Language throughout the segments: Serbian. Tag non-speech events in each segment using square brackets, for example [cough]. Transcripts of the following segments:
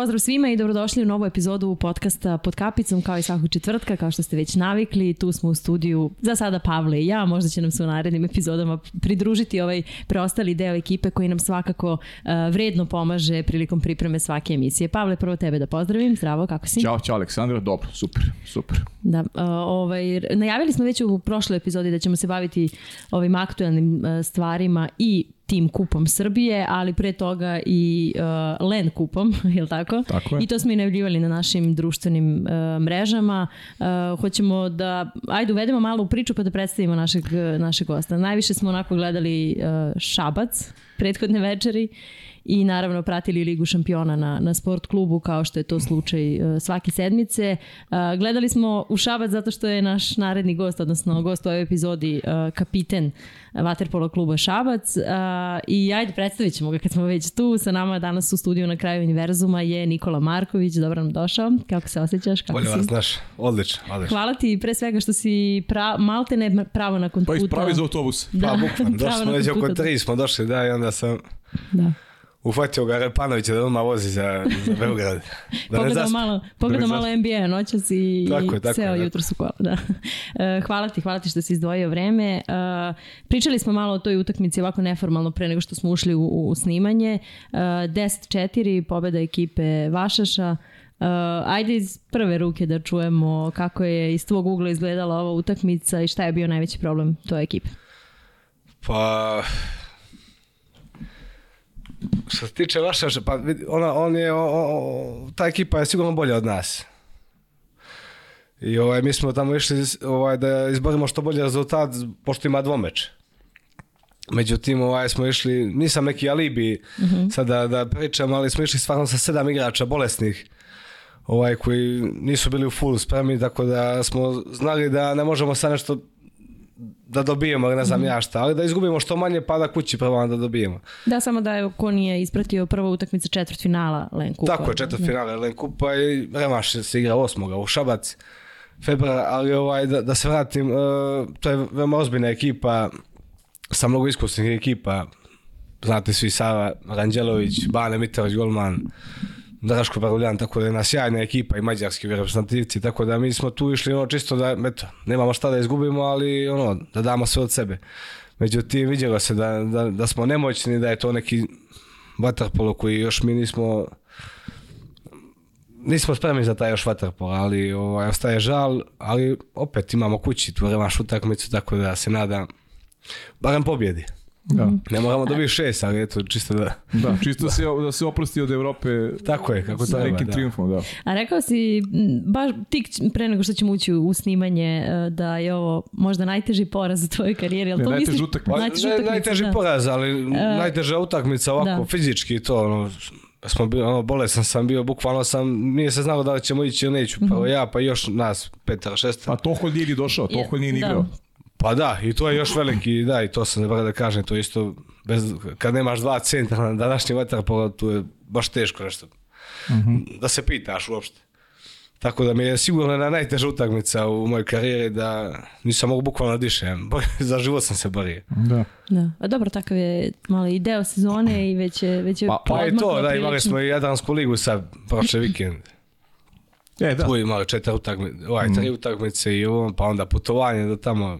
Pozdrav svima i dobrodošli u novu epizodu podcasta Pod kapicom, kao i svakog četvrtka, kao što ste već navikli. Tu smo u studiju, za sada Pavle i ja, možda će nam se u narednim epizodama pridružiti ovaj preostali deo ekipe koji nam svakako uh, vredno pomaže prilikom pripreme svake emisije. Pavle, prvo tebe da pozdravim, zdravo, kako si? Ćao, ćao Aleksandra, dobro, super, super. Da, uh, ovaj, najavili smo već u prošloj epizodi da ćemo se baviti ovim aktuelnim uh, stvarima i tim kupom Srbije, ali pre toga i uh, e, LEN kupom, [laughs] je li tako? Tako je. I to smo i najavljivali na našim društvenim uh, mrežama. Uh, hoćemo da, ajde uvedemo malo u priču pa da predstavimo našeg, našeg gosta. Najviše smo onako gledali uh, Šabac prethodne večeri i naravno pratili Ligu šampiona na, na sport klubu kao što je to slučaj e, svake sedmice. E, gledali smo u Šabac zato što je naš naredni gost, odnosno gost u ovoj epizodi e, kapiten Vaterpolo kluba Šabac i ajde predstavit ćemo ga kad smo već tu. Sa nama danas u studiju na kraju univerzuma je Nikola Marković. Dobro nam došao. Kako se osjećaš? Kako Bolje vas znaš. Odlično, odlično. Hvala ti pre svega što si pra, malte ne pravo nakon pa puta. Pa ispravi za autobus. Da, pa bukvalno. [laughs] Došli smo neđe oko tri, smo došli, da, i onda sam... Da. Ufatio ga Repanovića da odmah vozi za, za Beograd. [laughs] Da pogledao malo, da pogledao malo NBA noćas i tako je, tako ceo je, jutro su kola. Da. da. [laughs] E, hvala ti, hvala ti što si izdvojio vreme. E, pričali smo malo o toj utakmici ovako neformalno pre nego što smo ušli u, u snimanje. Uh, e, 10-4, pobeda ekipe Vašaša. Uh, ajde iz prve ruke da čujemo kako je iz tvog ugla izgledala ova utakmica i šta je bio najveći problem toj ekipe. Pa, Što se tiče vaša, pa ona, on je, o, o, ta ekipa je sigurno bolja od nas. I ovaj, mi smo tamo išli ovaj, da izborimo što bolji rezultat, pošto ima dvomeč. Međutim, ovaj, smo išli, nisam neki alibi mm -hmm. sada da, da pričam, ali smo išli stvarno sa sedam igrača bolesnih ovaj, koji nisu bili u full spremi, tako da smo znali da ne možemo sad nešto da dobijemo, ne znam mm. ja šta, ali da izgubimo što manje pada kući prvo da dobijemo. Da, samo da je ko nije ispratio prvo utakmice četvrt finala Len Kupa. Tako je, da. četvrt finala Len Kupa i Remaš se igra osmoga u Šabac februar, ali ovaj, da, da se vratim, uh, to je veoma ozbiljna ekipa, sa mnogo iskusnih ekipa, znate svi Sava Ranđelović, Bane Mitrović, Golman, Draško Baruljan, tako da je jedna sjajna ekipa i mađarski reprezentativci, tako da mi smo tu išli ono čisto da, eto, nemamo šta da izgubimo, ali ono, da damo sve od sebe. Međutim, vidjelo se da, da, da smo nemoćni, da je to neki vaterpolo koji još mi nismo nismo spremni za taj još vaterpol, ali ovaj, ostaje žal, ali opet imamo kući tu revanš utakmicu, tako da se nadam barem pobjedi. Da. Ne moramo da dobiti šest, ali eto, čisto da... Da, čisto da. Se, da se oprosti od Evrope Tako je, kako sa treba, nekim da. triumfom, da. A rekao si, baš tik pre nego što ćemo ući u snimanje, e, da je ovo možda najteži poraz u tvojoj karijeri, ali to najteži misliš... Utak... Najteži utakmica, ne, najteži da. poraz, ali uh, najteža utakmica ovako, da. fizički to, ono, smo bili, ono, bolesan sam bio, bukvalno sam, nije se znalo da li ćemo ići ili neću, pa mm -hmm. ja, pa još nas, petara, šestara. A pa Tohol nije ni došao, Tohol nije ni da. igrao. Da. Pa da, i to je još veliki, da, i to sam zaboravio da kažem, to isto, bez, kad nemaš dva centra na današnji vaterpolo, pa tu je baš teško nešto, mm -hmm. da se pitaš uopšte. Tako da mi je sigurno na najteža utakmica u mojoj karijeri da nisam mogu bukvalno da dišem. [laughs] za život sam se borio. Da. da. A dobro, takav je malo i deo sezone i već je... Već je pa, pa i to, da, imali smo i Jadransku ligu sa prošle vikend. E, da. Tu imali četiri utakmice, ovaj, tri mhm. utakmice i ovo, pa onda putovanje do tamo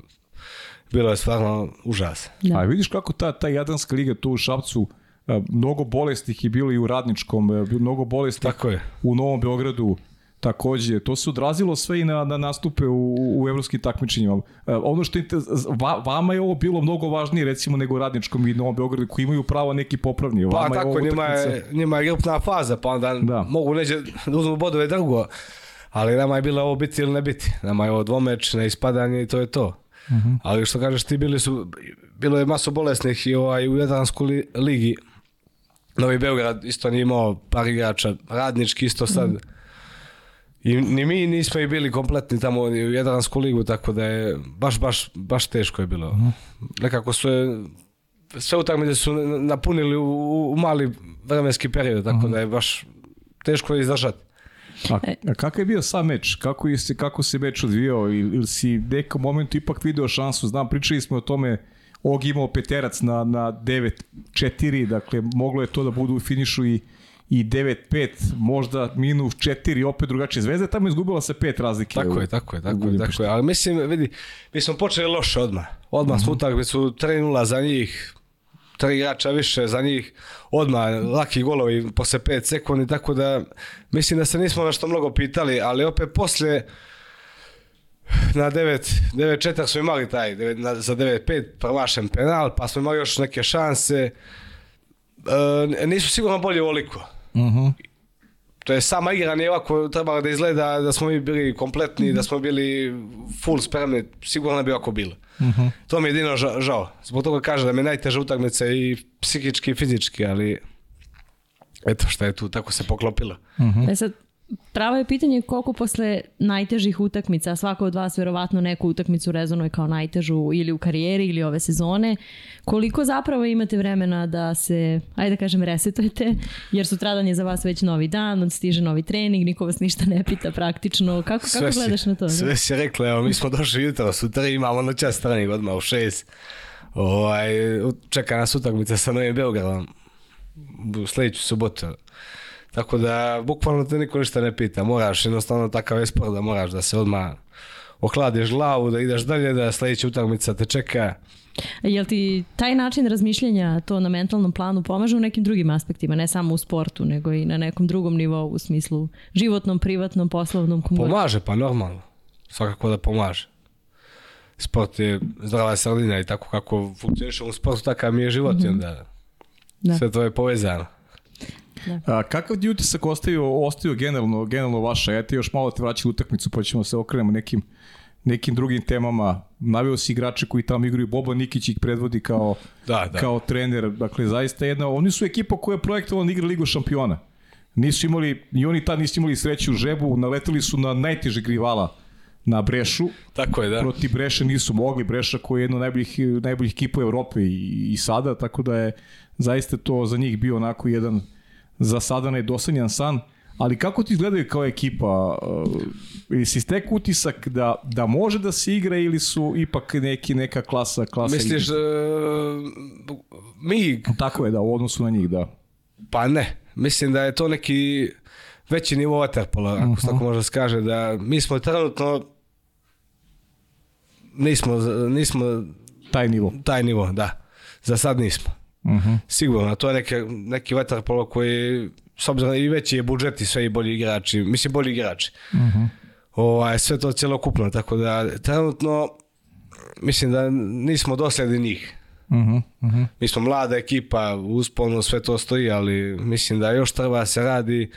bilo je stvarno užas. Da. A vidiš kako ta, ta Jadranska liga tu u Šapcu e, mnogo bolestih je bilo i u Radničkom, e, mnogo bolestnih Tako je. u Novom Beogradu takođe. To se odrazilo sve i na, na nastupe u, u evropskim takmičenjima. E, ono što je, vama je ovo bilo mnogo važnije recimo nego Radničkom i Novom Beogradu koji imaju pravo neki popravni. Pa vama pa je tako, njima je, njima je grupna faza, pa onda da. mogu neđe da uzmu bodove drugo. Ali nama je bilo ovo biti ili ne biti. Nama je ovo dvomeč, ne ispadanje i to je to. Uh mhm. -huh. Ali što kažeš ti bili su, bilo je maso bolesnih i ovaj, u Jadranskoj ligi. Novi Beograd isto nije imao par igrača, radnički isto sad. Uh I ni mi nismo i bili kompletni tamo u Jadransku ligu, tako da je baš, baš, baš teško je bilo. Uh Nekako su je, sve utakmice su napunili u, u, mali vremenski period, tako da je baš teško je izdržati. A, e. a kakav je bio sam meč? Kako, je, kako se meč odvijao? Ili si nekom momentu ipak video šansu? Znam, pričali smo o tome Og imao peterac na, na 9-4, dakle moglo je to da budu u finišu i i 9-5, možda minus 4, opet drugačije zvezda, tamo izgubila se pet razlike. Tako je, tako je, tako je, tako je. Ali mislim, vidi, mi smo počeli loše odmah. Odmah mm -hmm. smo mhm. utakmicu 3-0 za njih, tri igrača više za njih, odmah laki golovi posle 5 sekundi, tako da mislim da se nismo nešto mnogo pitali, ali opet posle na 9, 9 četak smo imali taj, na, za 9-5 prvašen penal, pa smo imali još neke šanse, e, nisu sigurno bolje ovoliko. Uh mhm. -huh to je sama igra nije ovako trebala da izgleda da smo mi bili kompletni, da smo bili full spremni, sigurno bi ovako bilo. Uh -huh. To mi je jedino žao. Zbog toga kaže da me najteža utakmica i psihički i fizički, ali eto šta je tu, tako se poklopilo. Uh mhm. -huh. E sad, Pravo je pitanje koliko posle najtežih utakmica, svako od vas verovatno neku utakmicu rezonuje kao najtežu ili u karijeri ili ove sezone, koliko zapravo imate vremena da se, ajde da kažem, resetujete, jer sutradan je za vas već novi dan, stiže novi trening, niko vas ništa ne pita praktično. Kako, kako si, gledaš na to? Sve si rekla, evo, mi smo došli jutro, sutra imamo noćas trening odmah u šest. Ovaj, čeka nas utakmica sa Novim Beogradom u sledeću subotu. Tako da, bukvalno te niko ništa ne pita. Moraš, jednostavno takav je sport da moraš da se odmah ohladiš glavu, da ideš dalje, da sledeća utakmica te čeka. Jel ti taj način razmišljanja to na mentalnom planu pomaže u nekim drugim aspektima, ne samo u sportu, nego i na nekom drugom nivou u smislu životnom, privatnom, poslovnom? Kumboru? Pomaže, pa normalno. Svakako da pomaže. Sport je zdrava sredina i tako kako funkcioniše u sportu, takav mi je život mm -hmm. i mhm. onda da. sve to je povezano. Da. A, kakav ti utisak ostavio, ostaju generalno, generalno vaša eta? Još malo te vraćali utakmicu pa ćemo se okrenemo nekim nekim drugim temama. Naveo si igrače koji tamo igraju, Boba Nikić ih predvodi kao, da, da. kao trener. Dakle, zaista jedna, oni su ekipa koja je projektovala igra Ligu šampiona. Nisu imali, i oni tad nisu imali sreću u žebu, naletili su na najtežeg rivala na Brešu. Tako je, da. Proti Breše nisu mogli, Breša koji je jedna od najboljih, najboljih ekipa u Evrope i, i sada, tako da je zaista to za njih bio onako jedan za sada nedosanjan san, ali kako ti gledaju kao ekipa? Uh, ili si stek utisak da, da može da se igra ili su ipak neki, neka klasa, klasa Misliš, uh, mi... Tako je, da, u odnosu na njih, da. Pa ne, mislim da je to neki veći nivo Waterpola, ako uh -huh. tako može da se kaže, da mi smo trenutno nismo, nismo taj nivo. Taj nivo, da. Za sad nismo. Mm -hmm. Sigurno, to je neke, neki vaterpolo koji, s obzirom da i veći je budžet i sve i bolji igrači, mislim bolji igrači. Mm -hmm. ovaj, sve to cjelokupno, tako da trenutno mislim da nismo dosledni njih. Mm -hmm. Mi smo mlada ekipa, uspolno sve to stoji, ali mislim da još treba da se radi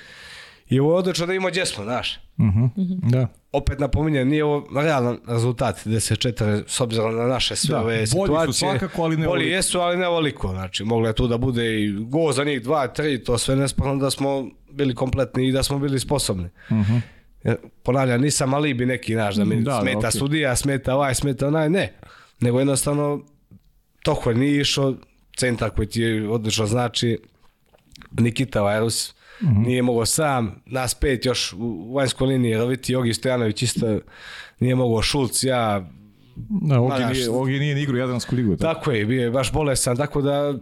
I ovo je odlično da ima gdje smo, znaš. Uh mhm, -huh. Mhm. da. Opet napominjem, nije ovo realan rezultat 10-4 s obzirom na naše sve da, ove bolji situacije. Bolji su svakako, ali ne Bolji ovoliko. jesu, ali ne ovoliko. Znači, moglo je tu da bude i go za njih 2-3, to sve nesporno da smo bili kompletni i da smo bili sposobni. Uh mhm. -huh. Ponavljam, nisam alibi neki, znaš, da mi da, da smeta okay. sudija, smeta ovaj, smeta onaj, ne. Nego jednostavno, toko je nije išao, centar koji ti odlično znači, Nikita Vajrus, mm -hmm. nije mogao sam, nas pet još u vanjskoj liniji, Raviti Jogi Stojanović isto nije mogao, Šulc, ja... Da, Ogi, nije, Ogi nije ni igru Jadransku ligu. Tako. tako je, bio je baš bolesan, tako da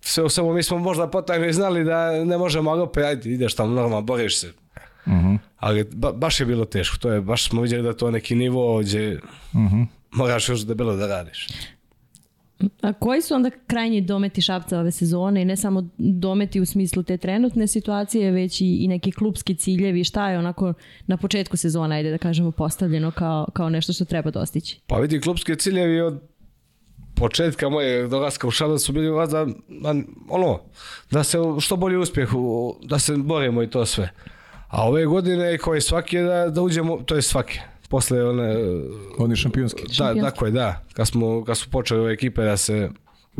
sve u svemu mi smo možda potajno i znali da ne možemo, ali opet ajde, ideš tamo normalno, boriš se. Mm -hmm. Ali ba, baš je bilo teško, to je, baš smo vidjeli da to neki nivo gdje mm -hmm. moraš još debelo da radiš. A koji su onda krajnji dometi Šapca ove sezone i ne samo dometi u smislu te trenutne situacije, već i, i neki klubski ciljevi, šta je onako na početku sezona, ajde da kažemo, postavljeno kao, kao nešto što treba dostići? Pa vidi, klubske ciljevi od početka moje dolaska u Šabac su bili da, ono, da se što bolji uspjeh, da se borimo i to sve. A ove godine koji svake da, da uđemo, to je svake, posle one... Oni šampionski. Da, šampionski. tako je, da. Kad, smo, kad su počele ove ekipe da se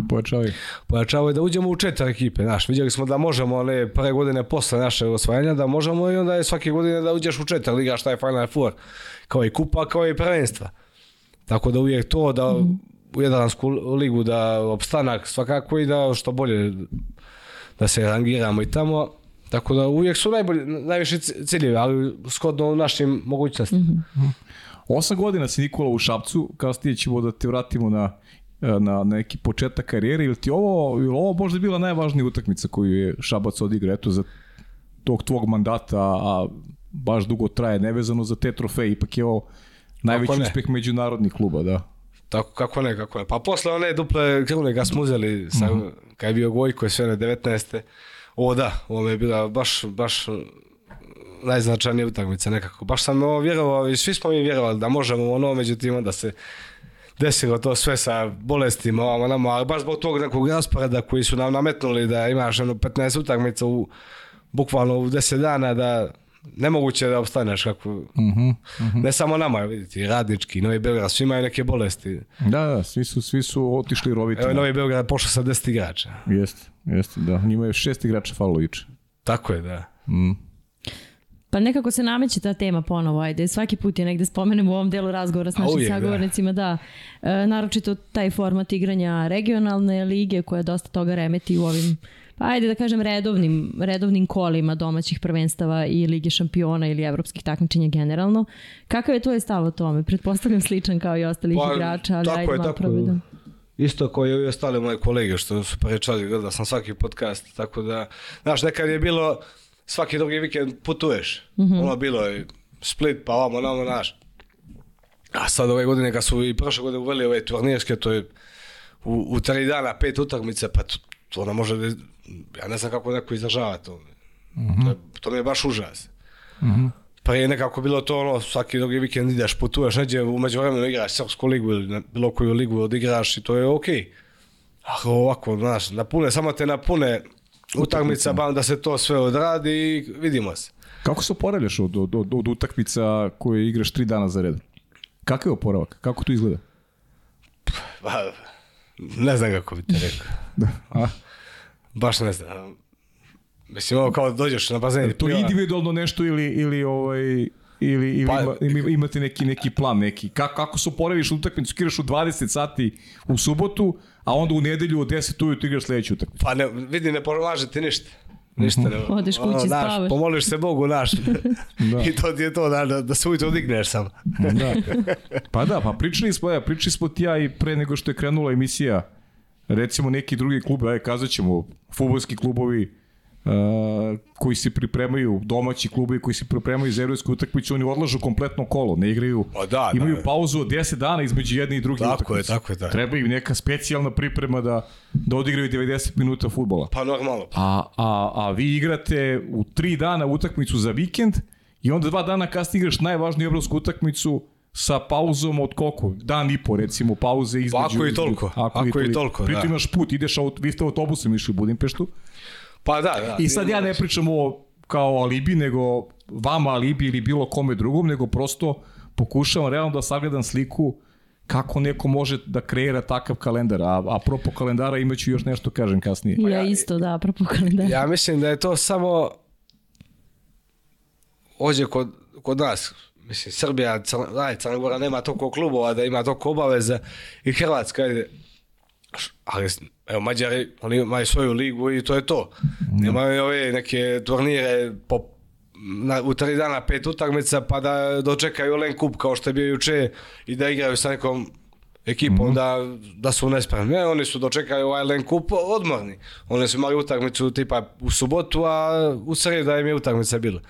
pojačavaju. Pojačavaju da uđemo u četiri ekipe, znaš. Vidjeli smo da možemo one pre godine posle naše osvajanja da možemo i onda je svake godine da uđeš u četiri liga šta je Final Four. Kao i kupa, kao i prvenstva. Tako da uvijek to da mhm. u jedanansku ligu da opstanak svakako i da što bolje da se rangiramo i tamo Tako da uvijek su najbolji, najviše ciljevi, ali shodno našim mogućnostima. Mm -hmm. Osam godina si Nikola u Šapcu, kasnije ćemo da te vratimo na na neki početak karijere ili ti ovo, ili ovo možda bila najvažnija utakmica koju je Šabac odigrao eto za tog tvog mandata a baš dugo traje nevezano za te trofeje ipak je ovo najveći uspeh međunarodnih kluba da Tako, kako ne, kako ne. Pa posle one duple krune ga smo uzeli, sam, mhm. mm -hmm. kad je bio Gojko sve na 19. O da, ovo je bila baš, baš uh, najznačajnija utakmica nekako. Baš sam ovo vjerovao i svi smo mi vjerovali da možemo ono, međutim onda se desilo to sve sa bolestima, ovamo, nama, ali baš zbog tog nekog rasporeda koji su nam nametnuli da imaš ono 15 utakmica u bukvalno u 10 dana da nemoguće da obstaneš kako uh -huh, uh -huh. ne samo nama vidite radnički Novi Beograd svi imaju neke bolesti da da svi su svi su otišli roviti Evo, Novi Beograd pošao sa 10 igrača jeste Jeste, da. Njima je šest igrača falo iče. Tako je, da. Mm. Pa nekako se nameće ta tema ponovo, ajde. Svaki put je negde spomenem u ovom delu razgovora s našim Uvijek, da. sagovornicima, da. da. E, naročito taj format igranja regionalne lige koja dosta toga remeti u ovim pa ajde da kažem redovnim, redovnim kolima domaćih prvenstava i Lige šampiona ili evropskih takmičenja generalno. Kakav je tvoj stav o tome? Pretpostavljam sličan kao i ostalih pa, igrača, ali tako ajde je, malo tako. Da isto kao i ovi ostali moje kolege što su pričali, gledao sam svaki podcast, tako da, znaš, nekad je bilo svaki drugi vikend putuješ, mm -hmm. ono bilo je Split, pa ovamo, namo, znaš. A sad ove godine, kad su i prošle godine uveli ove turnirske, to je u, u tri dana pet utakmice, pa to, to ona može, da, ja ne znam kako neko izražava to. Mm -hmm. to, to mi je baš užas. Mm -hmm. Pa je nekako bilo to ono, svaki drugi vikend ideš, putuješ, neđe, umeđu vremenu igraš srpsku ligu ili bilo koju ligu odigraš i to je okej. Okay. Ah, A ovako, znaš, napune, samo te napune utakmica, bam, da se to sve odradi i vidimo se. Kako se oporavljaš od, od, od, od utakmica koje igraš tri dana za red? Kakav je oporavak? Kako to izgleda? Pa, ne znam kako bi te rekao. [laughs] da. A? Baš ne znam. Mislim, ovo kao da dođeš na bazen. To je individualno nešto ili, ili ovaj, ili, ili pa, ima, imate neki, neki plan, neki. Kako, kako se oporaviš utakmicu, kiraš u 20 sati u subotu, a onda u nedelju u 10 ujutru igraš sledeću utakmicu. Pa ne, vidi, ne polaže ti ništa. Ništa ne. [laughs] Odeš kući, spavaš naš, Pomoliš se Bogu, naš. [laughs] da. I to ti je to, da, da, da se ujutro digneš sam. da. [laughs] Pa da, pa pričali smo, ja, pričali smo ti ja i pre nego što je krenula emisija, recimo neki drugi klub, aj, kazaćemo fudbalski klubovi, Uh, koji se pripremaju domaći klubovi koji se pripremaju za evropsku utakmicu oni odlažu kompletno kolo ne igraju pa da, da. imaju da, pauzu od 10 dana između jedne i druge tako utakmice tako je tako je da treba im neka specijalna priprema da da odigraju 90 minuta fudbala pa normalno a a a vi igrate u 3 dana utakmicu za vikend i onda dva dana kasnije igraš najvažniju evropsku utakmicu sa pauzom od koliko? Dan i po recimo pauze pa između. Pa ako je toliko. Ako, ako je toliko. toliko da. Pritom imaš put, ideš aut, vi ste autobusom išli u Budimpeštu. Pa da, da. I sad ja ne znači- pričam o kao alibi, nego vama alibi ili bilo kome drugom, nego prosto pokušavam realno da sagledam sliku kako neko može da kreira takav kalendar, a apropo kalendara imaću još nešto kažem kasnije. Ja, ja isto, da, apropo kalendara. Ja mislim da je to samo ođe kod, kod nas, mislim, Srbija, Crna, Crna Gora nema toliko klubova da ima toliko obaveza i Hrvatska, ajde, ali evo Mađari, oni imaju svoju ligu i to je to. Da. Nemaju ove neke turnire po, na, u tri dana pet utakmica pa da dočekaju Len Kup kao što je bio juče i da igraju sa nekom ekipom mm da, da su nespremni. Ne, oni su dočekali ovaj Len Kup odmorni. Oni su imali utakmicu tipa u subotu, a u sredu da im je utakmica bila.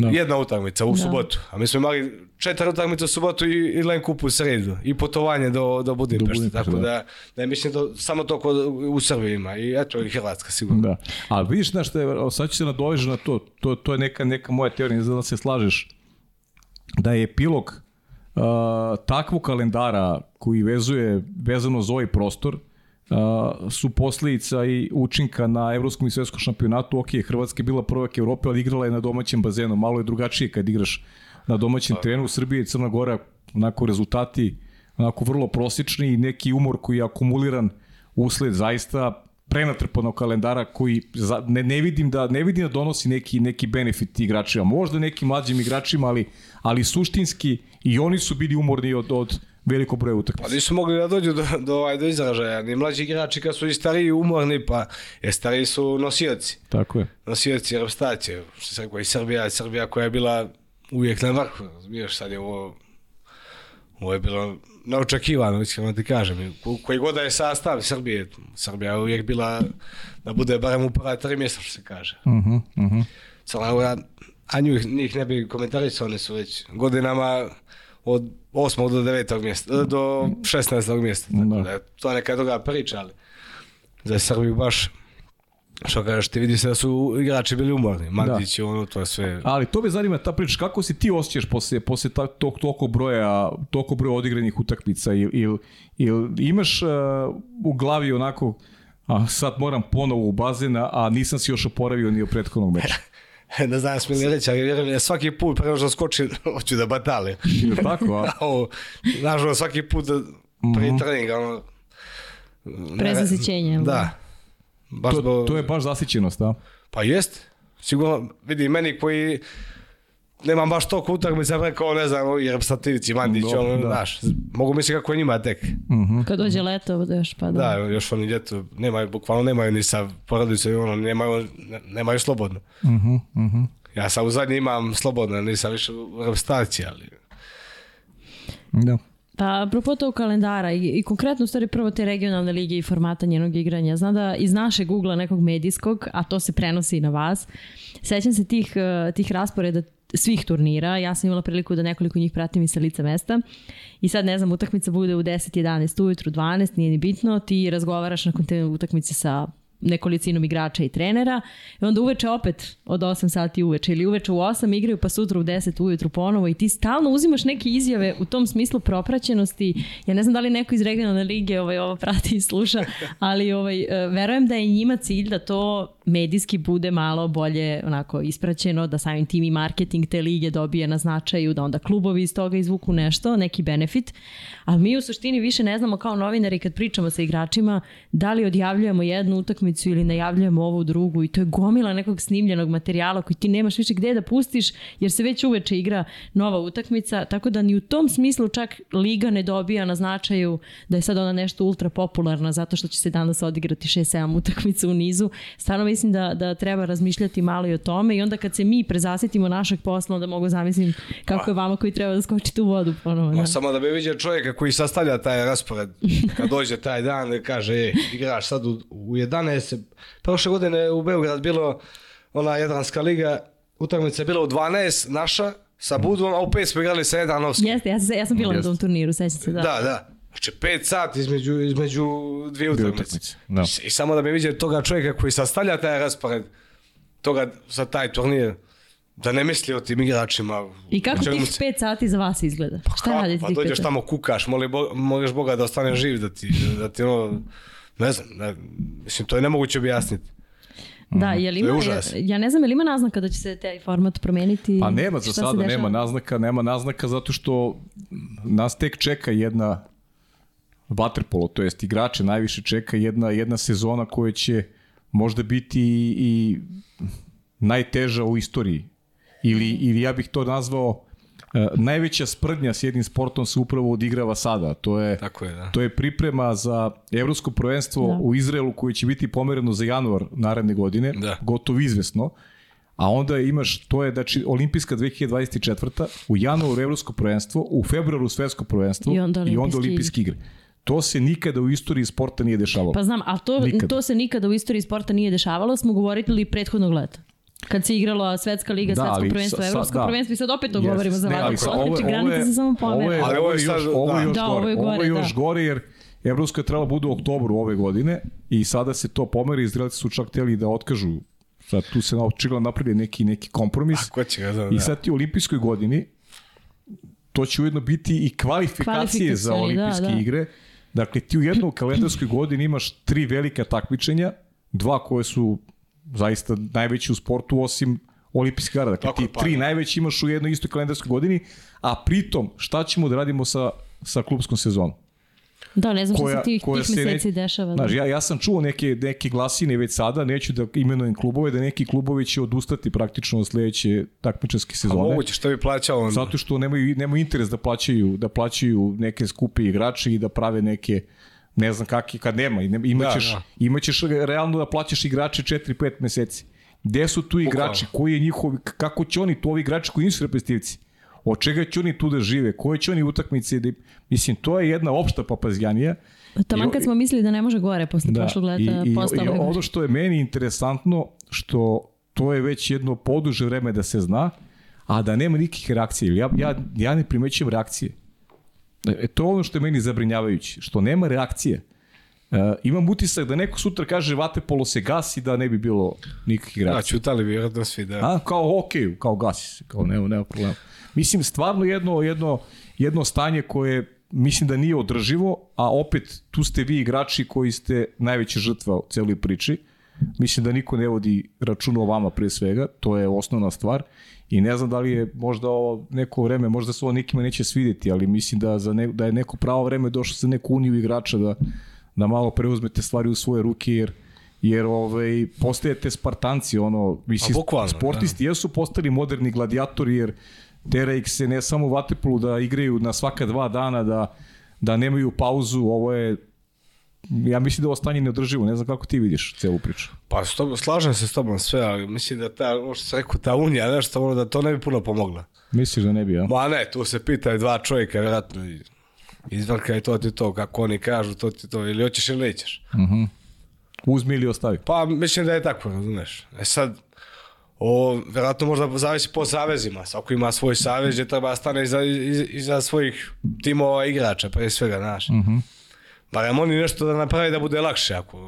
Da. Jedna utakmica u da. subotu. A mi smo imali četiri utakmice u subotu i, i Len Kupu u sredu. I putovanje do, do Budimpešte. Tako da, da, da je mislim da samo to kod, u Srbiji ima. I eto i Hrvatska sigurno. Da. A vidiš na što je, sad ću se nadovežu na to. To, to je neka, neka moja teorija, ne znam da se slažeš. Da je epilog uh, takvog kalendara koji vezuje, vezano za ovaj prostor, Uh, su posljedica i učinka na evropskom i svetskom šampionatu. Ok, Hrvatska je bila prvak Evrope, ali igrala je na domaćem bazenu. Malo je drugačije kad igraš na domaćem Tako. Da. terenu. Srbije i Crna Gora, onako rezultati onako vrlo prosječni i neki umor koji je akumuliran usled zaista prenatrpanog kalendara koji za, ne, ne, vidim da ne vidim da donosi neki neki benefit igračima. Možda nekim mlađim igračima, ali ali suštinski i oni su bili umorni od od veliko broje utakmica. Pa nisu mogli da dođu do, do, ovaj, do izražaja, ni mlađi igrači kad su i stariji umorni, pa je stariji su nosioci. Tako je. Nosioci reprezentacije, što se rekao i Srbija, Srbija koja je bila uvijek na vrhu, razumiješ, sad je ovo, ovo je bilo neočekivano, iskreno ti kažem. Koji god da je sastav Srbije, Srbija je uvijek bila da bude barem u prva tri mjesta, što se kaže. Uh -huh, uh -huh. Crna Gora, a njih, njih ne bi komentarisao, oni su već godinama od 8. do 9. mjesta, e, do 16. mjesta. Tako da, da to neka druga priča, ali za Srbiju baš što kažeš, ti vidi se da su igrači bili umorni, da. Mandić ono, to sve... Ali to me zanima ta priča, kako se ti osjećaš posle, posle ta, to, toliko broja, toliko broja odigranih utakmica, ili il, il imaš uh, u glavi onako, a sad moram ponovo u bazen, a nisam se još oporavio ni od prethodnog meča. [laughs] [laughs] ne znam smo li reći, ali vjerujem, da svaki put prema što skoči, [laughs] hoću da batale. Tako, a? [laughs] Nažalost, svaki put da, mhm. prije treninga, ono... Prezasićenje. Da? da. Baš to, bo... to je baš zasićenost, da? Pa jest. Sigurno, vidi, meni koji nemam baš toliko utakmica preko, ne znam, i reprezentativici, Mandić, Do, ono, da. mogu misliti kako je njima tek. Mm -hmm. Kad dođe leto, još pa da. Da, još oni ljeto, nemaju, bukvalno nemaju ni sa porodicom, ono, nemaju, nemaju slobodno. Mm -hmm. Ja sam u zadnji imam slobodno, nisam više u reprezentaciji, ali... Da. Pa, apropo tog kalendara i, i konkretno u stvari prvo te regionalne lige i formata njenog igranja, znam da iz našeg ugla nekog medijskog, a to se prenosi i na vas, sećam se tih, eh, tih rasporeda svih turnira. Ja sam imala priliku da nekoliko njih pratim i sa lica mesta. I sad, ne znam, utakmica bude u 10, 11, ujutru, 12, nije ni bitno. Ti razgovaraš nakon te utakmice sa nekolicinom igrača i trenera i onda uveče opet od 8 sati uveče ili uveče u 8 igraju pa sutra u 10 ujutru ponovo i ti stalno uzimaš neke izjave u tom smislu propraćenosti. Ja ne znam da li neko iz regionalne lige ovaj, ovo prati i sluša, ali ovaj, e, verujem da je njima cilj da to medijski bude malo bolje onako ispraćeno, da samim tim i marketing te lige dobije na značaju, da onda klubovi iz toga izvuku nešto, neki benefit. Ali mi u suštini više ne znamo kao novinari kad pričamo sa igračima da li odjavljujemo jednu utakmicu utakmicu ili najavljujemo ovu drugu i to je gomila nekog snimljenog materijala koji ti nemaš više gde da pustiš jer se već uveče igra nova utakmica, tako da ni u tom smislu čak liga ne dobija na značaju da je sad ona nešto ultra popularna zato što će se danas odigrati 6-7 utakmica u nizu. Stvarno mislim da, da treba razmišljati malo i o tome i onda kad se mi prezasetimo našeg posla onda mogu zamislim kako je vama koji treba da skočite u vodu ponovo. Da. Samo da bi vidio čovjeka koji sastavlja taj raspored kad dođe taj dan kaže e, igraš sad u, u 11 15. Prošle godine u Beograd bilo ona Jadranska liga, utakmica je bila u 12, naša, sa Budvom, a u 5 smo igrali sa Jedanovskim. Jeste, ja, se, ja sam bila Jeste. na tom turniru, sećam se, da. Da, da. Znači, 5 sati između, između dvije utakmice. Da. I samo da bi vidio toga čovjeka koji sastavlja taj raspored, toga za taj turnir, da ne misli o tim igračima. I kako ti 5 se... sati za vas izgleda? Pa, Šta radite? Pa dođeš tamo, kukaš, moli bo, moliš Boga da ostane živ, da ti, da ti ono Ne znam, ne, mislim, to je nemoguće objasniti. Da, mhm. je li ima, je ja, ja ne znam, je li ima naznaka da će se taj format promeniti? Pa nema za sada, nema naznaka, nema naznaka zato što nas tek čeka jedna vaterpolo, to jest igrače najviše čeka jedna, jedna sezona koja će možda biti i, i najteža u istoriji. Ili, ili ja bih to nazvao E, najveća sprdnja s jednim sportom se upravo odigrava sada. To je, Tako je, da. to je priprema za evropsko prvenstvo da. u Izraelu koje će biti pomereno za januar naredne godine, da. gotovo izvesno. A onda imaš, to je znači olimpijska 2024. u januaru evropsko prvenstvo, u februaru svetsko prvenstvo i onda olimpijski, i onda olimpijski igre. To se nikada u istoriji sporta nije dešavalo. Pa znam, ali to, nikada. to se nikada u istoriji sporta nije dešavalo, smo govorili prethodnog leta. Kad se igrala svetska liga, da, svetsko prvenstvo, evropsko da. prvenstvo i sad opet to yes, govorimo za vaterpolo. Znači, ovo, granice se samo pomeraju. Ovo je, ali ovo je još, da. ovo je još da, gore, ovo je, gore, ovo je još da. gore jer evropsko je trebala bude u oktobru ove godine i sada se to pomeri, Izraelci su čak hteli da otkažu Sad tu se očigledno napravlja neki neki kompromis. A ko će ga da, da. I sad ti u olimpijskoj godini to će ujedno biti i kvalifikacije za da, olimpijske da, da. igre. Dakle, ti u jednoj kalendarskoj godini imaš tri velika takmičenja, dva koje su zaista najveći u sportu osim olimpijskih igara. Dakle, Tako ti pa tri da. najveće imaš u jednoj istoj kalendarskoj godini, a pritom šta ćemo da radimo sa, sa klubskom sezonom? Da, ne znam koja, što se tih, koja tih meseci ne, dešava. Da. Znaš, ja, ja sam čuo neke, neke glasine već sada, neću da imenujem klubove, da neki klubovi će odustati praktično od sledeće takmičarske sezone. A moguće, što bi plaćao onda? Zato što nemaju, nemaju interes da plaćaju, da plaćaju neke skupe igrače i da prave neke uh, Ne znam kak je kad nema. Imaćeš, da, da. imaćeš realno da plaćaš igrače 4-5 meseci. Gde su tu igrači? Koji je njihov, kako će oni, tu ovi igrači koji nisu reprezentativci? Od čega će oni tu da žive? Koje će oni utakmice? Da, mislim, to je jedna opšta papazijanija. Pa Taman kad smo mislili da ne može gore posle da, prošlog leta i, i, I ono što je meni interesantno, što to je već jedno poduže vreme da se zna, a da nema nikih reakcije. Ja, ja, ja ne primećujem reakcije. E, e, to je ono što je meni zabrinjavajuće, što nema reakcije. E, imam utisak da neko sutra kaže vate polo se gasi da ne bi bilo nikakvih da, reakcija. Da, čutali bi vjerojatno svi, da. A, kao okej, okay, kao gasi se, kao nema, nema problema. Mislim, stvarno jedno, jedno, jedno stanje koje mislim da nije održivo, a opet tu ste vi igrači koji ste najveća žrtva u celoj priči. Mislim da niko ne vodi računa o vama pre svega, to je osnovna stvar I ne znam da li je možda ovo neko vreme, možda se ovo nekima neće svideti, ali mislim da, za ne, da je neko pravo vreme došlo za neku uniju igrača da, da malo preuzmete stvari u svoje ruke, jer jer ovaj postajete Spartanci ono mislim sportisti da. jesu postali moderni gladijatori jer tera ih se ne samo u vaterpolu da igraju na svaka dva dana da da nemaju pauzu ovo je ja mislim da ovo stanje neodrživo, ne znam kako ti vidiš celu priču. Pa s tobom, slažem se s tobom sve, ali mislim da ta, ono što sam rekao, ta unija, nešto, ono da to ne bi puno pomogla. Misliš da ne bi, ja? Ma ne, tu se pitaju dva čovjeka, vjerojatno, izvrka je to ti to, kako oni kažu, to ti to, ili hoćeš ili nećeš. Uh mhm. -huh. Uzmi ili ostavi. Pa mislim da je tako, razumeš. E sad, o, vjerojatno možda zavisi po savezima. Svako ima svoj savez gdje treba stane iza, iza, iza svojih timova igrača, pre svega, znaš. Uh mhm. -huh barem pa oni nešto da napravi da bude lakše ako...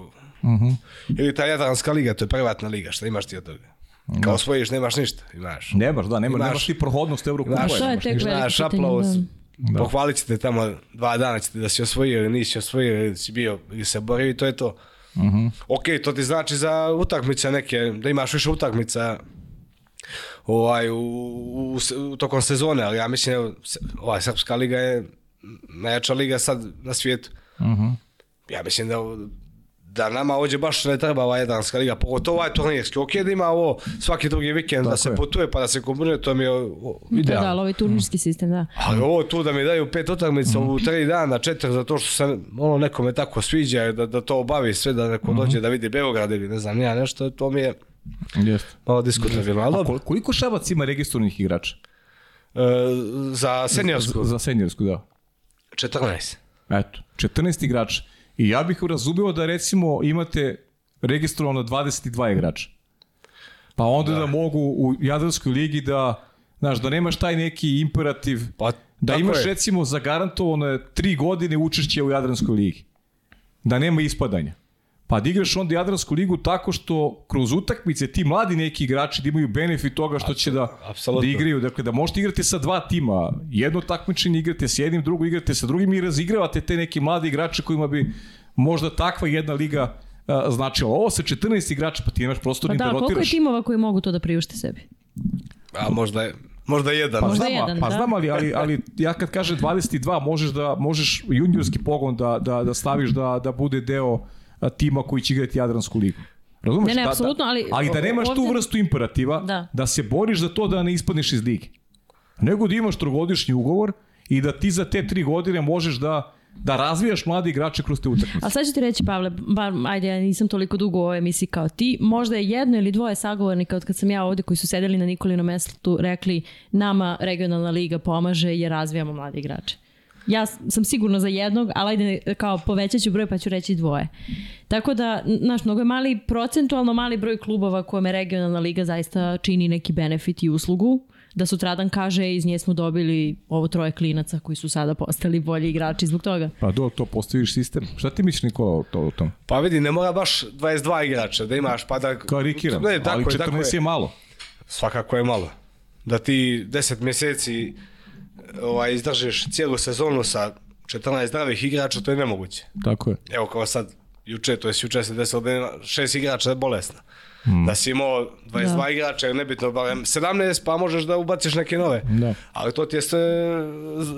Uh mhm. -huh. Ili ta Jadranska liga, to je privatna liga, šta imaš ti od toga? Kao da. osvojiš, nemaš ništa, imaš. Nemaš, da, nema, imaš, nemaš ti prohodnost Eurokupa. Imaš, imaš, imaš, imaš aplauz, da. da. pohvalit ćete tamo dva dana ćete da si osvojio ili nisi osvojio ili si bio ili se borio i to je to. Mm -hmm. Ok, to ti znači za utakmice neke, da imaš više utakmica ovaj, u, u, u tokom sezone, ali ja mislim, evo, ovaj, Srpska liga je najjača liga sad na svijetu. Uh mm-hmm. -huh. Ja mislim da da nama ovdje baš ne treba ova Jadranska liga, pogotovo ovaj turnir s Kjokedima, da ovo svaki drugi vikend da Tako da se je. putuje pa da se kombinuje, to mi je idealno. Da, da ovaj turnirski mm. sistem, da. Ali ovo tu da mi daju pet utakmica mm. u tri dana, četiri, zato što se ono nekome tako sviđa, da, da to obavi sve, da neko mm. dođe mm-hmm. da vidi Beograd ili ne znam, ja nešto, to mi je Jest. malo diskutabilno. Ali... A koliko Šabac ima registrovanih igrača? E, za seniorsku? Za, za seniorsku, da. 14. Eto, 14 igrača. I ja bih razumeo da recimo imate registrovano 22 igrača. Pa onda da, da mogu u Jadranskoj ligi da, znaš, da nemaš taj neki imperativ, pa, da imaš je. recimo zagarantovano 3 godine učešće u Jadranskoj ligi. Da nema ispadanja. Pa da igraš onda Jadransku ligu tako što kroz utakmice ti mladi neki igrači da imaju benefit toga što će da, Absolutno. da igraju. Dakle, da možete igrati sa dva tima. Jedno takmičenje igrate sa jednim, drugo igrate sa drugim i razigravate te neke mlade igrače kojima bi možda takva jedna liga a, značila. Ovo sa 14 igrača, pa ti imaš prostor pa da, da rotiraš. Pa da, koliko je timova koji mogu to da priušte sebi? A možda je, Možda jedan. Pa, Možda znam, jedan, pa da. znam, ali, ali, ali ja kad kažem 22, možeš da možeš juniorski pogon da, da, da staviš da, da bude deo tima koji će igrati Jadransku ligu. Razumeš? Ne, ne, da, da. apsolutno, ali... Ali da nemaš ovde... tu vrstu imperativa, da. da se boriš za to da ne ispadneš iz lige. Nego da imaš trogodišnji ugovor i da ti za te tri godine možeš da da razvijaš mlade igrače kroz te utakmice. Ali sad ću ti reći, Pavle, bar, ajde, ja nisam toliko dugo u ovoj emisiji kao ti, možda je jedno ili dvoje sagovornika od kad sam ja ovde koji su sedeli na Nikolinom mestu rekli nama regionalna liga pomaže jer razvijamo mlade igrače ja sam sigurno za jednog, ali ajde kao povećat ću broj pa ću reći dvoje. Tako da, znaš, mnogo je mali, procentualno mali broj klubova kojome regionalna liga zaista čini neki benefit i uslugu. Da sutradan kaže iz nje smo dobili ovo troje klinaca koji su sada postali bolji igrači zbog toga. Pa do, to postaviš sistem. Šta ti misliš Nikola o to, tom? Pa vidi, ne mora baš 22 igrača da imaš, pa da... Karikiram, ne, ali 14 je, je malo. Svakako je malo. Da ti 10 meseci ovaj, izdržiš cijelu sezonu sa 14 zdravih igrača, to je nemoguće. Tako je. Evo kao sad, juče, to je juče se desilo da šest igrača je bolesna. Mm. Da si imao 22 da. igrača, nebitno, barem 17, pa možeš da ubaciš neke nove. Da. Ali to ti je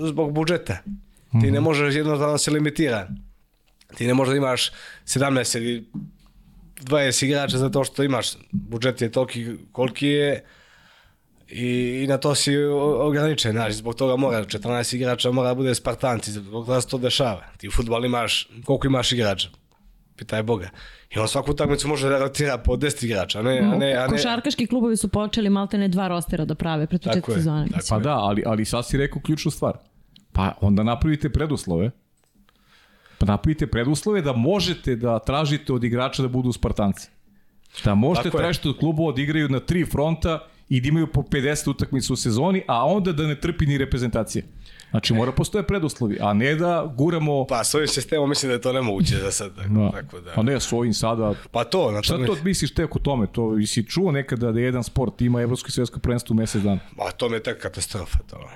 zbog budžeta. Mm. Ti ne mhm. možeš jednostavno se limitiran. Ti ne možeš da imaš 17 ili 20 igrača zato što imaš budžet je toliki koliki je, I, i na to si ograničen, znači, zbog toga mora, 14 igrača mora da bude Spartanci, zbog toga se to dešava. Ti u futbolu imaš, koliko imaš igrača? Pitaj Boga. I on svaku utakmicu može da rotira po 10 igrača, a ne, a ne, a ne... Košarkaški klubovi su počeli maltene dva rostera da prave pred početku sezone. Tako pa da, ali, ali sad si rekao ključnu stvar. Pa onda napravite preduslove. Pa napravite preduslove da možete da tražite od igrača da budu Spartanci. Da možete tražiti od klubu odigraju da na tri fronta i da imaju po 50 utakmica u sezoni, a onda da ne trpi ni reprezentacije. Znači e. mora postoje preduslovi, a ne da guramo... Pa s ovim sistemom mislim da je to nemoguće za sad. Tako, da. tako da... Pa ne s ovim sada... Pa to, na Šta to misliš tek o tome? To, si čuo nekada da jedan sport ima evropsko i svjetsko prvenstvo u mesec dana? Pa to mi je tek katastrofa. To.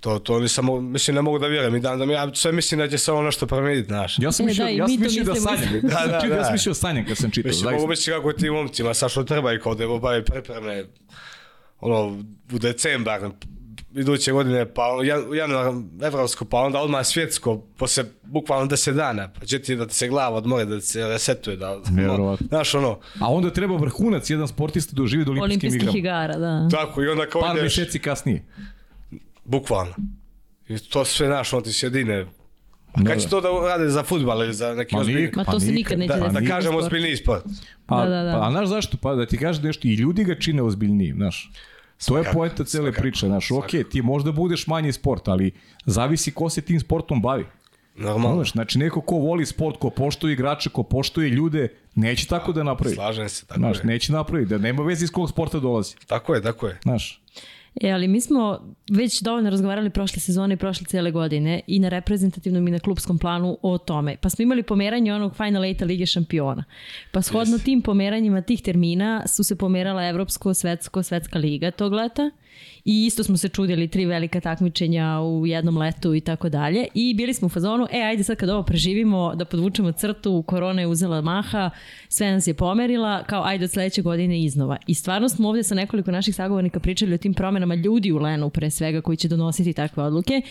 To, to samo, mislim, ne mogu da vjerujem. I dan da mi, ja sve mislim da će se ono nešto promijeniti, znaš. Ja sam mislio, da, ja sam mislio da sanjam. [laughs] Da, da, da, da, Ja sam da. mislio sanjam kad sam čitao. Mislim, mogu biti kako ti momcima, sa što treba i kod Evo Baje pripreme, ono, u decembar iduće godine, pa januar evropsko, pa onda odmah svjetsko, posle bukvalno deset dana, pa će ti da ti se glava odmore, da se resetuje, da, znaš ono. A onda treba vrhunac, jedan sportista doživi da do olimpijskim igram. Olimpijskih igara, da. Tako, i onda kao Par ideš... Par kasnije. Bukvalno. I to sve, znaš, ono ti sjedine, a da, kad će da. to da rade za futbal ili za neki pa ozbiljni? Ma to pa se nikad neće da, da, da kažem ozbiljni sport. Pa, da, da, da. pa, a znaš zašto? Pa da ti kažem nešto, i ljudi ga čine ozbiljnijim, znaš. To je poenta cele priče, znaš, ok, ti možda budeš manji sport, ali zavisi ko se tim sportom bavi. Normalno. znači neko ko voli sport, ko poštuje igrače, ko poštuje ljude, neće tako da, da napravi. Slažem se, tako Znaš, je. neće napravi, da nema veze iz kog sporta dolazi. Tako je, tako je. Znaš, E, ali mi smo već dovoljno razgovarali prošle sezone i prošle cele godine i na reprezentativnom i na klubskom planu o tome. Pa smo imali pomeranje onog Final 8 Lige šampiona. Pa shodno yes. tim pomeranjima tih termina su se pomerala Evropsko, Svetsko, Svetska liga tog leta i isto smo se čudili tri velika takmičenja u jednom letu i tako dalje i bili smo u fazonu, e ajde sad kad ovo preživimo da podvučemo crtu, korona je uzela maha, sve nas je pomerila, kao ajde od sledeće godine iznova. I stvarno smo ovde sa nekoliko naših sagovornika pričali o tim promenama ljudi u Lenu pre svega koji će donositi takve odluke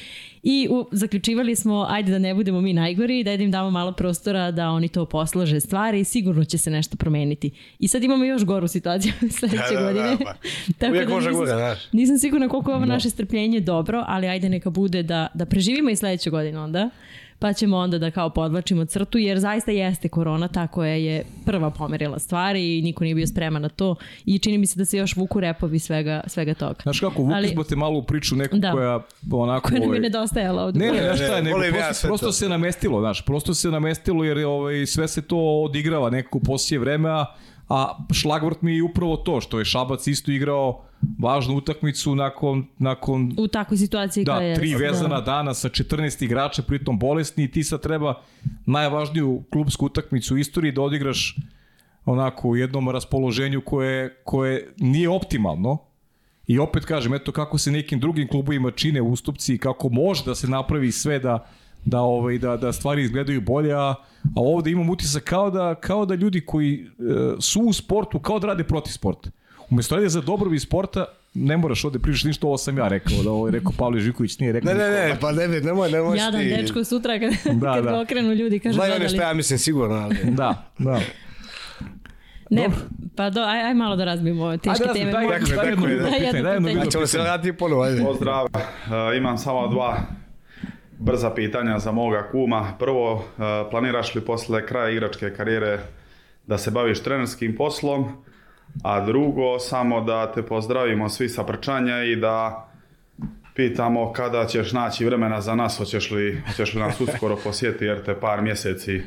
I u, zaključivali smo, ajde da ne budemo mi najgori, da im damo malo prostora da oni to poslaže stvari i sigurno će se nešto promeniti. I sad imamo još goru situaciju [laughs] sledeće da, da, da godine. Da, pa. [laughs] Tako Uvijek da nisam, Nisam sigurna koliko je ovo no. Da. naše strpljenje dobro, ali ajde neka bude da, da preživimo i sledeću godinu onda pa ćemo onda da kao podlačimo crtu, jer zaista jeste korona ta koja je prva pomerila stvari i niko nije bio spreman na to i čini mi se da se još vuku repovi svega, svega toga. Znaš kako, vukli smo da te malo u priču neku da. koja onako... Koja nam je ovaj- nedostajala ovdje. Ne, ne, ne, šta, nego, prosto, prosto se namestilo, znaš, prosto se namestilo jer ovaj, sve se to odigrava nekako poslije vremena, a Šlagvort mi je upravo to što je Šabac isto igrao važnu utakmicu nakon... nakon u takvoj situaciji da, kao je. Da, tri vezana dana sa 14 igrača, pritom bolesni i ti sad treba najvažniju klubsku utakmicu u istoriji da odigraš onako u jednom raspoloženju koje, koje nije optimalno. I opet kažem, eto kako se nekim drugim klubovima čine ustupci i kako može da se napravi sve da da ovaj da da stvari izgledaju bolje, a, a ovde imam utisak kao da kao da ljudi koji e, su u sportu kao da rade protiv sporta. Umesto da je za dobrobit sporta, ne moraš ovde pričati ništa, ovo sam ja rekao, da ovo je rekao Pavle Živković, nije rekao. Ne, ne, ne, pa ne, ne, nemoj, nemoj ti. Jadan dečko sutra kad, da, kad da. okrenu ljudi, kažu Znaju oni šta ja mislim sigurno, ali. da, da. Ne, Dobro. pa do, aj, aj malo da razbijemo ove teške ajde, teme. Daj, daj, daj, jedno bilo pitanje. Daj jedno bilo pitanje. se vratiti ponovo, ajde. Pozdrav, uh, imam samo dva brza pitanja za moga kuma. Prvo, e, planiraš li posle kraja igračke karijere da se baviš trenerskim poslom? A drugo, samo da te pozdravimo svi sa prčanja i da pitamo kada ćeš naći vremena za nas, hoćeš li, hoćeš li nas uskoro posjeti jer te par mjeseci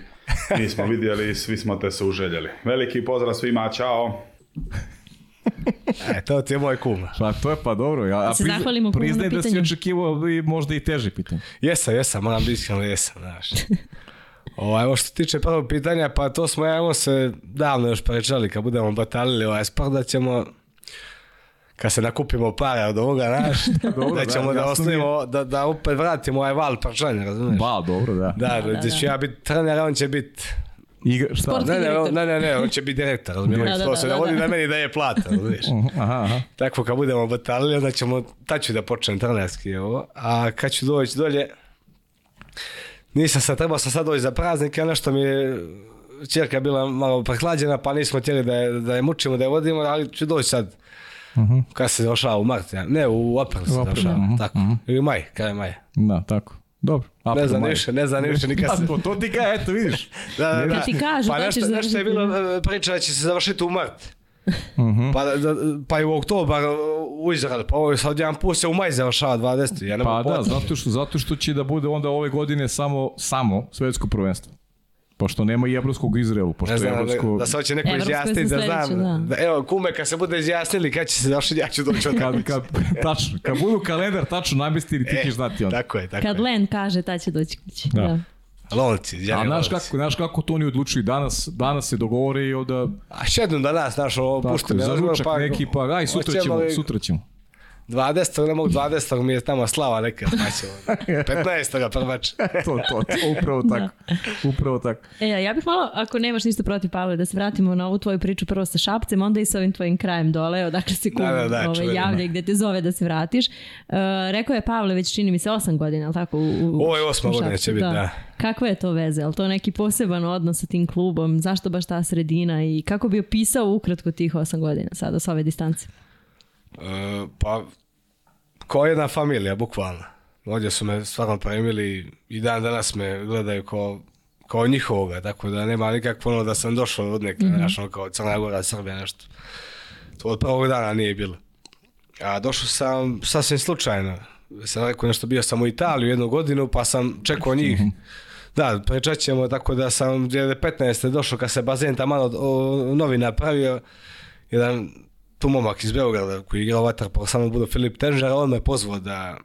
nismo vidjeli i svi smo te se uželjeli. Veliki pozdrav svima, čao! [laughs] E, to ti je moj kuma. Pa to je pa dobro. Ja, da se zahvalimo priznaj da si očekivao i možda i teži pitanje. Jesam, jesam, moram biti iskreno, jesam, znaš. [laughs] O, evo što tiče prvog pitanja, pa to smo evo se davno još pričali kad budemo batalili ovaj sport da ćemo kad se nakupimo pare od ovoga, znaš, [laughs] da, da, da ćemo da, da osnovimo, da, da opet vratimo ovaj val prčanja, razumiješ? Ba, dobro, da. Da, da, da, ću da. ja biti trener, on će biti Igra, šta? Ne, ne, ne, ne, ne, on će biti direktor, razumiješ? Da, da, to se da, vodi da, meni da je plata, razumiješ? Uh-huh, aha, aha. Tako kad budemo batalili, onda ćemo, tad ću da počnem trenerski ovo, a kad ću doći dolje, nisam sa trebao sam sad doći za praznike, ali nešto mi je čerka bila malo prehlađena, pa nismo htjeli da je, da je mučimo, da je vodimo, ali ću doći sad. Uh-huh. Kad se došao u mart, ne, u april se došao, uh-huh. tako. Uh-huh. Mhm. Ili maj, kraj maja. Da, tako. Dobro. April, ne znam više, ne znam [laughs] više nikad se... to ti kaže, eto, vidiš. da, da, da. Ti kažu, pa, pa nešto, nešto je bilo e, priča da će se završiti u mart. -hmm. pa, da, pa i u oktobar u Izrael, pa ovo je sad jedan put se u maj završava 20. Ja ne pa da, zato što, zato što će da bude onda ove godine samo, samo svetsko prvenstvo. Pošto nema i evropskog Izraelu, pošto ne znam, evropsko... Da, da se hoće neko Evropsko izjasniti, da znam. Da. da. evo, kume, kad se bude izjasnili, kad će se došli, ja ću doći [laughs] od kad, kad, tačno, kad budu kalendar tačno namestili, ti e, ćeš znati onda. Tako je, tako kad je. Len kaže, ta će doći kući. Da. da. Lovci, A znaš kako, znaš kako to oni odlučuju danas, danas se dogovore i onda... A šedno da nas, znaš, ovo puštene. Za ručak pa, neki, pa aj, sutra ćemo, sutra ćemo. 20. ne mogu 20. mi je tamo slava neka smaćala. [laughs] 15. prvač. to, to, to, upravo tako. Da. Upravo tako. E, ja bih malo, ako nemaš ništa protiv Pavle, da se vratimo na ovu tvoju priču prvo sa Šapcem, onda i sa ovim tvojim krajem dole, odakle se kuma da, da, da, ove, ovaj, da. javlja gde te zove da se vratiš. E, rekao je Pavle, već čini mi se 8 godina, ali tako? U, u, Ovo je 8 godina će biti, da. da. Kakva je to veze? Je to neki poseban odnos sa tim klubom? Zašto baš ta sredina i kako bi opisao ukratko tih 8 godina sada sa ove distance? E, pa, kao jedna familija, bukvalno. Ovdje su me stvarno primili i dan danas me gledaju kao, kao njihovoga, tako da nema nikakvo ono da sam došao od nekada, mm -hmm. kao Crna Gora, Srbija, nešto. To od prvog dana nije bilo. A došao sam sasvim slučajno. Sam rekao nešto, bio sam u Italiju jednu godinu, pa sam čekao njih. Mhm. Da, pričat ćemo, tako da sam 2015. došao kad se bazen tamo novi napravio. Jedan tu momak iz Beograda koji je igrao vaterpolo pa sa mnom budu Filip Tenžar, on me pozvao da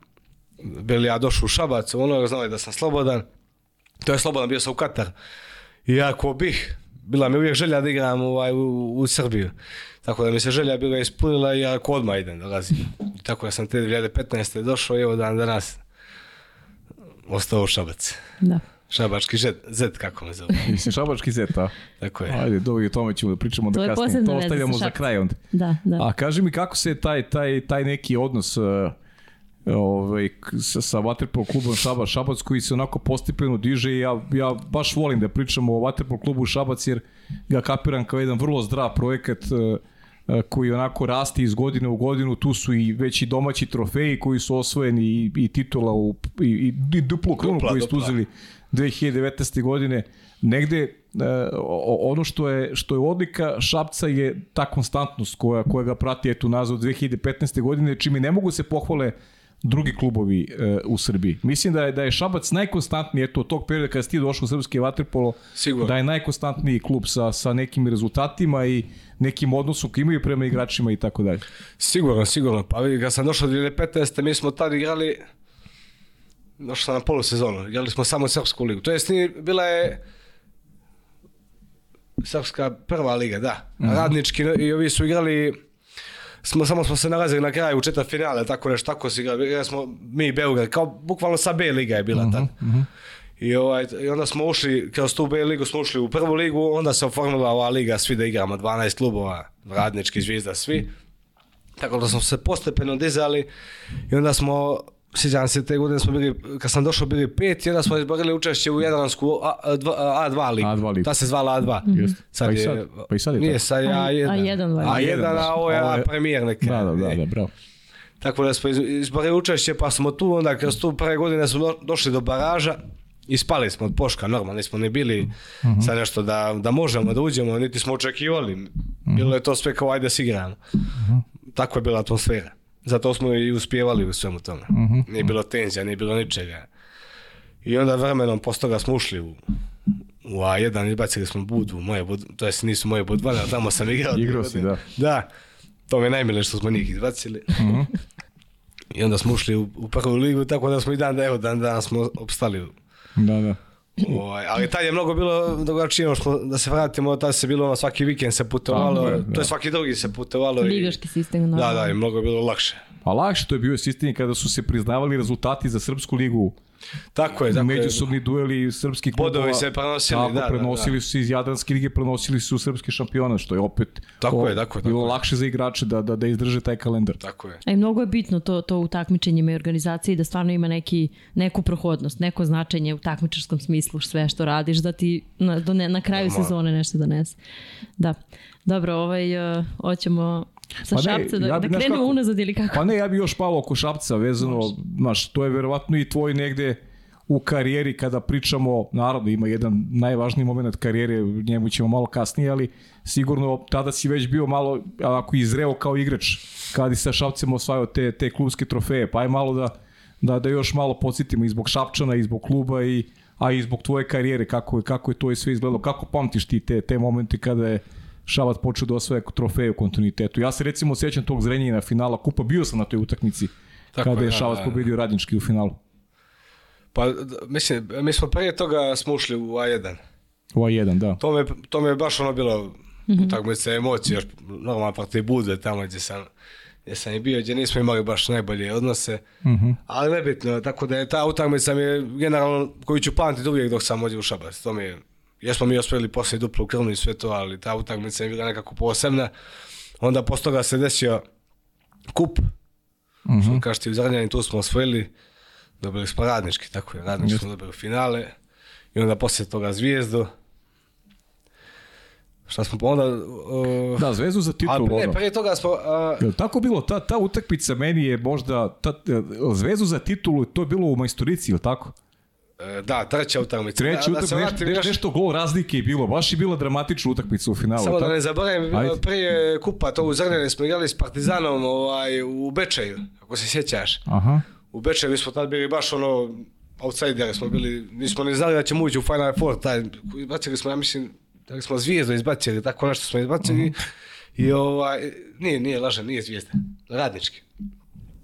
bili ja došao u Šabac, ono je znali da sam slobodan. To je slobodan, bio sam u Katar. I ako bih, bila mi uvijek želja da igram ovaj, u, u Srbiju. Tako da mi se želja bila ispunila i ako odmah idem dolazim. Da Tako da sam te 2015. došao i evo dan danas ostao u Šabac. Da. Šabački zet, zet kako me zove. [laughs] šabački zet, a? Tako je. Ajde, dobro, o tome ćemo da pričamo da to da kasnije. To ostavljamo za kraj onda. Da, da. A kaži mi kako se taj, taj, taj neki odnos e, ovaj, sa, sa Waterpolo klubom Šabac, Šabac koji se onako postepeno diže i ja, ja baš volim da pričamo o Waterpolo klubu Šabac jer ga kapiram kao jedan vrlo zdrav projekat e, e, koji onako rasti iz godine u godinu, tu su i veći domaći trofeji koji su osvojeni i, i titula u, i, i, i duplu krunu koju su uzeli 2019. godine, negde e, ono što je što je odlika Šapca je ta konstantnost koja koja ga prati eto nazad 2015. godine čime ne mogu se pohvale drugi klubovi e, u Srbiji. Mislim da je da je Šabac najkonstantniji eto tog perioda kada si ti došao u srpski vaterpolo, Sigurno. da je najkonstantniji klub sa sa nekim rezultatima i nekim odnosom koji imaju prema igračima i tako dalje. Sigurno, sigurno. Pa vidi, kad sam došao 2015. mi smo tad igrali došla sam na polusezonu, igrali smo samo Srpsku ligu. To jest, bila je Srpska prva liga, da. Mhm. Radnički i ovi su igrali smo, samo smo se nalazili na kraju u četvrt finale, tako nešto, tako si igrali, igrali smo mi i Beograd, kao bukvalno sa B liga je bila mhm, tad. Mhm. I, ovaj, I onda smo ušli, kroz tu B ligu smo ušli u prvu ligu, onda se oformila ova liga, svi da igramo, 12 klubova, radnički, zvizda, svi. Tako da smo se postepeno dizali i onda smo Sjećam se, te godine smo bili, kad sam došao bili pet, jedan smo izborili učešće u Jadransku A, 2 A2 ligu. A2 ligu. Ta se zvala A2. Mm -hmm. sad pa, i sad, je, pa i sad je Nije, sad je A1. A1, A1, a ovo je A premijer neka. Da, da, da, da, bravo. Tako da smo izborili učešće, pa smo tu, onda kroz tu prve godine smo došli do baraža, i ispali smo od Poška, normalno, nismo ni bili uh mhm. -huh. sad nešto da, da možemo da uđemo, niti smo očekivali. Mhm. Bilo je to sve kao ajde da si igramo. Uh mhm. -huh. Tako je bila atmosfera. Zato smo i uspjevali u svemu tome. Mm -hmm. Nije bilo tenzija, nije bilo ničega. I onda vremenom posto toga smo ušli u, u A1, izbacili smo Budvu, moje bud, to jest nisu moje Budvane, ali tamo sam [laughs] igrao. Igrao si, da. Da, to mi je najmile što smo njih izbacili. Mm -hmm. I onda smo ušli u, u prvu ligu, tako da smo i dan, evo, dan danas smo opstali da, da. Oj, ovaj, ali tad je mnogo bilo drugačije, da se vratimo, tad se bilo ono, svaki vikend se putovalo, da, to je da. svaki drugi se putovalo. Ligaški i, sistem, no. Da, da, i mnogo bilo lakše. A pa lakše to je bio sistem kada su se priznavali rezultati za Srpsku ligu Tako je, tako dakle, Međusobni je. dueli srpskih klubova. Bodovi se prenosili, tako, da, da prenosili da, da. su iz Jadranske lige, prenosili su u srpski šampionat, što je opet tako o, je, tako je, bilo je. lakše za igrače da, da, da izdrže taj kalendar. Tako je. A e, i mnogo je bitno to, to u takmičenjima i organizaciji da stvarno ima neki, neku prohodnost, neko značenje u takmičarskom smislu sve što radiš, da ti na, do ne, na kraju Mora. sezone nešto donese. Da. Dobro, ovaj, eh, hoćemo Sa pa šapca, da, ja bi, da krenu kako, unazad ili kako? Pa ne, ja bi još palo oko šapca vezano, znaš, to je verovatno i tvoj negde u karijeri kada pričamo, naravno ima jedan najvažniji moment karijere, njemu ćemo malo kasnije, ali sigurno tada si već bio malo, ako izreo kao igrač, kada si sa Šapcem osvajao te, te klubske trofeje, pa je malo da, da, da još malo podsjetimo i zbog Šapčana, i zbog kluba, i, a i zbog tvoje karijere, kako je, kako je to sve izgledalo, kako pamtiš ti te, te momente kada je Šabac počeo da osvaja trofeje u kontinuitetu. Ja se recimo sećam tog Zrenjina finala Kupa, bio sam na toj utakmici Tako, kada je da, Šabac ja, da. ja. pobedio Radnički u finalu. Pa, mislim, mi smo prije toga smo ušli u A1. U A1, da. To me, to me baš ono bilo, mm -hmm. tako mi se emocije, još normalna partija bude tamo gdje sam, gdje sam i bio, gdje nismo imali baš najbolje odnose, mm -hmm. ali nebitno, tako da je ta utakmica mi je generalno koju ću pamtiti uvijek dok sam ovdje u Šabac, to mi je jesmo mi osvojili posle duplu krvnu i sve to, ali ta utakmica je bila nekako posebna. Onda posle toga se desio kup, mm -hmm. što kažete u Zrnjani, tu smo osvojili, dobili smo radnički, tako je, radnički Just. smo dobili finale, i onda posle toga Zvijezdu, Šta smo onda... Uh, da, zvezu za titulu. A, ne, pre toga smo... Uh, tako bilo, ta, ta utakmica meni je možda... Ta, eh, zvezu za titulu, to je bilo u majstorici, ili tako? E, da, treća utakmica. Treća da, da utakmica, da neš, nešto gol razlike je bilo, baš je bila dramatična utakmica u finalu. Samo da tako? da ne zaboravim, Ajde. prije kupa to u Zrnjane smo igrali s Partizanom ovaj, u Bečeju, ako se sjećaš. Aha. U Bečeju smo tad bili baš ono, outsideri smo bili, nismo ne znali da ćemo ući u Final Four, taj, izbacili smo, ja mislim, da smo zvijezdu izbacili, tako nešto smo izbacili. Uh -huh. I ovaj, nije, nije lažan, nije zvijezda, radnički.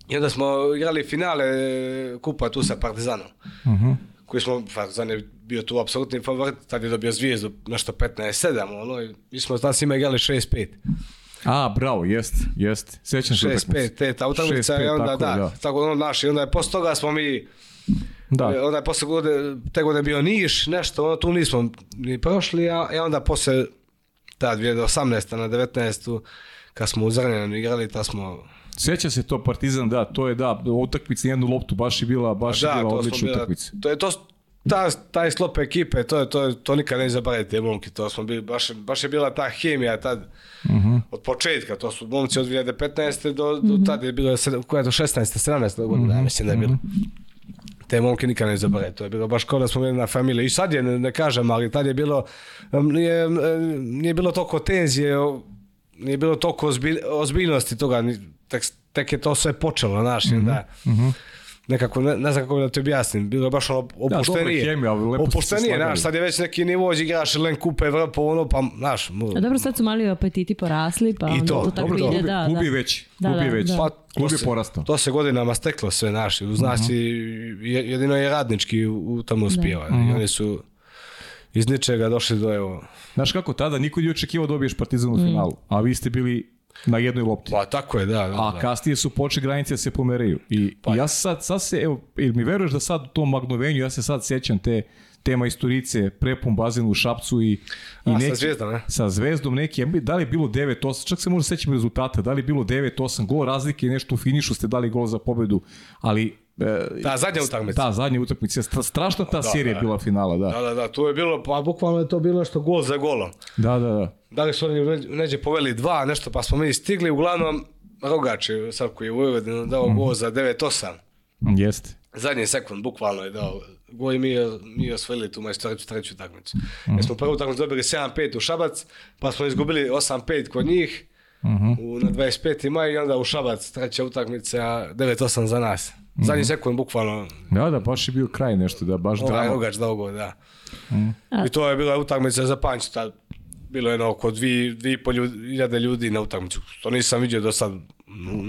I onda smo igrali finale e, kupa tu sa Partizanom. Uh -huh koji smo, Partizan je bio tu apsolutni favorit, tad je dobio zvijezdu nešto 15-7, ono, mi smo tada svima igrali 6-5. A, bravo, jest, jest. Sećam se utakmice. 6-5, te ta utakmica je onda, tako, da, da, tako ono naš, i onda je posle toga smo mi, da. E, onda je posle godine, te godine bio Niš, nešto, ono, tu nismo ni prošli, a, i e, onda posle, tad, 2018. na 19. kad smo u Zrnjanu igrali, ta smo Seća se to Partizan, da, to je da, utakmica jednu loptu baš je bila, baš da, je bila odlična utakmica. To je to ta, taj slop ekipe, to je to, je, to nikad ne zaboravite momki, to smo bili, baš, baš je bila ta hemija tad, uh mhm. -huh. od početka, to su momci od 2015. do, do mhm. tad je bilo, koja je 16. 17. godine, uh -huh. mislim da je bilo. Mhm. Te momke nikad ne zaboravite, to je bilo baš kao da smo bili na familiji. I sad je, ne, ne kažem, ali tad je bilo, nije, nije bilo toliko tenzije, nije bilo toliko ozbilj, ozbiljnosti toga, tek, tek je to sve počelo, znaš, mm -hmm. da, mm -hmm nekako, ne, ne znam kako da ti objasnim, bilo je baš ono da, opuštenije. Da, hemija, lepo opuštenije, znaš, sad je već neki nivo, igraš Len Kupe, Evropa, ono, pa, znaš. A dobro, sad su mali apetiti porasli, pa I to, to tako dobro, ide, da, da. Gubi već, da, gubi da, već. Da. Pa, Klub je porastao. To se godinama steklo sve, znaš, u znaci, uh -huh. jedino je radnički u, tamo uspio. Da. Uh mhm. -huh. oni su iz ničega došli do evo. Znaš kako, tada niko nije očekivao da dobiješ Partizan u mm. finalu, mm. a vi ste bili Na jednoj lopti. Pa tako je, da. da A da. kasnije su počeli granice da se pomeraju. I, pa, i ja sad, sad se, evo, ili mi veruješ da sad u tom magnovenju, ja se sad sećam te tema istorice, prepun bazen u Šapcu i, i A, neki, sa zvezdom, ne? Sa zvezdom neki, da li je bilo 9-8, čak se možda sećam rezultata, da li je bilo 9-8, gol razlike, nešto u finišu ste dali gol za pobedu, ali Da, zadnja utakmica. Da, zadnja utakmica. Strašna ta da, serija da, bila da. finala, da. Da, da, da, to je bilo, pa bukvalno je to bilo što gol za golom. Da, da, da. Da li su oni neđe poveli dva, nešto, pa smo mi stigli, uglavnom, Rogač je sad koji je u Vojvodinu dao gol mhm. za 9-8. Jeste. Zadnji sekund, bukvalno je dao gol i mi, mi osvojili tu majstoricu treću utakmicu. Mm. Jer smo prvu utakmicu dobili 7-5 u Šabac, pa smo izgubili 8-5 kod njih. Mm -hmm. u, na 25. maj i onda u Šabac treća utakmica 9-8 za nas. Zadnji mm. sekund, bukvalno. Da, da, baš je bio kraj nešto, da, baš ovaj drama. Ovaj dogo, da. Mm. I to je bila utakmica za panč, tad bilo je na oko dvi, dvi i pol ljudi, ljudi na utakmicu. To nisam vidio do sad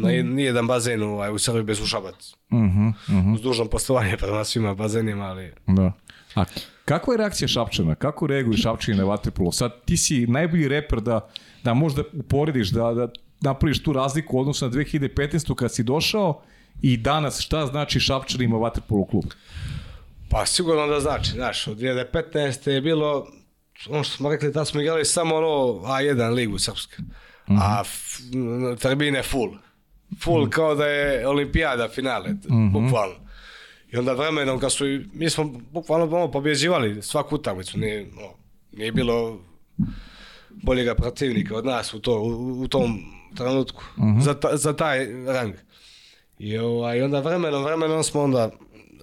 na nijedan bazen ovaj, u Srbiji bez ušabac. Mm -hmm, mm -hmm. Uz dužno postovanje prema svima bazenima, ali... Da. A kakva je reakcija Šapčana? Kako reaguju Šapčani na Vatrepolo? Sad ti si najbolji reper da, da možda uporediš, da, da napraviš tu razliku u odnosu na 2015. kad si došao i danas šta znači Šapčanima Waterpolo klub? Pa sigurno da znači, znaš, od 2015. je bilo, ono što smo rekli, da smo igrali samo ono A1 ligu srpska, mm a tribine full, full mm kao da je olimpijada finale, mm bukvalno. I onda vremenom kad su, mi smo bukvalno ono, pobjeđivali svaku utakmicu, nije, no, nije bilo boljega protivnika od nas u, to, u, u tom trenutku, uh za, ta, za taj rang. Jo, a i onda vremenom, vremenom smo onda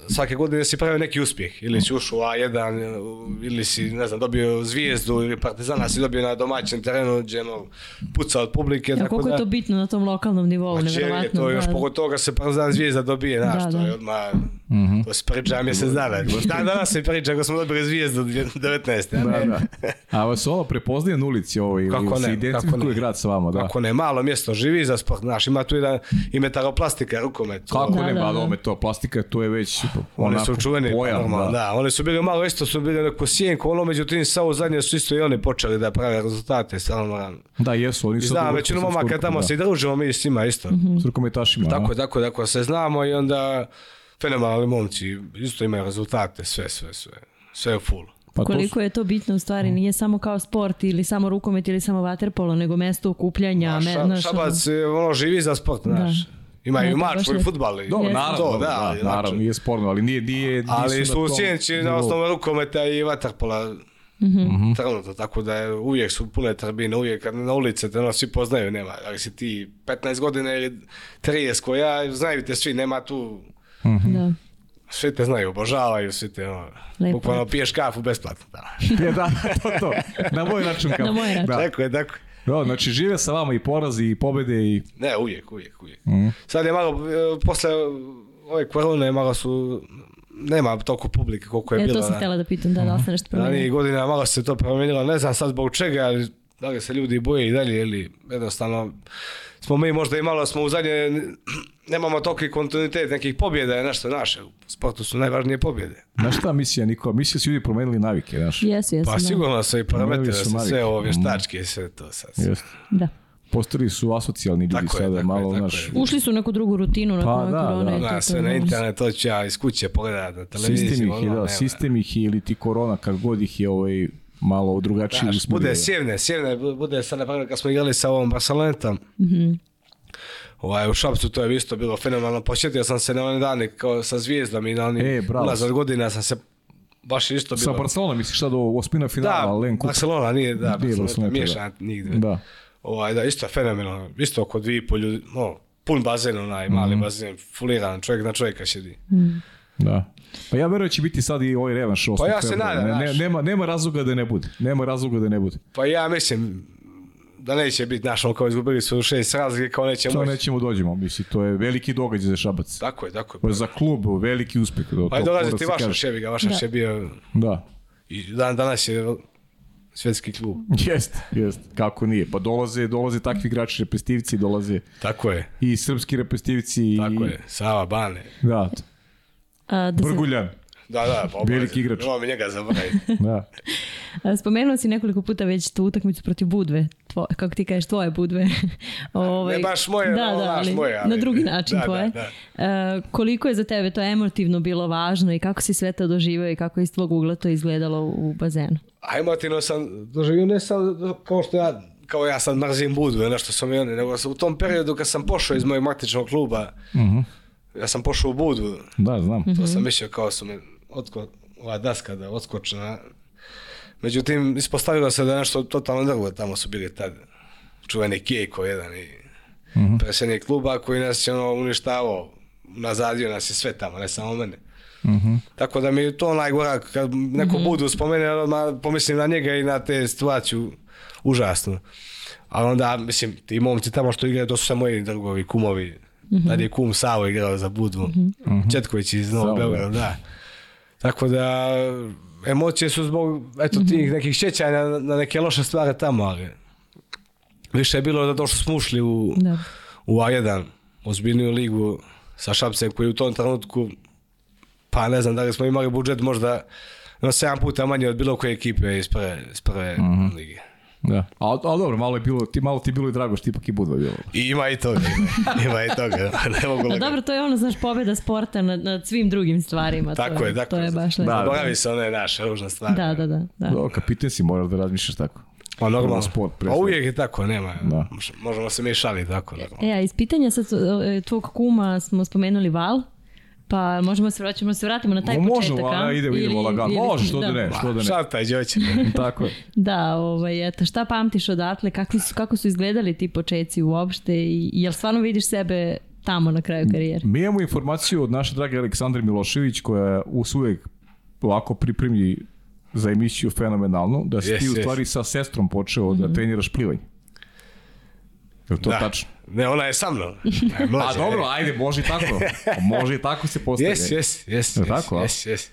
svake godine da si pravio neki uspjeh, ili si ušao u A1, ili si, ne znam, dobio zvijezdu, ili Partizana si dobio na domaćem terenu, gdje no, puca od publike. Ja, tako koliko da, je to bitno na tom lokalnom nivou, pa nevjerovatno. Je to da, još pogotovo kad se Partizan zvijezda dobije, znaš, da, to je da. odmah, mm -hmm. to se priča mjesec dana. Dan danas se priča ako smo dobili zvijezdu 19. Da, da. A vas ovo prepoznaje na ulici ovo ili kako ne, se identifikuje grad s vama, da? Kako ne, malo mjesto živi za sport, znaš, ima tu jedan, i metaroplastika, rukomet. Kako da, ne, da, da. da. to plastika, to je već oni su čuveni pojam, normalno, da. da. One su bili malo isto, su bili neko sjenko, ono međutim samo zadnje su isto i oni počeli da prave rezultate stalno rano. Da. da, jesu, oni su. da, većinu momaka tamo da. se družimo mi s njima isto. Mm -hmm. S rukometašima. Tako, da. tako, tako, se znamo i onda fenomenalni momci, isto imaju rezultate, sve, sve, sve. Sve je full. Pa Koliko to su... je to bitno u stvari, mhm. nije samo kao sport ili samo rukomet ili samo vaterpolo, nego mesto okupljanja. Da, ša, me, šabac ono, živi za sport, da. znaš. Da. Imaju i mač, i futbal. I... Dobro, naravno, to, da, da, naravno, nije sporno, ali nije... nije ali su ucijenči na osnovu rukometa i vaterpola mm trenutno, tako da je, uvijek su pune trbine, uvijek kad na ulice te da nas svi poznaju, nema, ali da si ti 15 godina ili 30 koja, znaju te svi, nema tu... Mm-hmm. Da. Svi te znaju, obožavaju, svi te, ono, bukvalno piješ kafu besplatno. Da. [laughs] je, da, to, to, na moj račun [laughs] kafu. Na moj račun. Da. Tako je, tako je. Da, znači žive sa vama i porazi i pobede i... Ne, uvijek, uvijek, uvijek. Mm. Sad je malo, e, posle ove korone malo su nema toliko publike koliko je e, bilo. E, to sam da. htjela da pitam, da, mm. da li mhm. se nešto promijenilo. Ranije godina malo se to promenilo, ne znam sad zbog čega, ali da li se ljudi boje i dalje, ili jednostavno smo mi možda imali, smo u zadnje, nemamo toliki kontinuitet nekih pobjeda, je nešto naše. U sportu su najvažnije pobjede. Na šta misija, Niko? Misija su ljudi promenili navike, znaš? Jesu, jesu. Pa da. sigurno su i parametri, su sve ove vještačke mm. i sve to sad. Jesu. Da postali su asocijalni ljudi tako sada, je, malo je, naš... Ušli su u neku drugu rutinu nakon pa, ove da, da. korone. Da, da, da sve na internet, to ću ja iz kuće pogledati na televiziji. Sistem ih je, da, sistem ih ili ti korona, kak god ih je ovaj, malo drugačije Daš, Bude Bude sjevne, sjevne, bude sad na kad smo igrali sa ovom Barcelentom. Mm -hmm. Ovaj, u Šapcu to je isto bilo fenomenalno. Posjetio sam se na one dane kao sa zvijezdom i na onim e, ulazak godina sam se baš isto bilo. Sa Barcelona misliš sad ovo ospina da, finala, da, Lenku. Barcelona nije, da, Barcelona miješan nigdje. Da. Ovaj, da, isto je fenomenalno. Isto oko dvije i pol ljudi, no, pun bazen onaj, mali mm -hmm. bazen, fuliran, čovjek na čovjeka sjedi. Mm. Da. Pa ja verujem da će biti sad i ovaj revanš 8. Pa ja se nadam, ne, ne, nema, nema razloga da ne bude. Nema razloga da ne bude. Pa ja mislim, da neće biti, našo ono kao izgubili su šest razlike, kao neće moći. To nećemo da dođemo, misli, to je veliki događaj za Šabac. Tako je, tako je. Pa za klub, veliki uspeh. Do pa je ti vaša šebiga, vaša da. šebija. Da. I dan, danas je svetski klub. Jeste, [laughs] jeste. Kako nije? Pa dolaze, dolaze takvi igrači reprezentativci, dolaze. Tako je. I srpski reprezentativci i Tako je. Sava Bane. Da. A, da Brguljan. Da, da, pa Veliki igrač. Nemoj mi njega zaboraviti. [laughs] da. Spomenuo si nekoliko puta već tu utakmicu protiv Budve, Tvoje, kako ti kažeš, tvoje Budve. [laughs] ovaj, ne baš moje, da, da, ali, baš moje. Ali, na drugi [laughs] da, način da, tvoje. Da, da. Uh, koliko je za tebe to emotivno bilo važno i kako si sve to doživio i kako je iz tvog ugla to izgledalo u bazenu? A emotivno sam doživio ne sam kao što ja kao ja sad mrzim Budve, nešto sam i oni, nego u tom periodu kad sam pošao iz mojeg matičnog kluba, uh mhm. -huh Ja sam pošao u budu. Da, znam. To sam mhm. mislio kao da su me otko, ova daska da odskočena. Međutim, ispostavilo se da je nešto totalno drugo. Tamo su bili tad čuveni Kijeko jedan i mm -hmm. kluba koji nas je ono uništavao. Nazadio nas je sve tamo, ne samo mene. Mm -hmm. Tako da mi je to najgora kad neko mm -hmm. budu spomene, odmah pomislim na njega i na te situaciju užasno. Ali onda, mislim, ti momci tamo što igraju, to su samo moji drugovi, kumovi, Mm-hmm. Tad je kum Savo igrao za Budvu. mm Četković iz Novog da. Beograda, da. Tako da, emocije su zbog eto, mhm. tih nekih sjećanja na, neke loše stvari tamo, ali više je bilo da došli smo ušli u, da. u A1, ozbiljniju ligu sa Šapcem koji u tom trenutku, pa ne znam da li smo imali budžet možda na 7 puta manje od bilo koje ekipe iz prve, iz prve mhm. lige. Da. A, a dobro, malo je bilo, ti malo ti bilo i drago što ipak i budva bilo. I ima i toga, ima, i toga. [laughs] Pa ne mogu a pa dobro, to je ono, znaš, pobeda sporta nad, nad svim drugim stvarima. Tako to je, tako to je. baš da, da. Bogavi se ona je naša ružna stvar. Da, da, da. da. da kapitan si, moraš da razmišljaš tako. Pa normalno sport. Pa uvijek je tako, nema. Da. Možemo se mi šaliti tako. E, normalno. E, a iz pitanja sad e, tvog kuma smo spomenuli Val. Pa možemo se vraćamo se vratimo na taj Možemo, početak, a? Možemo, ide vidimo lagano. Može, što da, da ne, što da ne. Šta taj đoće? [laughs] Tako je. Da, ovaj eto, šta pamtiš odatle? Kakvi su kako su izgledali ti početci uopšte i jel stvarno vidiš sebe tamo na kraju karijere? Mi imamo informaciju od naše drage Aleksandre Milošević koja usuvek ovako pripremi za emisiju fenomenalno, da si yes, ti u stvari yes. sa sestrom počeo mm -hmm. da mhm. treniraš plivanje. Je to da. tačno? Ne, ona je sa mnom. [laughs] mlađa, A pa dobro, ajde, može i tako. [laughs] Može i tako se postavlja. Jes, jes, jes. Je tako, jes, jes.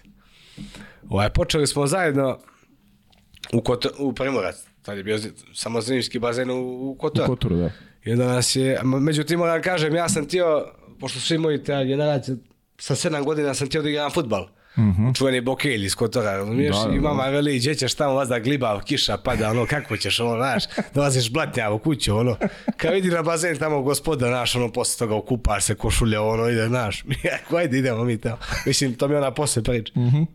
Ovaj, počeli smo zajedno u, Kot u Primorac. Tad je bio samozanimski bazen u, u Kotoru. U Kotoru, da. I onda nas je, međutim, moram kažem, ja sam tio, pošto svi moji ta generacija, sa sedam godina sam tio da igram futbal. Mm Mm -hmm. Čuveni bokelj iz Kotora, razumiješ? Da, da, da. I mama veli, gdje ćeš tamo vas da gliba, kiša pada, ono, kako ćeš, ono, znaš, dolaziš blatnjavo kuću, ono, kad vidi na bazen tamo gospoda, znaš, ono, posle toga okupaš se, košulje, ono, ide, znaš, ajde, [laughs] idemo mi tamo. Mislim, to mi ona posle priča. Mm -hmm.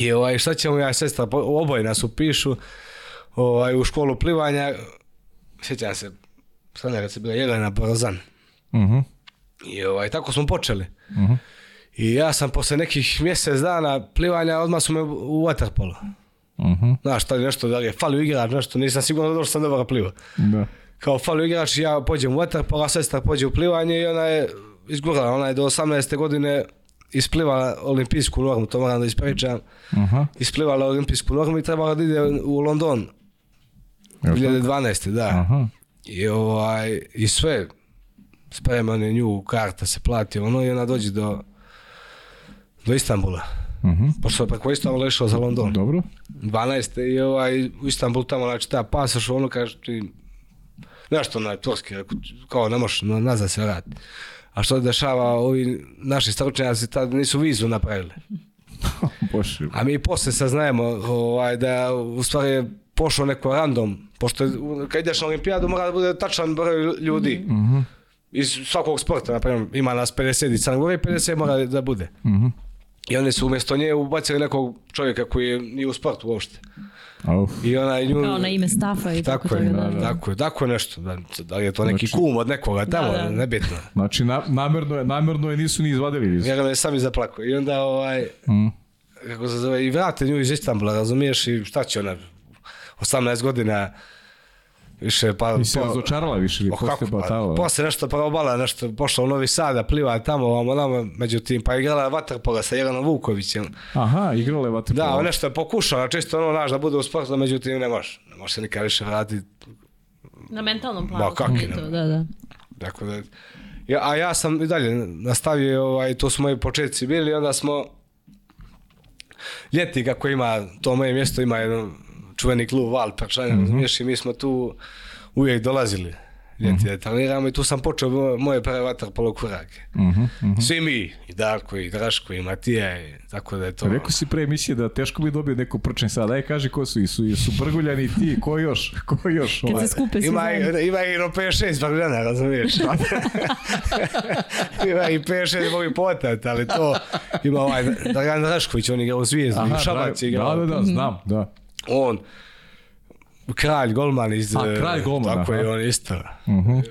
I ovaj, šta ćemo ja sestra, oboje nas upišu ovaj, u školu plivanja, sjećam se, sada kad se bila Jelena Borazan. Mm -hmm. I ovaj, tako smo počeli. Mm -hmm. I ja sam posle nekih mjesec dana plivanja odmah su me u waterpolo. Uh-huh. Mhm. Znaš, tad nešto da li je falio igrač, nešto, nisam sigurno da sam dobro pliva. Da. Kao falio igrač, ja pođem u waterpolo, a sestra pođe u plivanje i ona je izgurala, ona je do 18. godine isplivala olimpijsku normu, to moram da ispričam. Uh-huh. Isplivala olimpijsku normu i trebala da ide u London. 2012. da. Aha. I, ovaj, I sve, spreman je nju, karta se plati, ono i ona dođe do do Istanbula. Mhm. Pošto pa koji Istanbul išao za London. Dobro. 12. i ovaj, u Istanbul tamo, znači, ta da pasoš, ono kaže ti, nešto na turski, kao ne možeš na, nazad se vratiti. A što dešava, ovi naši stručnjaci tad nisu vizu napravili. [laughs] A mi posle saznajemo ovaj, da u stvari je pošao neko random, pošto kad ideš na olimpijadu mora da bude tačan broj ljudi. Mhm. Iz svakog sporta, na primjer, ima nas 50 i Crnogore, 50 mora da bude. Mhm. I oni su umjesto nje ubacili nekog čovjeka koji nije u sportu uopšte. Uf. I ona nju... Kao na ime Stafa i tako, tako je, da, da, da. Tako, tako nešto. Da, da li je to neki znači, kum od nekoga da, tamo, da, da. nebitno. Znači, na, namjerno, je, namerno je nisu ni izvadili. Iz... Ja da ga je sami i zaplako. I onda ovaj... Mm. Kako se zove, i vrate nju iz Istanbula, razumiješ, i šta će ona, 18 godina, Više pa I se pa, razočarala više ili oh, posle Batala. Pa, posle nešto probala, nešto pošla u Novi Sad da pliva tamo, ovamo nama, međutim pa igrala vaterpola sa Jelanom Vukovićem. Aha, igrala je vaterpola. Da, nešto je pokušala, čisto ono naš da bude u sportu, međutim ne može. Ne može se nikad više vratiti. Na mentalnom planu. Ba, kak to, da, da. Dakle, da, ja, a ja sam i dalje nastavio, ovaj, to su moji početci bili, onda smo ljeti kako ima to moje mjesto ima jedan čuveni klub Valperšanja, mm -hmm. i mi smo tu uvijek dolazili. Ljeti, mm -hmm. treniramo i tu sam počeo moje prve vaterpolo korake. Mm -hmm. Svi mi, i Darko, i Draško, i Matija, i tako da je to... Rekao si pre emisije da teško bi dobio neko prčen sada, aj e, kaži ko su, i su, i su Brguljani ti, ko još, ko još? Kad ovaj. se skupe svi ima, i, ima i no 5-6 Brguljana, razumiješ? Da. [laughs] ima i 5-6 mogu potat, ali to ima ovaj Dragan Drašković, on igra u Zvijezdu, u Šabac igra. Da, da, da, znam, da on, kralj golman iz... A, kralj eh, golmana. Tako aha. je on isto. Mhm. Uh -huh.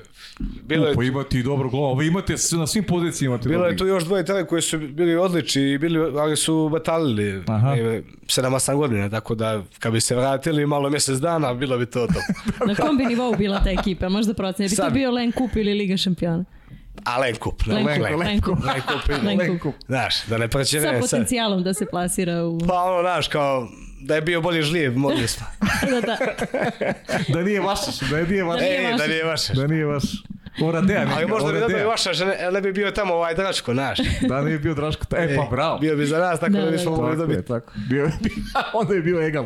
Bilo je... Pa imate i dobro glava, vi imate na svim pozicijama. Imate Bilo je tu još dvoje tele koji su bili odlični, i bili, ali su batalili 7-8 e, godina, tako da kad bi se vratili malo mjesec dana, bilo bi to to. [laughs] na kom bi nivou bila ta ekipa, možda procene? Bi to bio Len Kup ili Liga šampiona? A Lenkup. Ne? Lenkup, Lenkup, Lenkup, Lenkup, Lenkup, Lenkup. Znaš, da ne prećene. Sa potencijalom sad. da se plasira u... Pa ono, znaš, kao, Da je bio bolji žlijeb, mogli smo. [laughs] da, da. da nije vaš, da je nije vaš. Da nije vaš. da nije e, da vaš. Da nije vaš. Oradea. Ali možda bi dobio vaša, žena, ali bi bio tamo ovaj Draško naš. da, nije bio Draško. E, e, pa bravo. Bio bi za nas, tako da, da bismo da, da. mogli dobiti. Je, tako. Bio, [laughs] onda je bio egal.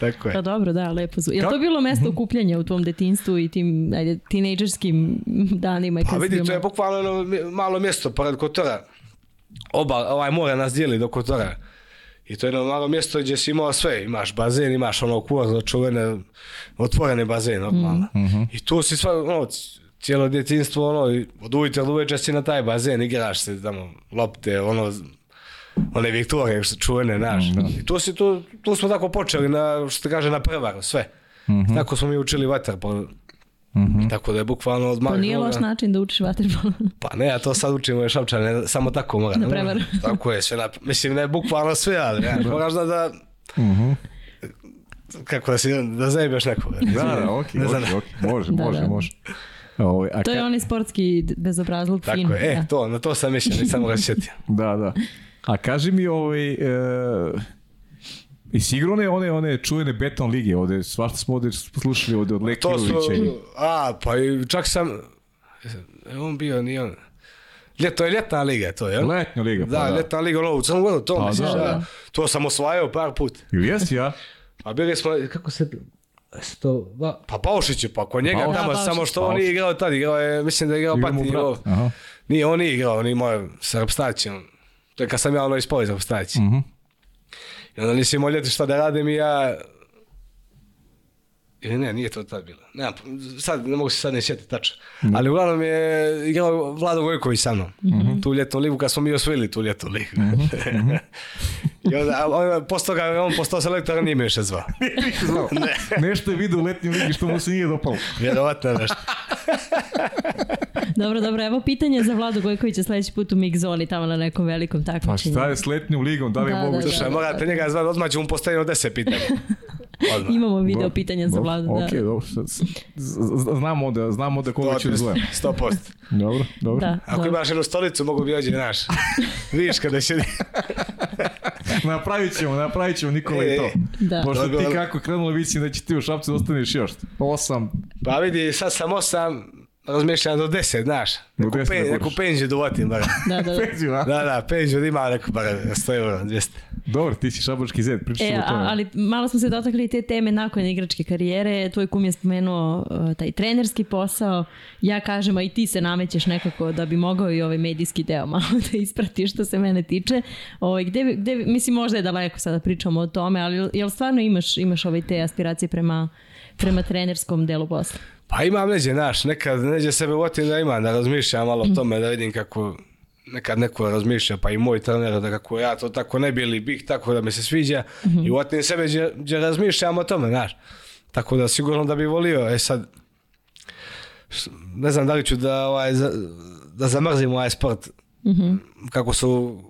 Tako je. Pa dobro, da, lepo zvuči. Je li to bilo mesto mhm. okupljanja u tvom detinstvu i tim ajde, tinejdžerskim danima? Pa vidi, to je bukvalno malo mjesto pored Kotora. Oba, ovaj more nas dijeli do Kotora. I to je jedno malo mjesto gdje si imao sve. Imaš bazen, imaš ono kuva za čuvene, otvorene bazen, normalno. Mm -hmm. I tu si sva, ono, cijelo djetinstvo, ono, od ujutja do uveče si na taj bazen, igraš se tamo, lopte, ono, one Viktorije čuvene, znaš. Mm -hmm. I tu, si, tu, tu smo tako počeli, na, što te kaže, na prevar, sve. Mm -hmm. Tako smo mi učili vater, vaterpol -hmm. Tako da je bukvalno od To pa nije loš da. način da učiš vaterpolo. [laughs] pa ne, a to sad učimo je šapčane, samo tako moram. Na prevaru. [laughs] tako je, sve na, mislim da je bukvalno sve, ali ne, da. moraš da, da mhm. kako da, si, da zajebeš nekoga. Da, da, okej, okay, okay, okay, može, da, može, da. može. Ovo, ovaj, a to je onaj sportski bezobrazluk tako fin. Tako je, e, da. to, na to sam mišljen, nisam ga sjetio. da, da. A kaži mi ovaj, e, I sigurno ne one, one čuvene beton lige, ovde, svašta smo ovde slušali ovde od pa Lekirovića. su, a, pa i čak sam, e, on bio, ni on, Ljeto je ljetna liga, to je. Letnja liga, pa da. da. ljetna liga, ono, u Crnom Goru, to pa, da, misliš, da, da. da, To sam osvajao par put. Ili jesi, ja? Pa bili smo, kako se, Sto, ba... Pa Paušić je, pa kod njega Paušić. tamo, da, samo što Paušić. on nije igrao tad, igrao je, mislim da je igrao Pati Njegov. Nije on nije igrao, on imao sa Rapstaćem. To je kad sam ja ono ispao iz Mhm. Mm -hmm. I onda nisam imao ljeti šta da radim i ja... Ili e, ne, nije to tad bilo. Ne, sad, ne mogu se sad ne sjetiti tačno. Mm. Ali uglavnom je igrao Vlado Vojković sa mnom. Mm -hmm. Tu ljetnu ligu kad smo mi osvojili tu ljetnu ligu. Mm [laughs] -hmm. I onda, on, posto ga, on postao selektor, nije me više zvao. [laughs] nije više zvao. ne. Nešto je vidio u letnjoj ligi što mu se nije dopalo. Vjerovatno nešto. [laughs] dobro, dobro, evo pitanje za Vladu Gojkovića sledeći put u Migzoli, tamo na nekom velikom takmičenju. Pa šta je s letnjom ligom, da li da, je da, moguće? Da, da, da, da. Mora njega zvati, odmah ću mu postaviti od 10 pitanja. [laughs] Odmah. Imamo video pitanja za Vladu. Ok, da. dobro. Znamo da, znamo da koga ću zle. 100%. Dobro, dobro. Da, Ako dobro. imaš jednu stolicu, mogu bi ođe, znaš. Viš kada će... [laughs] [laughs] napravit ćemo, napravit ćemo Nikola e, i to. E, e, da. Pošto ti kako krenulo, vidim da će ti u Šapcu ostaneš još. Osam. Pa vidi, sad sam osam, razmišljam do 10, znaš. Do deset pen, da Neku penđu da uvatim, bar. [laughs] da, da, da. Penđu, a? Da, da, penđu da ima, neko bar 100 euro, 200. Dobro, ti si šabački zed, pričat e, o tome. Ali malo smo se dotakli te teme nakon igračke karijere, tvoj kum je spomenuo uh, taj trenerski posao, ja kažem, a i ti se namećeš nekako da bi mogao i ovaj medijski deo [laughs] malo da isprati što se mene tiče. Ovaj, gde, gde, mislim, možda je daleko sada pričamo o tome, ali jel stvarno imaš, imaš ovaj te aspiracije prema, prema trenerskom delu posla? Pa imam neđe, znaš, nekad neđe sebe votim da imam, da razmišljam malo o tome, da vidim kako nekad neko razmišlja, pa i moj trener, da kako ja to tako ne bili ili bih tako da mi se sviđa i votim sebe gdje razmišljam o tome, znaš. Tako da sigurno da bi volio, e sad, ne znam da li ću da, ovaj, da zamrzim ovaj sport, mm kako su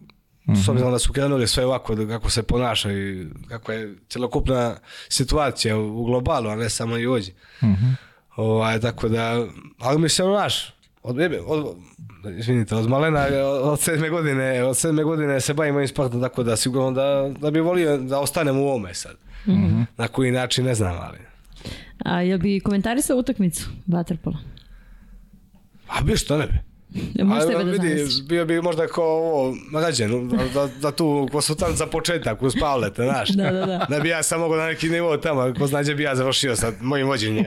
Mm S obzirom da su krenuli sve ovako, da kako se ponašaju, kako je celokupna situacija u globalu, a ne samo i ovdje. Mm Ovaj, tako da, ali mi se ono znaš, od bebe, od, izvinite, od malena, od sedme godine, od sedme godine se bavim ovim sportom, tako da sigurno da, da bi volio da ostanem u ovome sad. Mm -hmm. Na koji način, ne znam, ali... A jel bi komentarisao utakmicu Vaterpola? A bi što ne bi. Da, Možeš tebe da vidi, znaš. Bio bi možda kao ovo, rađen, da, da, da tu konsultant za početak, uz Pavleta, znaš. da, da, da. Da bi ja sam mogao na neki nivo tamo, ako znađe bi ja završio sa mojim vođenjem.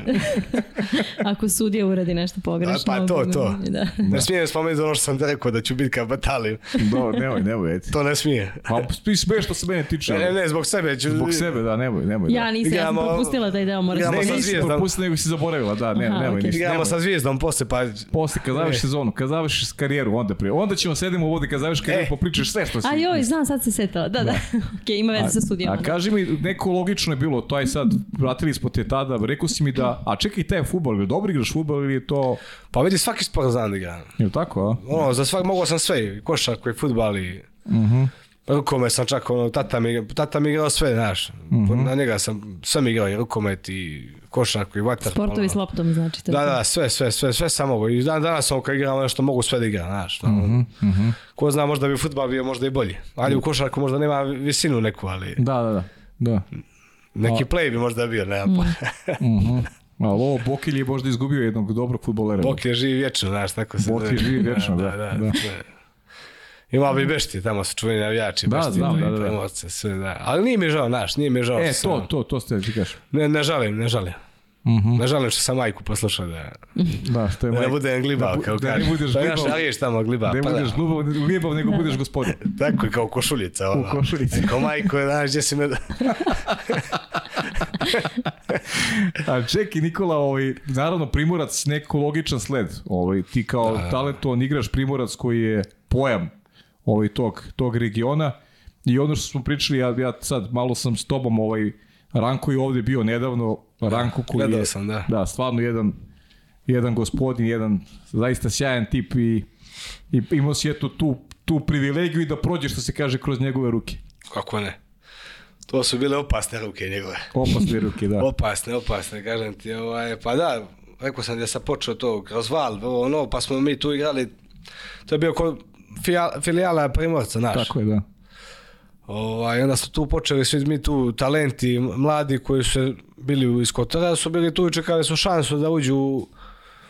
[laughs] ako sudija uradi nešto pogrešno. Da, pa to, to. Da. Ne smijem spomenuti ono što sam rekao, da ću biti kao bataliju. Do, nemoj, nemoj, eti. To ne smije. Pa sve što se mene tiče. Ne, ne, zbog sebe. Ću... Zbog sebe, da, nemoj, nemoj. Da. Ja nisam, ja sam propustila taj deo, moram. Ne, nisi propustila, nego si zaboravila, da, ne, nemoj, nemoj. Igramo sa zvijezdom posle, pa... Posle, kad završi sezonu, kad završiš karijeru, onda prije. Onda ćemo sedimo ovde kad završiš karijeru, e. popričaš sve što si. A joj, znam, sad se setao. Da, da. da. [laughs] ok, ima veze sa studijama. A, a da. kaži mi, neko logično je bilo, taj sad, vratili smo te tada, rekao si mi da, a čekaj, taj je futbol, je dobro igraš futbol ili je to... Pa vidi, svaki sport znam da igram. Je tako, a? Ono, za svak, mogao sam sve, košarku i futbal i... Uh mhm. -huh rukomet sam čak, ono, tata mi, tata mi igrao sve, znaš, mm -hmm. na njega sam, sve mi igrao i rukomet i košarku i vatar. Sportovi ono. s loptom, znači. Da, da, sve, sve, sve, sve sam mogu. I dan, danas sam kad igram nešto mogu sve da igram, znaš. Ono, mm -hmm. Ko zna, možda bi futbal bio možda i bolji, ali u mhm. košarku možda nema visinu neku, ali... Da, da, da. da. Neki A... play bi možda bio, nema mm. [laughs] -hmm. Ali ovo Bokil je možda izgubio jednog dobrog futbolera. Bokil je živi vječno, znaš, tako se... Bokil je živi vječno, da. da, da, da. da. Ima bi bešti tamo sa čuveni navijači, da, bešti, znam, da, da, da. emocije, da. sve, da. Ali nije mi žao, naš, nije mi žao. E, to, to, to ste ti kažeš. Ne, ne žalim, ne žalim. Mhm. Mm -hmm. ne žalim što sam majku poslušao da [laughs] da što je da majka. Da budem glibao da, kao da, kaže. Da ne budeš pa glibao. Da šaliješ tamo glibao. Ne pa budeš glibao, da. glibao nego budeš gospodin. [laughs] Tako je kao košuljica ona. U košuljici. Kao majko, znaš gdje si me [laughs] A čeki Nikola, ovaj naravno Primorac neko logičan sled. Ovaj ti kao da. talentovan igrač Primorac koji je pojam ovaj, tog, tog regiona. I ono što smo pričali, ja, ja sad malo sam s tobom, ovaj, Ranko je ovde bio nedavno, Ranko koji je, sam, da. da, stvarno jedan, jedan gospodin, jedan zaista sjajan tip i, i imao si eto tu, tu privilegiju i da prođe što se kaže kroz njegove ruke. Kako ne? To su bile opasne ruke njegove. Opasne ruke, da. [laughs] opasne, opasne, kažem ti. Ovaj, pa da, rekao sam da sam počeo to kroz Valve, ono, pa smo mi tu igrali, to je bio ko, filijala Primorca, naš. Tako je, da. Ovaj, onda su tu počeli svi mi tu talenti, mladi koji su bili iz Kotara, su bili tu i čekali su šansu da uđu u,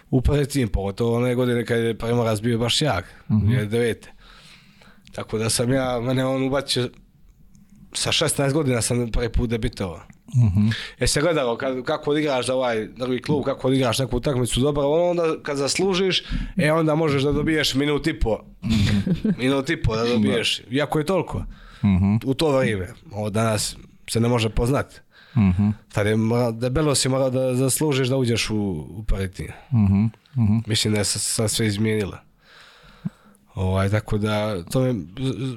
u prvi tim, pogotovo one godine kad je Primorac bio baš jak, uh -huh. 2009. Tako da sam ja, mene on ubacio sa 16 godina sam prvi pa put debitovao. mm E se gledalo kad, kako odigraš za ovaj drugi klub, kako odigraš neku utakmicu dobro, onda kad zaslužiš, e onda možeš da dobiješ minut i po. Mm-hmm. minut i po da, da dobiješ. Iako je toliko. Mm-hmm. U to vrijeme. Ovo danas se ne može poznati. Mm-hmm. Tad je mora, debelo si morao da zaslužiš da uđeš u, u mm-hmm. Mm-hmm. Mislim da je sad sve izmijenila. Ovaj, tako da, to me,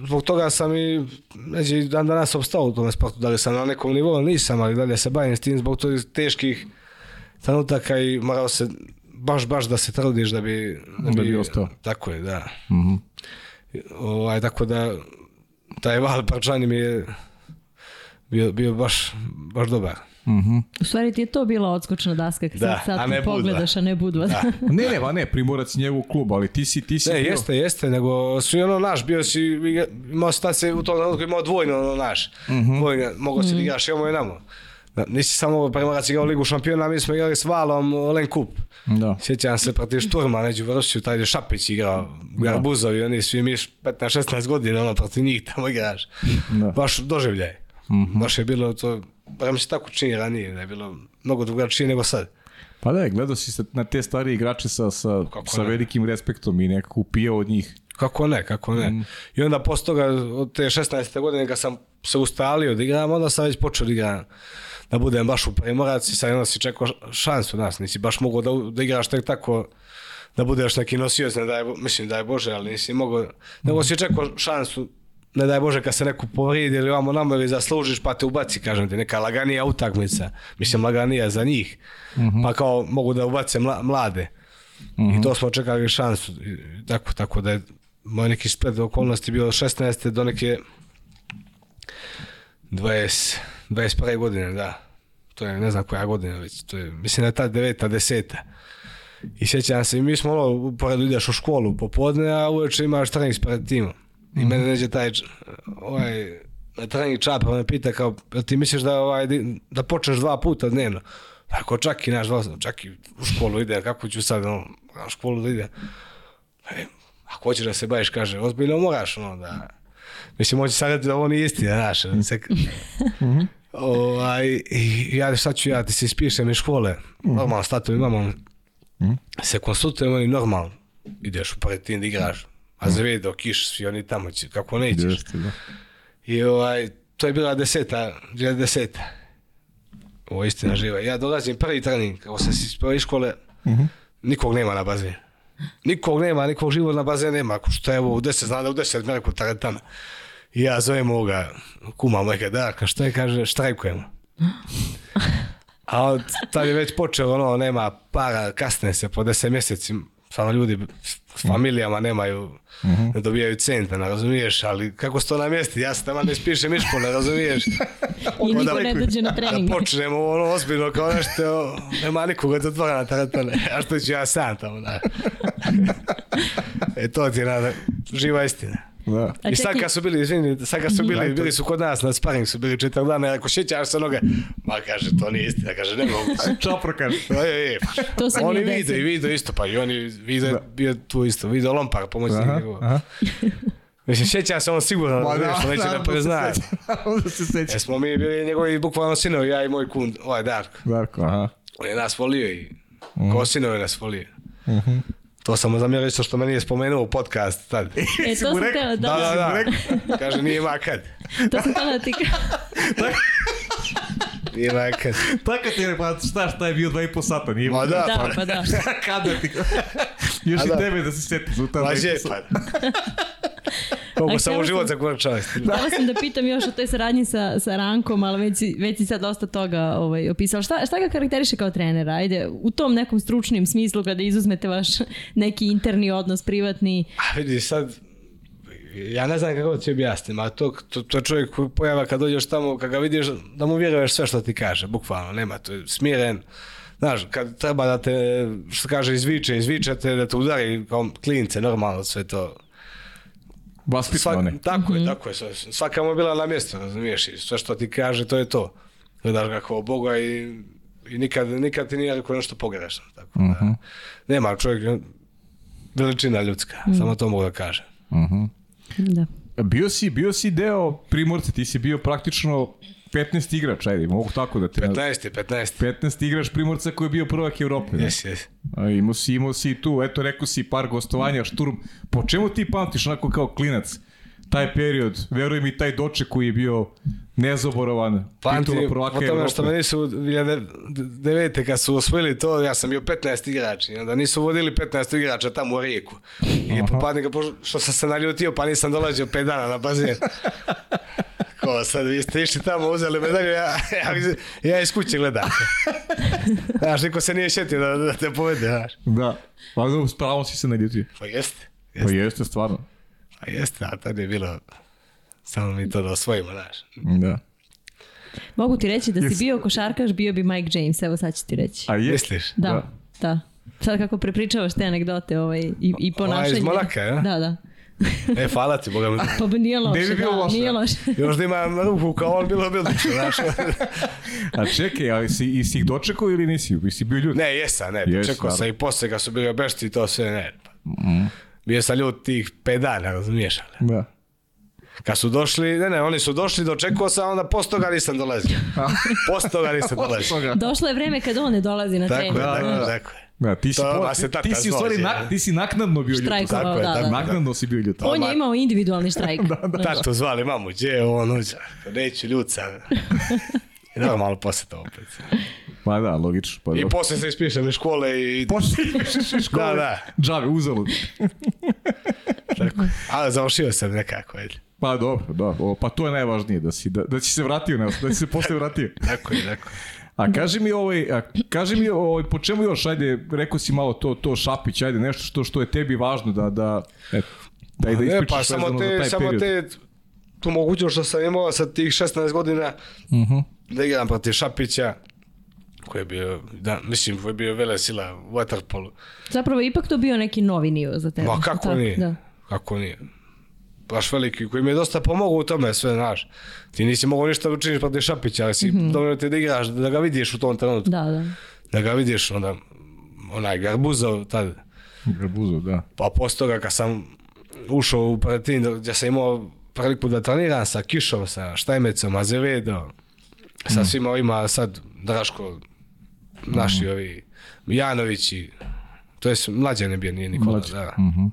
zbog toga sam i, neđe, dan danas obstao u tome sportu, da li sam na nekom nivou, nisam, ali dalje se bavim s tim zbog tih teških trenutaka i morao se baš, baš da se trudiš da bi... Da bi, da bi ostao. Tako je, da. Mm -hmm. ovaj, tako da, taj val parčani mi je bio, bio baš, baš dobar. Mhm. Mm u stvari ti je to bila odskočna daska kad da, sad, sad a pogledaš, a ne budva. Da. [laughs] ne, ne, ba ne, Primorac njegov klub, ali ti si, ti si ne, bio... jeste, jeste, nego su i ono naš, bio si, imao si se u tom trenutku imao dvojno ono naš, mm -hmm. dvojno, mogo si mm -hmm. igraš i ovo i namo. Da, nisi samo Primorac igrao Ligu šampiona, mi smo igrali s Valom Len Kup. Da. Sjećam se protiv Šturma, neđu Vršću, taj je Šapić igrao, da. Garbuzov i oni svi miš 15-16 godina, ono, protiv njih tamo igraš. Da. Baš doživljaj. Mm -hmm. Baš je bilo to bar pa se tako čini ranije, da je bilo mnogo drugačije nego sad. Pa da, gledao si se na te stvari igrače sa, sa, pa sa velikim respektom i nekako upijao od njih. Kako ne, kako ne. Mm. I onda posle toga, od te 16. godine kad sam se ustalio da igram, onda sam već počeo da igram da budem baš u primorac i sad onda si čekao šansu nas, nisi baš mogao da, da igraš tek tako da budeš neki nosioz, ne daj, mislim da je Bože, ali nisi mogao, nego si čekao šansu ne daj Bože kad se neko povrijedi ili ovamo nama ili zaslužiš pa te ubaci, kažem ti, neka laganija utakmica, mislim laganija za njih, mm -hmm. pa kao mogu da ubace mla, mlade. Mm -hmm. I mhm. to smo čekali šansu, tako, tako da je moj neki spred okolnosti bio od 16. do neke 20, 21. godine, da. To je ne znam koja godina već, to je, mislim da je ta deveta, deseta. I sjećam se, mi smo ono, pored ideš u školu popodne, a uveče imaš trening s pred timom. I mene mhm. neđe taj ovaj, trening čapa me pita kao, ti misliš da, ovaj, da počneš dva puta dnevno? Ako čak i naš dva, čak i u školu ide, kako ću sad ono, u školu da ide? E, ako hoćeš da se baviš, kaže, ozbiljno moraš ono da... Mislim, hoće sad da ovo nije istina, znaš. Se... [laughs] Mhm. ovaj, ja, sad ću ja, ti da se ispišem iz škole, mhm. normalno s tatom i mamom, se konsultujemo i normalno ideš u tim da igraš A za vidi dok iš, svi oni tamo će, kako nećeš. Jeste, da. I ovaj, to je bila deseta, dvije deseta. Ovo je istina živa. Ja dolazim prvi trening, kako sam iz škole, uh nikog nema na bazenu. Nikog nema, nikog života na bazenu nema. Ako što je ovo u deset, znam da u deset mene tarantana. I ja zovem ovoga, kuma mojega Darka, što je, kaže, štrajkujemo. A od tad je već počeo, ono, nema para, kasne se po deset mjesecima stvarno ljudi s mhm. familijama nemaju, mhm. ne dobijaju centa, ne razumiješ, ali kako se to namjesti, ja se tamo ne spiše miško, ne razumiješ. [laughs] I niko ne dođe na da trening. Da počnemo ono ozbiljno kao nešto, nema nikoga od da otvora na teretane, a što ću ja sam tamo, da. [laughs] e to ti je živa istina. Da. I sad kad su bili, izvinite, sad kad su bili, bili su kod nas na sparing, su bili čitav dan, ako šećaš se noge, ma kaže, to nije istina, kaže, ne mogu. [laughs] Čopro kaže. [laughs] je, je. To sam oni vide, i vide isto, pa i oni vide, da. bio tu isto, vide Lompar, pomoćnik njegova. Mislim, sjeća se on sigurno, ba, da, da što neće da, da preznaje. [laughs] Onda se sjeća. Jesmo mi bili njegovi bukvalno sinovi, ja i moj kun, ovaj Darko. Darko, aha. On je nas volio i, mm. ko sinovi nas volio. Mhm. Mm To samo zamjera isto što me nije spomenuo u podcast tad. E, to sam teo, da. Da da, da. da, da, da. Kaže, nije makad. to sam teo da ti [laughs] I neka... [laughs] Tako ti je, pa šta, šta je bio dva i po sata, nije imao. Da, pa da. Pa da. [laughs] Kada ti... Još A i da. tebe da se sjetiš u tada. Mađe, pa Mogu [laughs] samo život za kurak čovjek. Da. Htjela sam da pitam još o toj saradnji sa, sa Rankom, ali već, već si sad dosta toga ovaj, opisala. Šta, šta ga karakteriše kao trenera? Ajde, u tom nekom stručnim smislu kada izuzmete vaš neki interni odnos, privatni. A vidi, sad ja ne znam kako da ti objasnim, a to, to, to čovjek koji pojava kad dođeš tamo, kad ga vidiš, da mu vjeruješ sve što ti kaže, bukvalno, nema, to je smiren, znaš, kad treba da te, što kaže, izviče, izviče te, da te udari kao klince, normalno sve to. Vaspitno, ne? Tako je, mhm. tako je, svaka mu je bila na mjestu, razumiješ, sve što ti kaže, to je to. Gledaš ga kao Boga i, i nikad, nikad ti nije rekao nešto pogrešno, tako da, mhm. nema, čovjek, veličina ljudska, mm. samo to mogu da kažem. Mm -hmm. Da. Bio si, bio si deo Primorca, ti si bio praktično 15 igrač, ajde, mogu tako da te... 15, 15. 15 igrač Primorca koji je bio prvak Evrope. Jes, da. jes. Imao si, imao si tu, eto, rekao si par gostovanja, šturm. Po čemu ti pamtiš onako kao klinac? taj period, verujem i taj doček koji je bio nezaborovan Pamtim, titula prvaka Evrope. Pamtim, što meni nisu 2009. kad su osvojili to, ja sam bio 15 igrač onda nisu vodili 15 igrača tamo u Rijeku. I Aha. popadnika, što sam se naljutio, pa nisam dolazio 5 dana na bazen. [laughs] Ko sad, vi ste išli tamo, uzeli medalju, ja, ja, ja iz kuće gledam. [laughs] znaš, niko se nije šetio da, da te povede, znaš. Da, pa dobro, pravom si se naljutio. Pa jeste. jeste. Pa jeste, stvarno. A jeste, a tad je bilo, samo mi to da osvojimo, znaš. Da. Mogu ti reći da si Jes... bio košarkaš, bio bi Mike James, evo sad ću ti reći. A jesliš? Da, da. da. Sad kako prepričavaš te anegdote ovaj, i, i ovaj, ponašanje. Ova iz Monaka, ja? Da, da. E, hvala ti, Boga mi. [laughs] Pa, pa bi nije loše, bi bilo da, loše. nije loše. [laughs] Još da imam ruku kao on, bilo bi odlično, znaš. [laughs] A čekaj, ali si, i si ih dočekao ili nisi? I si bio ljudi? Ne, jesam, ne, dočekao sam i posle ga su bili obešti i to sve, ne. Pa. Mm. Bio sam ljut tih 5 dana, razumiješ? Da. Kad su došli, ne ne, oni su došli, dočekao sam, onda posto toga nisam dolazio. Posto toga nisam [laughs] dolazio. Došlo je vreme kad on ne dolazi na trening. Tako, tako, da, da. tako. Da, ti si, to, se ti, si sorry, na, ti si naknadno bio ljut. Da, tako da, je, da, da, naknadno si bio ljut. On je imao individualni štrajk. [laughs] da, da. da. Tato zvali, mamu, gdje je on uđa? Neću ljuca. sad. [laughs] Idemo malo posle to opet. Pa da, logično. Pa I posle se da iz škole i... Posle ispišali [laughs] škole. da, da. Džave, uzalud. [laughs] Tako. A, završio sam nekako, ajde. Pa dobro, da. O, pa to je najvažnije, da, si, da, da si se vratio, na, da si se posle vratio. [laughs] tako je, tako A kaži mi ovaj, a kaži mi ovaj, po čemu još, ajde, rekao si malo to, to Šapić, ajde, nešto što, što je tebi važno da, da, eto, da, da ispričaš pa, samo te, za taj samo period. te, tu mogućnost što sam imao sa tih 16 godina, uh mhm. -huh. da igram protiv Šapića, koji je bio, da, mislim, koji je bio vele sila u Waterpolu. Zapravo ipak to bio neki novi nivo za tebe. Ma kako Tako, nije, da. kako nije. Baš veliki, koji mi je dosta pomogao u tome sve, znaš. Ti nisi mogao ništa da učiniš protiv Šapića, ali si mm -hmm. dovoljno te da igraš, da ga vidiš u tom trenutku. Da, da. Da ga vidiš, onda, onaj Garbuzov tad. Garbuzov, da. Pa posle toga kad sam ušao u Paratin, gdje sam imao priliku da treniram sa Kišom, sa Štajmecom, Azevedom, sa mhm. svima ovima, sad Draško, naši mhm. ovi Janovići, to je mlađan je bio, nije Nikola, Mlađe. da. Mm -hmm.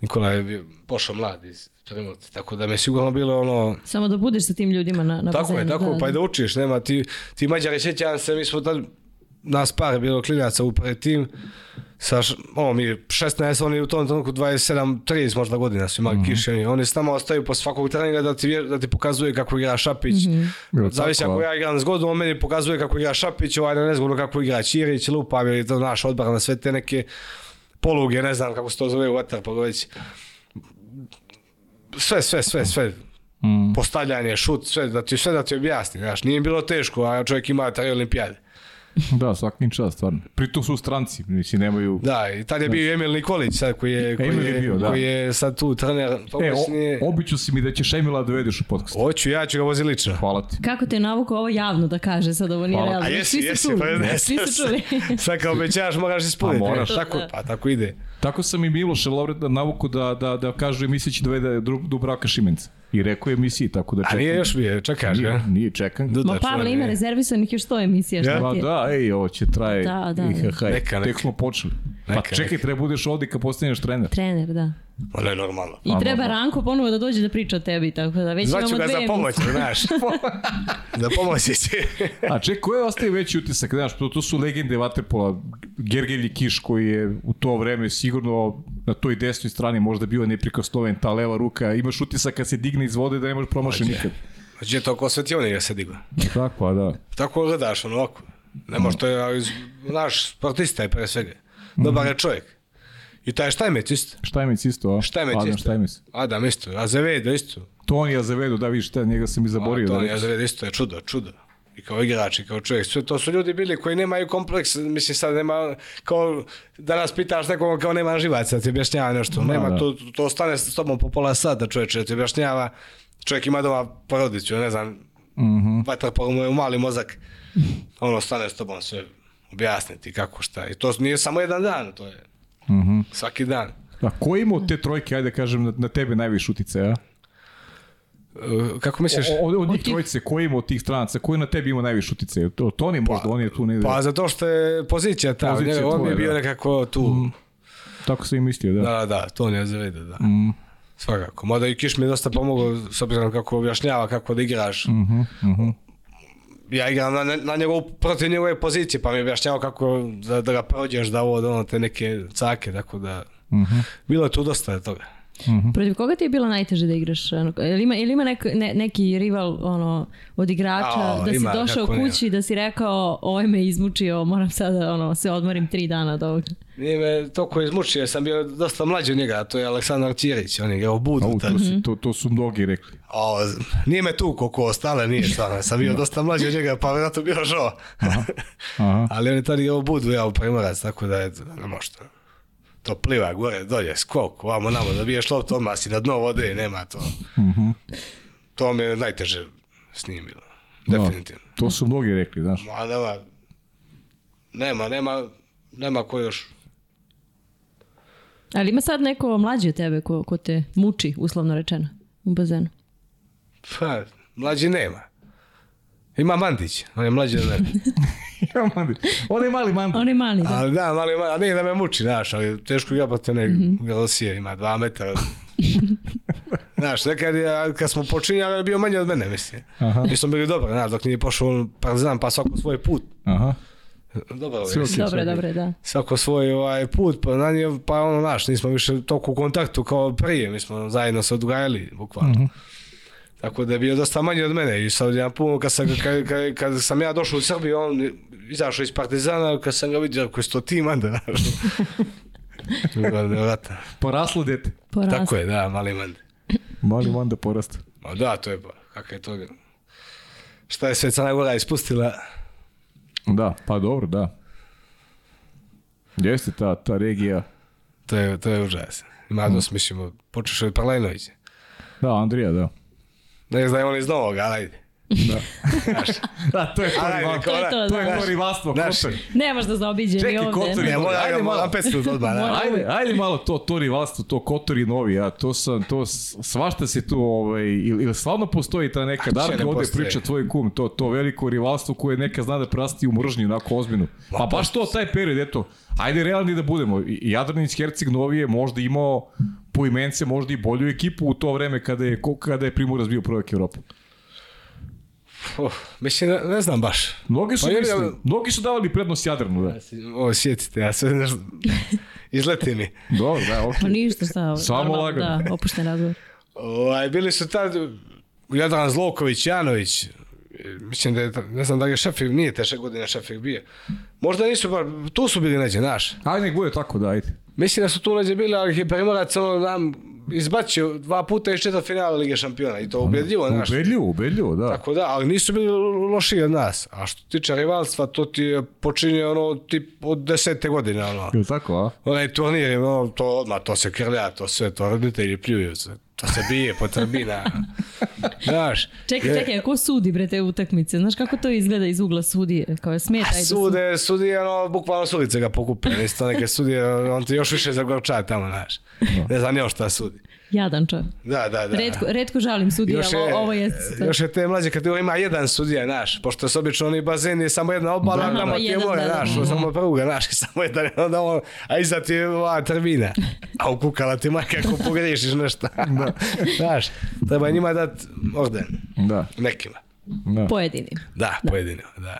Nikola je bio, pošao mlad iz trenutno. Tako da me sigurno bilo ono... Samo da budeš sa tim ljudima na, na tako bazenu. je, tako, da, pa i da, da učiš, nema, ti, ti mađari sjećan se, mi smo tad nas par je bilo klinaca u pred tim, sa, ovo mi 16, oni u tom trenutku 27, 30 možda godina su imali mm -hmm. kišeni. Oni se nama ostaju po svakog treninga da ti, da ti pokazuje kako igra Šapić. Mm -hmm. Zavisi ako da. ja igram zgodno, on meni pokazuje kako igra Šapić, ovaj ne nezgodno kako igra Čirić, Lupav ili to naš odbran na sve te neke poluge, ne znam kako se to zove u Waterpolu već. Sve, sve, sve, sve. Mm. Postavljanje, šut, sve da ti sve da ti objasni, znaš, nije bilo teško, a čovjek ima tri olimpijade. [laughs] Da, svaka čast, stvarno. Pritom su stranci, mislim, nemaju... Da, i tad je da. bio Emil Nikolić, sad, koji je, e, koji Emil je, bio, da. koji je sad tu trener. Pomoćni... E, pa o, obiću si mi da ćeš Emila da dovediš u podcast. Hoću, ja ću ga vozi lično. Hvala ti. Kako te je navuko ovo javno da kaže, sad ovo nije realno. A jesi, svi jesi, pa ne, svi su čuli. sad kao obećaš, moraš ispuniti. A pa moraš. Tako, pa tako ide. Tako sam i Miloša Laureta navuku da, da, da kažu emisiji će dovede Dubraka Šimenca. I rekao je emisiji, tako da čekam. A nije još bio, čekaš ga? Nije, nije čekam. Da, da, Ma Pavle ima rezervisanih još to emisija. Što ja? ti je? Pa da, ej, ovo će traje. Da, da. Ihahaj. Da. Neka, neka. Tek smo počeli. Pa čekaj, treba budeš ovdje kad postaneš trener. Trener, da. Pa ne, normalno. I treba Ranko ponovo da dođe da priča o tebi, tako da već Zvaću imamo dve... Zvaću ga za pomoć, znaš. da [laughs] pomoći si. A ček, ko je ostaje veći utisak? Znaš, to, to su legende Vaterpola. Gergelji Kiš koji je u to vreme sigurno na toj desnoj strani možda bio neprikosnoven ta leva ruka. Imaš utisak kad se digne iz vode da ne možeš promaši Ođe. nikad. Znači je toliko osvetionije ja da se digla. Tako, a da. Tako gledaš, ono ovako. Ne može, to je, naš sportista je pre svega dobar mhm. je čovjek. I taj Štajmec isto. Štajmec isto, a? Štajmec Adam isto. Štajmec. Adam isto, Azevedo isto. Toni Azevedo, da vidiš, te, njega sam i zaborio. Toni da Zavedo isto je čudo, čudo. I kao igrač, i kao čovjek. Sve to su ljudi bili koji nemaju kompleks, mislim sad nema, kao danas pitaš nekoga kao nema živaca, da ti objašnjava nešto. Da, nema, da. To, to ostane s tobom po pola sata čovječe, da ti objašnjava. Čovjek ima doma porodicu, ne znam, mm -hmm. vatar pa mu je mali mozak. Ono, stane s tobom sve, objasniti kako šta. I to nije samo jedan dan, to je mm -hmm. svaki dan. A ko je imao te trojke, ajde kažem, na, na tebe najviše utice, uticaja? E, kako misliš? od, od njih trojice, ko ima od tih stranaca, ko na tebi ima najviše utice? To, to ni možda, pa, on je tu negdje. Pa zato što je pozicija ta, pozicija njega, on tvoje, je bio da. nekako tu. Mm, tako sam i mislio, da. Da, da, da to ne zavede, da. Mm. Svakako, mada i Kiš mi je dosta pomogao, s obzirom kako objašnjava kako da igraš. Mm -hmm, mm -hmm ja igram na, na njegovu, protiv njegove pozicije, pa mi je objašnjavao kako da, da ga prođeš, da ovo, da ono, te neke cake, tako da, uh mhm. -huh. bilo je tu dosta toga. Mm -hmm. Protiv koga ti je bilo najteže da igraš? Ili ima, ili ima nek, ne, neki rival ono, od igrača o, da si došao kući da si rekao ovo me izmučio, moram sada ono, se odmorim tri dana od ovoga? Nije me toliko izmučio, sam bio dosta mlađi od njega, to je Aleksandar Ćirić, on je igrao budu. O, to, si, mhm. to, to su mnogi rekli. O, nije me tu koliko ostale, nije stvarno, sam bio dosta mlađi od njega, pa vjerojatno bio žao. Aha. Aha. [laughs] Ali on je tada igrao budu, ja u primorac, tako da je, da ne možda to pliva gore, dolje, skok, vamo namo, dobiješ loptu, odmah si na dno vode i nema to. mm To mi je najteže s njim bilo. Da, definitivno. No, to su mnogi rekli, znaš. Ma, nema, nema, nema, nema ko još. Ali ima sad neko mlađi tebe ko, ko te muči, uslovno rečeno, u bazenu? Pa, mlađi nema. Ima Mandić, on je mlađi od mene. [laughs] Ima Mandić. On je mali Mandić. On je mali, da. Ali da, mali Mandić, ne da me muči, znaš, ali teško jabate pa ne, mm -hmm. ima dva metra. [laughs] znaš, nekad je, kad smo počinjali, je bio manji od mene, mislim. Aha. Mi smo bili dobro, znaš, dok nije pošao on partizan, pa svako svoj put. Aha. Dobro, dobro, dobro, da. Svako svoj ovaj put, pa na nje, pa ono, znaš, nismo više toliko u kontaktu kao prije, mi smo zajedno se odgajali, bukvalno. Mm -hmm. Tako da je bio dosta manji od mene i sad ja puno kad sam, kad, kad, kad sam ja došao u Srbiju, on izašao iz Partizana, kad sam ga vidio, koji sto ti manda, [laughs] Poraslo dete. Poraslo. Tako je, da, mali manda. Mali manda porasta. Ma da, to je pa, kakav je to. Šta je sve Cana Gora ispustila? Da, pa dobro, da. Jeste ta, ta regija. To je, to je užasno. Mladost, mm. mislimo, počeš od Parlajnovića. Da, Andrija, da. Da ne znam on iz Novog, ali ajde. Da. [laughs] da, to je to, Ajde, rival, to, je to, to, je to rivalstvo, Kotor. Ne možeš da zaobiđe ni ovde. Kotor, ne, moj, ajde, malo, opet su odba, da. Ajde, ajde malo to, to rivalstvo, to Kotor i Novi, a to sam, to svašta se tu, ovaj, ili, ili slavno postoji ta neka, da ne ovde priča tvoj kum, to, to veliko rivalstvo koje neka zna da prasti u mržnju, onako ozbiljno. Pa baš to, taj period, eto, ajde realni da budemo. Jadranić Herceg Novi je možda imao po imence možda i bolju ekipu u to vreme kada je, kada je Primorac bio prvak Evrope. Oh, mislim, ne, ne znam baš. Mnogi su, pa, misli, ja, mnogi su davali prednost Jadranu, da. O, sjetite, ja sve nešto... [laughs] Izleti mi. Dobro, da, okej. Pa ništa, šta, Samo da, lagano. da, opušten razgovor. Ovaj, bili su tad Jadran Zloković, Janović, mislim da je, ne znam da je Šefik, nije teša godina Šefik bio. Možda nisu, bar, tu su bili neđe, znaš. Ajde, nek bude tako, da, ajde. Mislim da su tu neđe bili, ali je Hiperimorac, ono, nam, izbacio dva puta iz četvrt finala Lige šampiona i to ubedljivo. Ono, ubedljivo, ubedljivo, da. Tako da, ali nisu bili lošiji od nas. A što tiče rivalstva, to ti je počinje ono, tip od desete godine. Ono. Je tako, a? Onaj turnir, ono, to odmah, to se krlja, to sve, to roditelji pljuju se. To se bije po trbina. Znaš. Čekaj, čekaj, a ko sudi bre te utakmice? Znaš kako to izgleda iz ugla sudije? Kao je smeta. A da sude, da sudije, ono, bukvalno sudice ga pokupe. Isto neke sudije, on ti još više zagorčaje tamo, znaš. Da. Ne znam još šta sudi. Jadanča. Da, da, da. Redko, redko žalim sudija, još je, ovo je... Još je te mlađe kad ima jedan sudija, znaš, pošto se obično oni bazen je samo jedna obala, da, tamo ti je more, da, da, znaš, da, da, samo pruga, znaš, [laughs] samo jedan, onda on, a iza ti je ova trvina, a ukukala ti majka ako pogrešiš nešto. [laughs] da. znaš, treba njima dati orden. Da. Nekima. Da. Pojedini. Da, da. pojedini, da.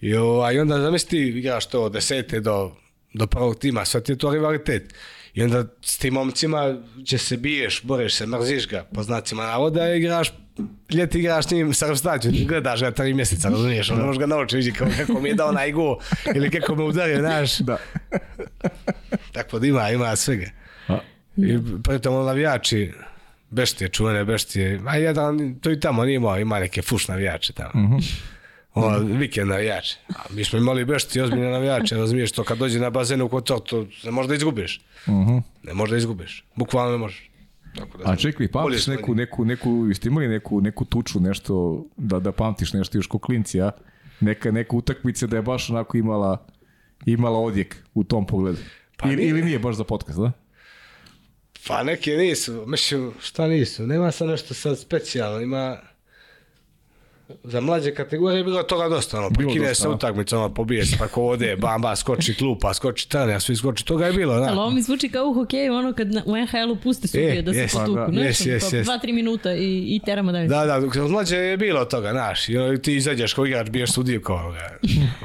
I, o, onda zamisli, igraš to od desete do, do prvog tima, sad ti je to rivalitet. I onda s tim momcima će se biješ, boreš se, mrziš ga, po znacima navoda igraš, ljeti igraš s njim srvstaću, gledaš ga tri mjeseca, razumiješ, ono da. možeš ga naučiti, vidi kako, kako mi je dao najgu ili kako me udario, znaš. Da. Tako da ima, ima svega. A? I pritom navijači, beštije, čuvene beštije, a jedan, to i tamo nije imao, ima neke fuš navijače tamo. Uh mhm. -huh. O, vikend navijače. A mi smo imali baš ti ozbiljne navijače, razumiješ to kad dođe na bazen kod to, to ne možeš da izgubiš. Uh mhm. -huh. Ne možeš da izgubiš. Bukvalno ne možeš. Tako da A čekaj, pamtiš neku, neku, neku, jeste imali neku, neku tuču, nešto, da, da pamtiš nešto još ko klinci, a? Neka, neka utakmica da je baš onako imala, imala odjek u tom pogledu. Pa ili, ili nije baš za podcast, da? Pa neke nisu, mislim, šta nisu, nema sad nešto sad specijalno, ima za mlađe kategorije bilo toga dosta, ono, prekine se da. utakmica, ono, pobije se, tako pa ode, bamba, skoči klupa, skoči tane, a svi skoči, toga je bilo, da. Ali ovo mi zvuči kao u hokeju, ono, kad na, u NHL-u puste su e, da se yes, potuku, pa, da. Yes, yes, dva, tri minuta i, i teramo dalje. Da, da, kod mlađe je bilo toga, znaš, i ono, ti izađeš kao igrač, biješ sudiju kao onoga,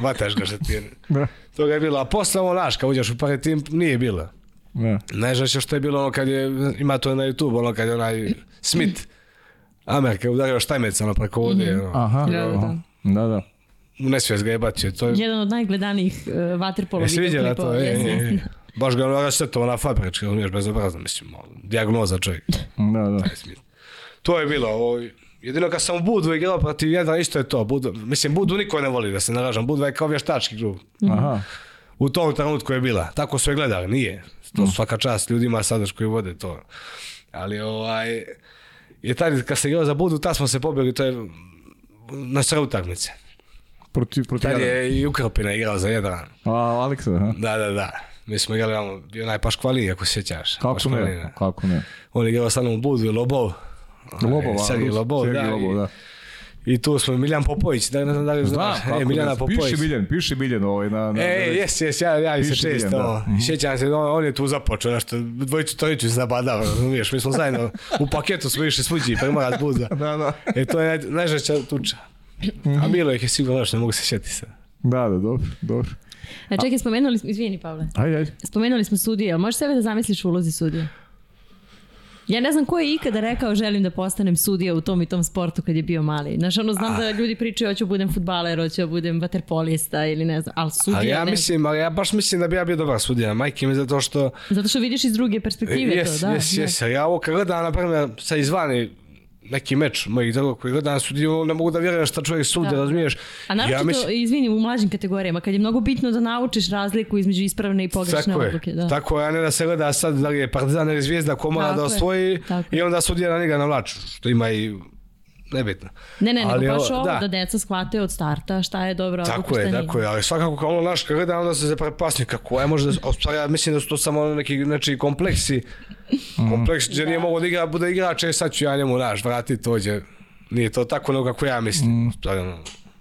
vataš ga što ti je, [laughs] da. toga je bilo, a posle ono, znaš, kad uđeš u pare tim, nije bilo. Ne. Ne znaš što je bilo ono kad je, ima to na YouTube, ono kad je onaj Smith, Amerika udarila štajmecama preko vode. Mm -hmm. Aha. Da, da, da. da, da. U nesvijest ga je bacio. To je... Jedan od najgledanijih uh, e, vaterpolo Jesi vidjela to? Je, je, je. Baš ga ono rašteto ona fabrička, on je bezobrazno, mislim, dijagnoza čovjek. Da, da. To je bilo, ovo, jedino kad sam u Budvu igrao protiv Jadra, isto je to. Budu, mislim, Budvu niko ne voli da se naražam, Budva je kao vještački klub. Aha. U tom trenutku je bila, tako su je gledali, nije. To mm. svaka čast ljudima sada koji vode to. Ali ovaj, je tad kad se igrao za Budu, tad smo se pobjegli, to je na sve utakmice. Protiv, protiv tad je i Ukropina igrao za Jadran. A, Aleksa, ha? Da, da, da. Mi smo igrali ono, bio najpaš najpaškvali, ako se sjećaš. Kako ne, kako ne. On je igrao sa u Budu, Lobov. Lobov, Sergij Lobov, da. Lobov, da. I, I tu smo Miljan Popović, da ne znam da li znaš. Znam, e, Miljana Popović. Piši Miljan, piši Miljan ovaj na... na e, jes, jes, ja, ja se često, da. Mhm. sjećam se, on, on je tu započeo, nešto, dvojicu trojicu se zabadava, razumiješ, mi smo zajedno, u paketu smo išli svuđi, pa ima nas buza. [laughs] da, da. E, to je naj, najžešća tuča. A bilo mhm. ih je sigurno nešto, ne mogu se sjetiti sad. Da, da, dobro, dobro. A čekaj, spomenuli smo, izvini Pavle. Ajde, ajde. Spomenuli smo sudije, ali možeš sebe da zamisliš u ulozi sudije? Ja ne znam ko je ikada rekao želim da postanem sudija u tom i tom sportu kad je bio mali. Znaš, ono znam ah. da ljudi pričaju hoću da budem futbaler, hoću da budem vaterpolista ili ne znam, ali sudija ali ja ne mislim, ali ja baš mislim da bi ja bio dobar sudija, majke mi, zato što... Zato što vidiš iz druge perspektive yes, to, da. Jes, da. jes, jes, ja ovo kad gledam, na primjer, sa izvani neki meč moj drugog koji gleda na sudiju, ne mogu da vjerujem šta čovjek sude, da. razumiješ? A naravno ja mislim... izvini, u mlađim kategorijama, kad je mnogo bitno da naučiš razliku između ispravne i pogrešne tako odluke. Da. Tako je, a ne da se gleda sad da li je partizan ili zvijezda komora da tako da osvoji i onda sudija na njega navlaču, što ima i nebitno. Ne, ne, ali, nego baš ovo da. da deca shvate od starta šta je dobro, Tako je, šta nije. tako je, ali svakako kao ono naš kada onda se zaprepasni, kako je možda, ostali, ja mislim da su to samo neki znači, kompleksi, kompleks, mm. jer da. nije mogo da igra, bude igrač, e sad ću ja njemu, naš, vrati, tođe, nije to tako nego kako ja mislim. Mm. Ostali,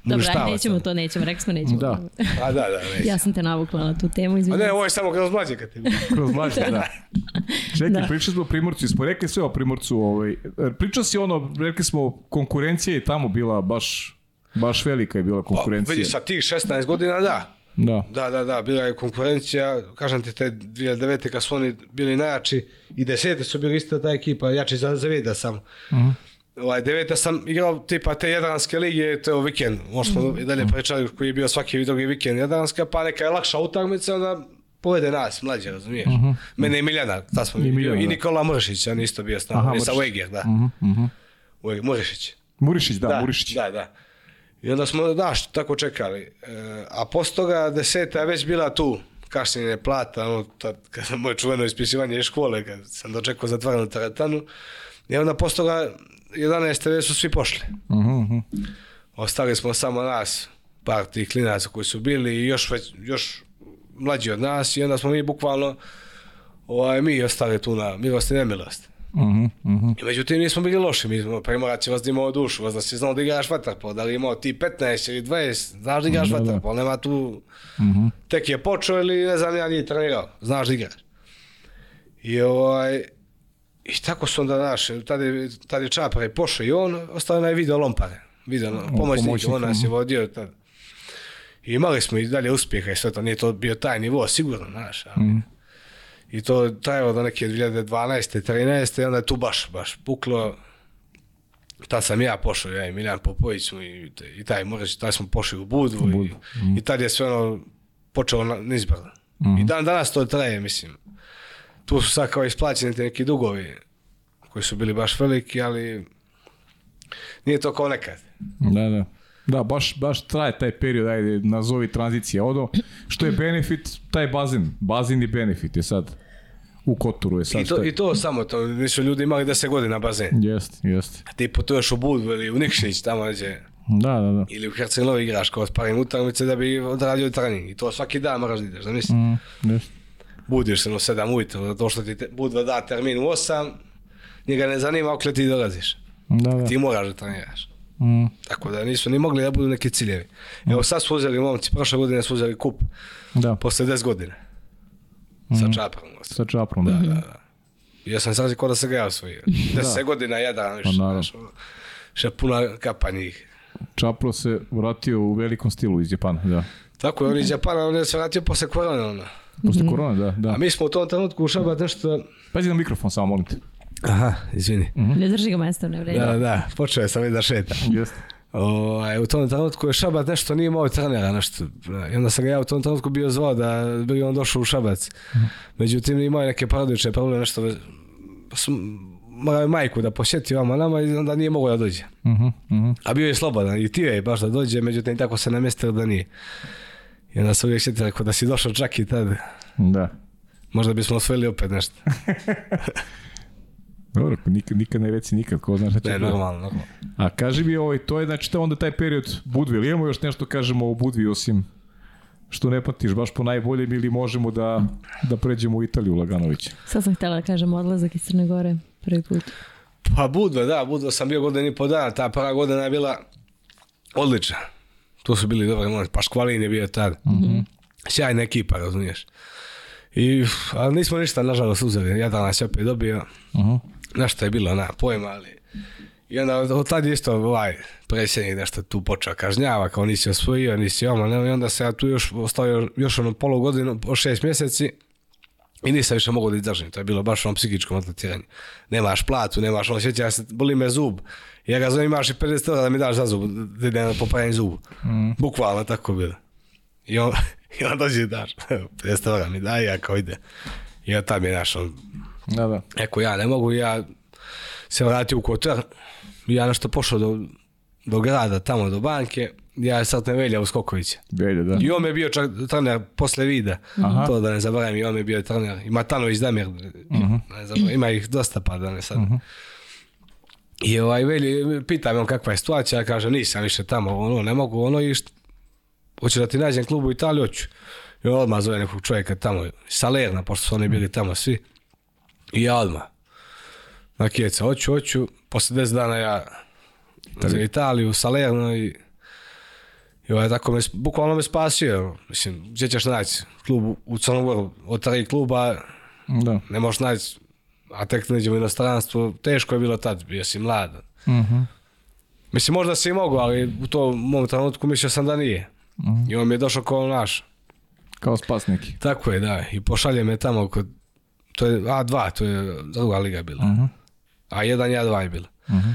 Dobro, aj, nećemo sam. to, nećemo, rekli smo nećemo. Da. A pa da, da, nećemo. ja sam te navukla na tu temu, izvinite. A ne, ovo je samo kroz mlađe kad ti... [laughs] kroz mlađe, da. Čekaj, da. pričali smo o Primorcu, smo rekli sve o Primorcu, ovaj, pričao si ono, rekli smo, konkurencija je tamo bila baš, baš velika je bila pa, konkurencija. Pa, vidi, sa tih 16 godina, da. Da. Da, da, da, bila je konkurencija, kažem ti te 2009. kad su oni bili najjači i desete su bili isto ta ekipa, jači za, za vida samo. Mhm. Uh -huh ovaj, deveta sam igrao tipa te Jadranske lige, to je vikend, možemo mm. i dalje pričali koji je bio svaki drugi vikend Jadranska, pa neka je lakša utakmica da povede nas, mlađe, razumiješ? Mm -hmm. Mene i Miljana, tad smo I, Miljana, i da. Nikola Mršić, on isto bio s nama, sa Uegir, da. Mm -hmm. Mršić. Mhm. Murišić, da, da, Murišić. Da, da. I onda smo, da, što tako čekali. E, a posto toga deseta je već bila tu, kašnjenje plata, ono, tad, kad moje čuveno ispisivanje iz škole, kad sam dočekao zatvorenu teretanu. I onda posto toga 11 TV su svi pošli. Uh mhm, -huh. Mhm. Ostali smo samo nas, par tih klinaca koji su bili i još, već, još mlađi od nas i onda smo mi bukvalno ovaj, mi ostali tu na milost i nemilost. Uh -huh, uh -huh. I međutim nismo bili loši, mi smo primorat će vas da imao dušu, vas da si znao da igraš vaterpol, da li imao ti 15 ili 20, znaš da igraš da, da. vaterpol, nema tu, uh mhm. -huh. tek je počeo ili ne znam ja nije trenirao, znaš da igraš. I ovaj, I tako su onda, znaš, tada je, tad je Čapar je pošao i on, ostao je video Lompare, video no, mm, pomoćnik, on nas je vodio tada. I imali smo i dalje uspjeha i sve to, nije to bio taj nivo, sigurno, znaš, Mm. I to trajalo do neke 2012. 13. i onda je tu baš, baš puklo. Ta sam ja pošao, ja i Miljan Popović i, i taj Mreć, tad smo pošli u Budvu i, mm. i tad je sve ono počelo nizbrdo. Mm. I dan danas to traje, mislim tu su sad kao isplaćeni te neki dugovi koji su bili baš veliki, ali nije to kao nekad. Da, da. Da, baš, baš traje taj period, ajde, nazovi tranzicija. Odo, što je benefit, taj bazin. Bazin i benefit je sad u Kotoru. je sad. I to, taj... i to samo, to nisu ljudi imali 10 godina bazen. Jeste, jeste. A ti putuješ u Budvu ili u Nikšić, tamo gdje... Da, da, da. Ili u Hercegovi igraš kao sparim utakmice da bi odradio trening. I to svaki dan moraš da ideš, zamisli. Mm, jeste budiš se u 7 ujutro, zato što ti te, budva da, da termin u 8, njega ne zanima okle ti dolaziš. Da, da. Ti moraš da treniraš. Mm. Tako da nisu ni mogli da budu neki ciljevi. Evo sad su uzeli momci, prošle godine su uzeli kup. Da. Posle 10 godina. Mm. Sa čaprom. Sa čaprom, da. da, da, da. Ja sam sad kao da se ga ja 10 da. godina jedan više. Pa, naravno. Še puna kapa njih. Čapro se vratio u velikom stilu iz Japana, da. Tako je, on iz Japana, on je se vratio posle korona, ono. Posle mhm. korona, da, da. A mi smo u tom trenutku u Šabat nešto... Pazi na mikrofon samo, molim te. Aha, izvini. Mm -hmm. Ne drži ga mesto, ne vredi. Da, da, da, počeo je sam da šeta. Jeste. Ovaj, u tom trenutku je Šabat nešto nije imao trenera nešto. Da. I onda sam ga ja u tom trenutku bio zvao da bi on došao u Šabac. Mhm. Međutim, imao je neke parodične probleme, nešto morao je majku da posjeti vama nama i onda nije mogao da dođe. Uh mhm, -huh, A bio je slobodan i ti je baš da dođe, međutim tako se namestio da nije. I onda se uvijek sjetite, ako da si došao čak i tada. Da. Možda bismo osvojili opet nešto. [laughs] Dobro, nikad, nikad ne reci nikad, ko znaš Ne, normalno, normalno. A kaži mi, ovaj, to je znači to onda taj period Budvi, imamo još nešto kažemo o Budvi, osim što ne patiš baš po najboljem ili možemo da, da pređemo u Italiju, Laganović? Sad sam htjela da kažem odlazak iz Crne Gore prvi put. Pa Budva, da, Budva sam bio godin i po dana, ta prva godina je bila odlična. To su bili dobar momenti. Pa Škvalin je bio tad. Mm -hmm. Sjajna ekipa, razumiješ. I, a nismo ništa, nažalost, uzeli. Jedan nas je opet dobio. Uh mhm. -huh. Nešto je bilo, na pojma, ali... I onda od tad isto ovaj predsjednik nešto tu počeo kažnjava, kao nisi osvojio, nisi ono, i onda se ja tu još ostao još ono polu godinu, šest mjeseci, i nisam više mogao da izdržim, to je bilo baš ono psihičko maltretiranje. Nemaš platu, nemaš ono, sjeća se, boli me zub, Ja ga zovem, imaš i 50 da mi daš za zub, da idem na da popajem zubu. Mm. Bukvalno tako bilo. I on, [laughs] i on dođe i daš, 50 [laughs] da mi daj, ja kao ide. I on tam je naš, on, da, da. Eko, ja ne mogu, ja se vratio u Kotor, ja nešto pošao do, do grada, tamo do banke, ja sad ne velja u Skokovića. Velja, da. I on je bio čak trener posle vida, to da ne zaboravim, i on je bio trener. I Matanović Damir, uh mhm. -huh. ne zaboravim, ima ih dosta pa da ne sad. Uh mhm. -huh. I ovaj, veli, pita me on kakva je situacija, ja kažem nisam više tamo, ono, ne mogu, ono, i što, hoću da ti nađem klub u Italiji, hoću. I on odmah zove nekog čovjeka tamo, Salerna, pošto su oni bili tamo svi. I ja odmah. Na kjeca, hoću, hoću, posle 10 dana ja Italiju. za Italiju, Salerno i... I ovaj, tako me, bukvalno me spasio. Mislim, gdje ćeš naći klub u Crnogoru, od tri kluba, da. ne možeš naći a tek da u inostranstvo, teško je bilo tad, bio si mlad. Mm -hmm. Mislim, možda si i mogu, ali u to mom trenutku mislio sam da nije. Mm -hmm. I on mi je došao kao naš. Kao spasnik. Tako je, da. I pošalje me tamo kod, to je A2, to je druga liga bila. Mm -hmm. A1 i A2 je bila. Mhm. Mhm.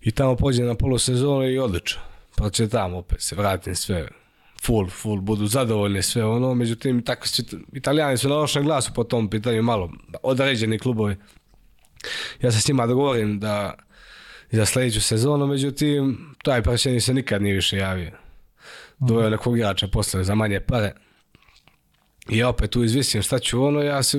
I tamo pođe na polusezonu i odlično. Pa će tamo opet, se vratim sve full, full, budu zadovoljni sve ono, međutim, tako su, italijani su na lošem glasu po tom pitanju malo, određeni klubovi. Ja se s njima dogovorim da za sledeću sezonu, međutim, taj praćeni se nikad nije više javio. Doveo nekog igrača posle za manje pare. I ja opet tu izvisim šta ću ono, ja se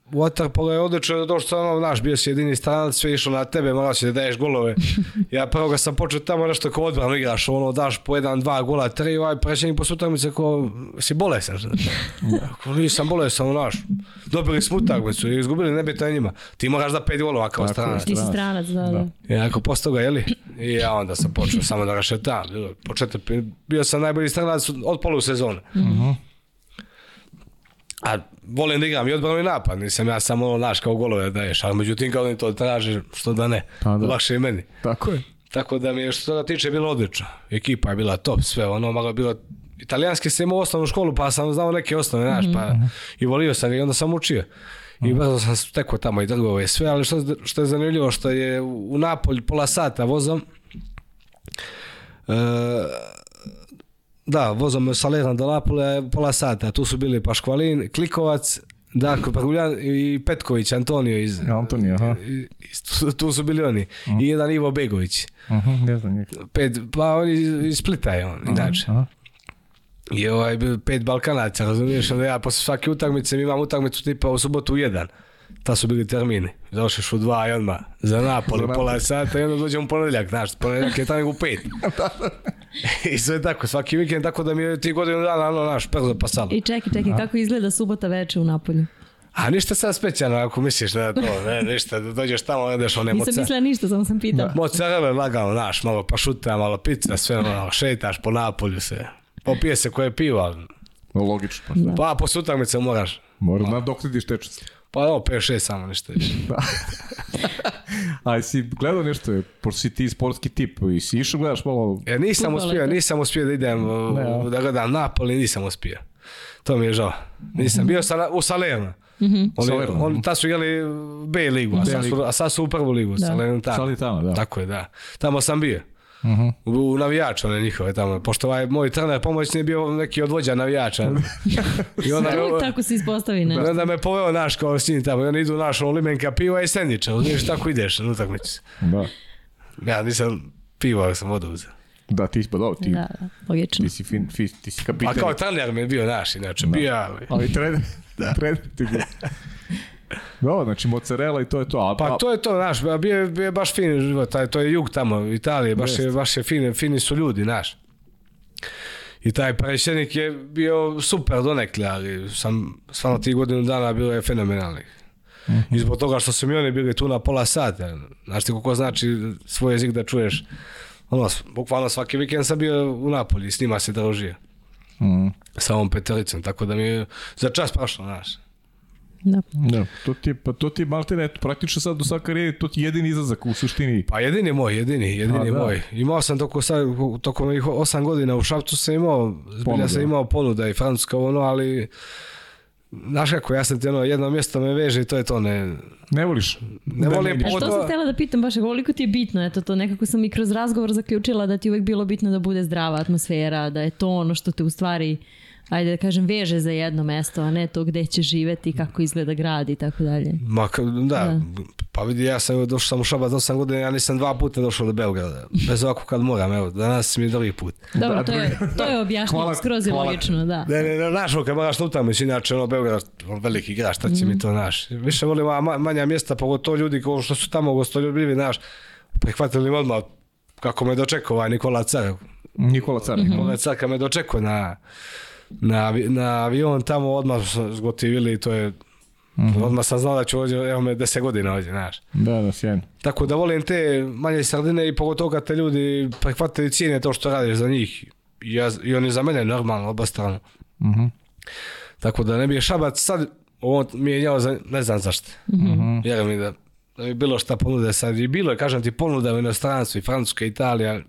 Waterpolo je odlično da došao samo naš, bio si jedini stranac, sve išlo na tebe, morao si da daješ golove. [laughs] Ja prvo ga sam počeo tamo nešto kao odbranu igraš, ono, daš po jedan, dva gola, tri, ovaj, prećenik po sutakmice, ko, si bolesan. Ako nisam bolesan, naš. dobili smo utakmicu i izgubili nebitno je njima. Ti moraš da pet golova kao Tako, stranac. Ti si stranac, da, da. da. Ja, e, ako posto ga, jeli? I ja onda sam počeo samo da ga šetam. Početak, bio sam najbolji stranac od polu sezona. Uh mhm. -huh. A volim da igram i odbranu i napad, nisam ja samo ono, naš kao golove daješ, ali međutim kao oni to traže, što da ne, A, pa da. lakše i meni. Tako je. Tako da mi je što da tiče bilo odlično. Ekipa je bila top, sve ono, malo je bilo italijanski sam imao osnovnu školu, pa sam znao neke osnovne, znaš, pa mhm. i volio sam ga i onda sam učio. I mhm. brzo sam stekao tamo i drgove je sve, ali što, što je zanimljivo, što je u Napolj pola sata vozom, e, da, vozom je sa Leran do Lapule pola sata. Tu su bili Paškvalin, Klikovac, da, Paguljan i Petković, Antonio iz... Antonio, aha. Tu, tu su bili oni. Uh mhm. -huh. I jedan Ivo Begović. Uh mhm, -huh, ne znam Pet, pa oni iz Splita je on, uh mhm, -huh, inače. I ovaj, pet Balkanaca, razumiješ? Onda ja posle svake utakmice imam utakmicu tipa u subotu u jedan ta su bili termini. Završiš u dva i odmah za Napoli, pola sata i onda dođemo ponedjeljak, znaš, ponedjeljak je tamo u pet. [laughs] Da, da. I sve tako, svaki vikend, tako da mi je ti godinu dana, ono, naš, przo pasalo. I čekaj, čekaj, da. kako izgleda subota veče u Napolju? A ništa sad specijalno ako misliš da to, ne, ništa, da dođeš tamo, jedeš one mocarele. Nisam mislila ništa, samo sam pitao. Mocarele lagano, naš, malo pašuta, malo pizza, sve malo [laughs] šetaš po Napolju se. Popije se koje piva. No, logično. Pa, da. pa posle utakmice moraš. da. znam dok li diš tečice. Pa evo, P6 samo nešto više. Da. [laughs] A si gledao nešto, pošto si ti sportski tip, i si išao gledaš malo... Ja nisam uspio, nisam uspio da idem, ne, da gledam Napoli, nisam uspio. To mi je žao. Nisam mhm. bio sa, u mhm. Salerno. Mhm. Mm oni, oni tad su igrali B ligu, a sad su, a sad su u prvu ligu. Da. Salerno tamo. Sali tamo, da. Tako je, da. Tamo sam bio. Uh -huh. u, navijača one njihove tamo. Pošto ovaj moj trener pomoćni je bio neki odvođa navijača. [laughs] I onda me, tako se ispostavi nešto. Onda me poveo naš kao s njim tamo. I onda idu naš olimenka piva i sendiča. Uzmiš tako ideš na utakmicu. Da. Ja nisam pivo, sam vodu uzeo. Da, ti pa dobro, ti, da, logično. ti si, fin, fi, ti si kapitan. A kao trener me bio naš, inače, da. bio. Ali trener, da. trener ti bio. [laughs] Da, znači mozzarella i to je to. A, pa to je to, znaš, bio je, bio je baš fin život, taj, to je jug tamo, Italije, baš je, baš je fine, fini su ljudi, znaš. I taj predsjednik je bio super donekle, ali sam stvarno tih godinu dana bilo je fenomenalnih. Mm I zbog toga što su mi oni bili tu na pola sata, znaš ti koliko znači svoj jezik da čuješ, ono, bukvalno svaki vikend sam bio u Napolji, s njima se družio. Mm. Sa ovom petericom, tako da mi je za čas prošlo, znaš. Da. da. To ti je, pa to ti je malte ne, praktično sad do sad karijere, to ti je jedini izlazak u suštini. Pa jedini je moj, jedini, jedini A, je pa da. moj. Imao sam toko sad, tokom ovih 8 godina u Šapcu sam imao, zbilja ponuda. sam da. imao ponuda i Francuska ono, ali Znaš kako, ja sam ti ono, jedno mjesto me veže i to je to, ne... Ne voliš? Ne volim, pogotovo... Pa što sam htjela da pitam baš, koliko ti je bitno, eto to, nekako sam i kroz razgovor zaključila da ti uvek bilo bitno da bude zdrava atmosfera, da je to ono što te u stvari ajde da kažem, veže za jedno mesto, a ne to gde će živeti, kako izgleda grad i tako dalje. Ma, da, da. pa vidi, ja sam došao sam u Šabac 8 godina, ja nisam dva puta došao do Belgrada. Bez ovako kad moram, evo, danas mi je drugi put. Dobro, da, to je, to je objašnjeno, skroz je logično, da. Ne, ne, ne, našo, kad moraš na utakmicu, inače, ono, Belgrad, veliki grad, šta će mm. mi mhm. to, naš. Više volim ma, manja mjesta, pogotovo ljudi ko što su tamo gostoljubivi, naš, prihvatili me odmah kako me dočekao Nikola Car. Nikola Car. Mm -hmm. Nikola Car kad me dočekao na na, na avion tamo odmah zgotivili i to je Mm -hmm. Odmah sam znao da ću ovdje, evo me deset godina ovdje, znaš. Da, da, sjajno. Tako da volim te manje sredine i pogotovo kad te ljudi prihvate i cijene to što radiš za njih. I, ja, i oni za mene normalno, oba strana. Mm -hmm. Tako da ne bi šabac sad ovo mi mijenjao, za, ne znam zašto. Mm -hmm. mi da, da bi bilo šta ponude sad. I bilo je, kažem ti, ponuda u inostranstvu i Francuska, Italija,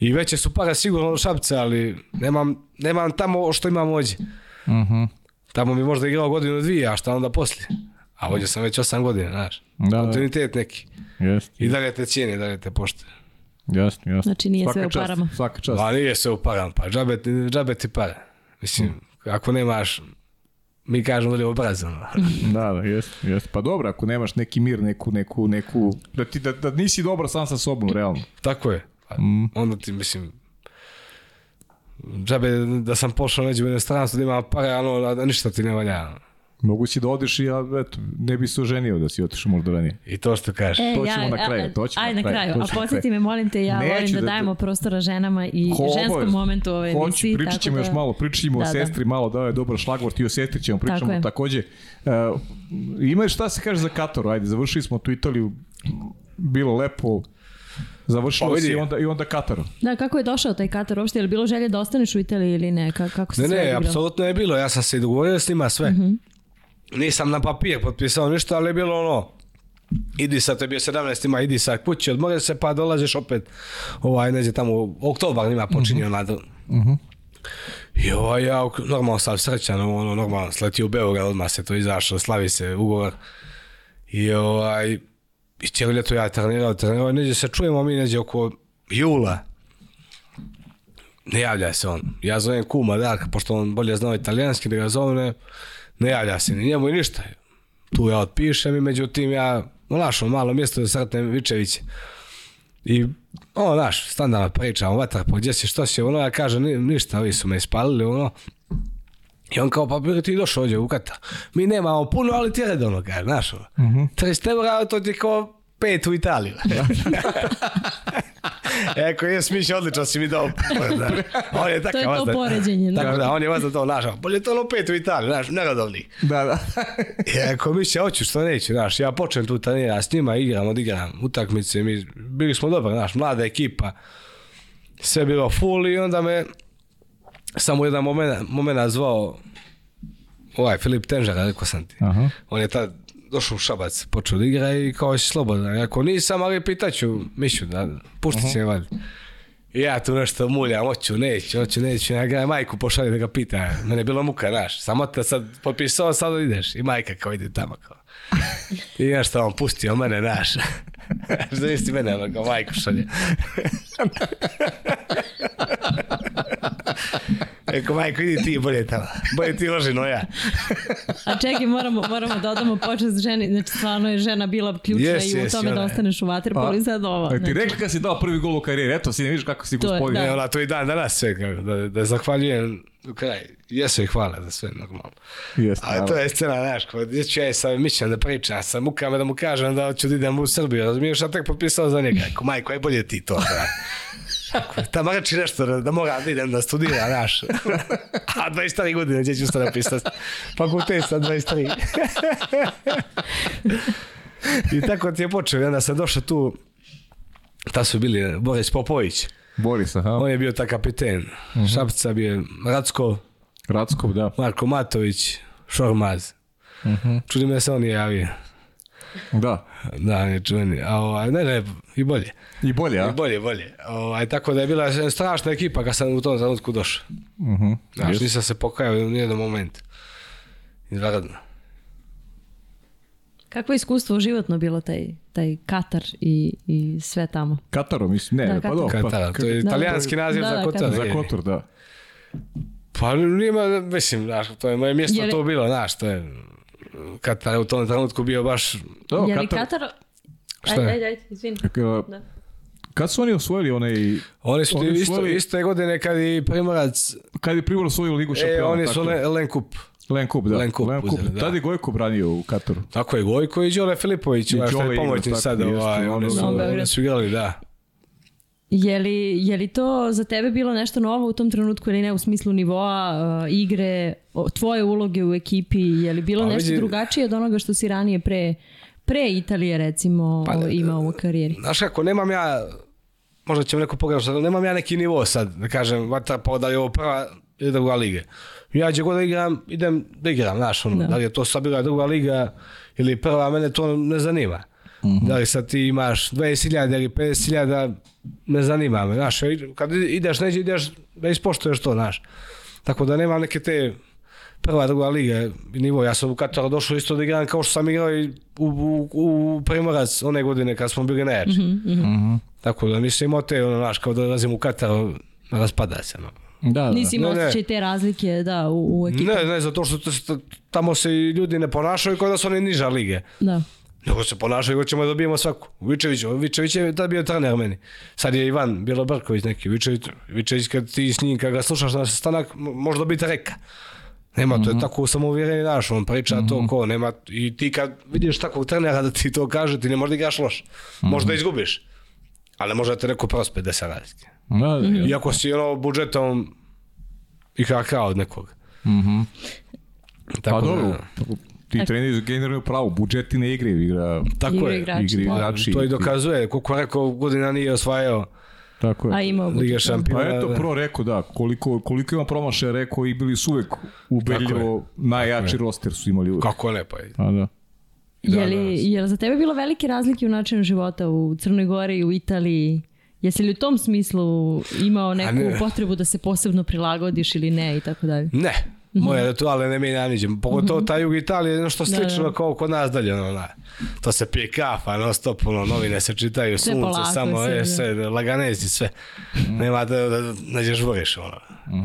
i veće su pare sigurno od Šapca, ali nemam, nemam tamo što imam ođe. Uh mhm. -huh. Tamo mi možda igrao godinu dvije, a šta onda poslije? A ovdje sam već osam godina, znaš. Da, da. Kontinuitet neki. Jest, I dalje te cijeni, dalje te poštuje. Jasno, jasno. Znači nije svaka sve u čast, parama. Svaka čast. Pa nije sve u parama, pa džabe, džabe ti pare. Mislim, mm. ako nemaš mi kažemo da je obrazano. [laughs] da, da, jest, jest. Pa dobro, ako nemaš neki mir, neku, neku, neku, da, ti, da, da nisi dobar sam sa sobom, realno. Tako je. Pa, mm. Onda ti, mislim, džabe da sam pošao neđe u inostranstvo da ima pare, ano, da ništa ti ne valja. Mogući da odeš i ja, eto, ne bi se oženio da si otišao možda ranije. I to što kažeš. E, to ćemo ja, na kraju. To ćemo aj, na kraju. kraju. A podsjeti me, molim te, ja Neću volim da, da dajemo da... prostora ženama i Ko, ženskom je, momentu ove emisije. Hoću, pričat ćemo da... još malo, pričat ćemo da, o da. sestri da. malo, da je dobar šlagvort i o sestri ćemo, pričamo tako takođe. Uh, ima šta se kaže za Kataru, ajde, završili smo tu Italiju, bilo lepo, Završilo pa, se i onda, i onda Kataru. Da, kako je došao taj Katar uopšte? Je li bilo želje da ostaneš u Italiji ili ne? Ka, kako se ne, ne, apsolutno je bilo. Ja sam se i dogovorio s njima sve. Mm -hmm. Nisam na papir potpisao ništa, ali je bilo ono, idi sa to 17. ima, idi sa kući, odmore se pa dolaziš opet, ovaj, ne znam, tamo, oktobar njima počinio mm -hmm. onad. I ovaj, ja, normalno sam srećan, ono, normalno, sletio u Beograd, odmah se to izašlo, slavi se ugovor. I ovaj, i cijelo ljeto ja trenirao, trenirao, neđe se čujemo mi neđe oko jula. Ne javlja se on. Ja zovem kuma Darka, pošto on bolje znao italijanski, da ga zovem, ne, javlja se ni njemu i ništa. Tu ja otpišem i međutim ja našao malo mjesto da sretnem Vičevića. I ono, znaš, standardna priča, on vatra, po gdje si, što si, ono, ja kažem, ništa, ovi su me ispalili, ono, I on kao, pa bih ti došao ovdje ukata. Mi nemamo puno, ali ti je redovno, kaj, znaš. Uh -huh. 30 eura, to ti je kao pet u Italiju. [laughs] Eko, jes Miša, odlično si mi dao. Da. On je takav, to je to da- poređenje. Tako da, on je vas da to našao. Bolje to lopet u Italiji, znaš, neradovni. Da, da. [laughs] Eko, Miša, hoću što neću, znaš, ja počnem tu trenirati s njima, igram, odigram utakmice, mi bili smo dobro, znaš, mlada ekipa. Sve bilo full i onda me samo jedan moment, moment zvao ovaj Filip Tenžar, rekao sam ti. Aha. On je tad došao u Šabac, počeo da igra i kao je slobodan. Ako nisam, ali pitaću Mišu, da, pušti se valjda. ja tu nešto muljam, hoću, neću, hoću, neću, ja ga majku pošaljem da ga pita, mene je bilo muka, znaš, samo te sad potpisao, sad ideš, i majka kao ide tamo, kao. I ja što on pustio mene, znaš, [laughs] zamisli da mene, ono kao majku šalje. [laughs] [laughs] Eko, majko, idi ti bolje tamo. Bolje ti loži noja. A čekaj, moramo, moramo da odamo počest ženi. Znači, stvarno je žena bila ključna yes, i u yes, tome da ostaneš u vaterpolu i sad ovo. Znači. Ti rekli kada si dao prvi gol u karijeri. Eto, si ne vidiš kako si gospodin. Da. Evo, to je da. e, dan danas sve. Da, da zahvaljujem kraj. Jesu i hvala za sve, normalno. Yes, Ali to je scena, znaš, kada ću ja sam mišljen da pričam, sam mukam da mu kažem da hoću da idem u Srbiju, razumiješ, a tek potpisao za njega. Majko, aj bolje ti to. Da. [laughs] Ta marači nešto, da mora da idem da studira, znaš. A 23 godine, gdje ću što napisati? Fakultet sa 23. I tako ti je počeo. I onda sam došao tu, ta su bili eh, Boris Popović. Boris, aha. On je bio ta kapiten. Uh mhm. -huh. Šapca bio je Rackov. Rackov, da. Marko Matović, Šormaz. Uh mhm. -huh. Čudi da se on je javio. Da. Da, ne čuveni. A, ovaj, ne, ne, i bolje. I bolje, a? I bolje, bolje. Ovaj, tako da je bila strašna ekipa kad sam u tom trenutku došao. Uh mhm, -huh. Znaš, nisam se pokajao u nijednom momentu. Izvragadno. Kako je iskustvo životno bilo taj, taj Katar i, i sve tamo? Kataro, mislim, ne, da, pa Katar. pa dobro. Katara, to je da, italijanski da, naziv da, za da, Kotor. Za Kotor, da. Pa nima, mislim, znaš, to je moje mjesto Jer... to bilo, znaš, to je Katar je u tom trenutku bio baš... O, da, oh, Katar... Katar... Šta je? Ajde, ajde, ajde, izvini. Da. Kad su oni osvojili onaj... Oni su oni isto, osvojili... iste godine kad i Primorac... Kad je Primorac osvojio Ligu e, šampiona. E, oni su Le, Len Kup. Len Kup, da. Len Kup, Len Kup. Da. Tad Gojko branio u Kataru. Tako je, Gojko i Đole Filipović. I Đole Filipović sad, ovaj, oni da, su, da, oni su igrali, da. Je li, je li to za tebe bilo nešto novo u tom trenutku ili ne u smislu nivoa uh, igre, tvoje uloge u ekipi, je li bilo pa, nešto vidi, drugačije od onoga što si ranije pre, pre Italije recimo pa, ne, imao u karijeri? Znaš kako, nemam ja, možda će mi neko pogrešno, nemam ja neki nivo sad, da kažem, vata pa da je ovo prva ili druga liga. Ja gdje god da igram, idem da igram, znaš, ono, da. da li je to sad bila druga liga ili prva, mene to ne zanima. -hmm. Da li sad ti imaš 20.000 ili 50.000, ne zanima me, znaš, kad ideš neđe ideš da ispoštuješ to, znaš. Tako da nema neke te prva, druga liga nivo. Ja sam u Katara došao isto da igram kao što sam igrao i u, u, u Primorac one godine kad smo bili najjači. Mm -hmm. Tako da nisam imao te, ono, znaš, kao da razim u Katar, raspada se, no. Da, da. Nisi imao osjećaj te razlike da, u, u ekipu. Ne, ne, zato što tamo se ljudi ne ponašaju kao da su one niža lige. Da. Nego se ponašaju, hoćemo da dobijemo svaku. Vičević, Vičević je tad bio trener meni. Sad je Ivan Bjelobrković neki. Vičević, Vičević kad ti s njim, kad ga slušaš na sastanak, može dobiti reka. Nema, to je mhm. tako samouvjereni naš, on priča mm -hmm. to mhm. ko, nema, i ti kad vidiš takvog trenera da ti to kaže, ti ne možda igraš loš, mm -hmm. možda izgubiš, ali možda te neko prospe da se razlike. No, Iako si ono budžetom i kakao od nekog. Mm -hmm. Tako pa dobro, da, ti znači- treneri za generalno pravo, budžeti ne igre, igra. Tako igre je, igrači. igre igrači. To i dokazuje, koliko rekao godina nije osvajao. Tako je. A ima Liga da. šampiona. Pa eto, da. pro rekao da, koliko, koliko ima promašaja rekao i bili su uvek ubedljivo najjači roster su imali uvek. Kako ne pa. A da. je, li, da, je za tebe bilo velike razlike u načinu života u Crnoj Gori, u Italiji? Jesi li u tom smislu imao neku ne, potrebu da se posebno prilagodiš ili ne i tako dalje? Ne, Mhm. moje rituale ne menja niđem. Pogotovo mhm. ta jug Italija je nešto da, slično da, da. kao kod nas dalje. Ono, na. Da. To se pije kafa, no stop, ono, novine se čitaju, sve sunce, samo je, e, da. sve, laganezi, sve. Mhm. Nema da, da nađeš voješ, ono.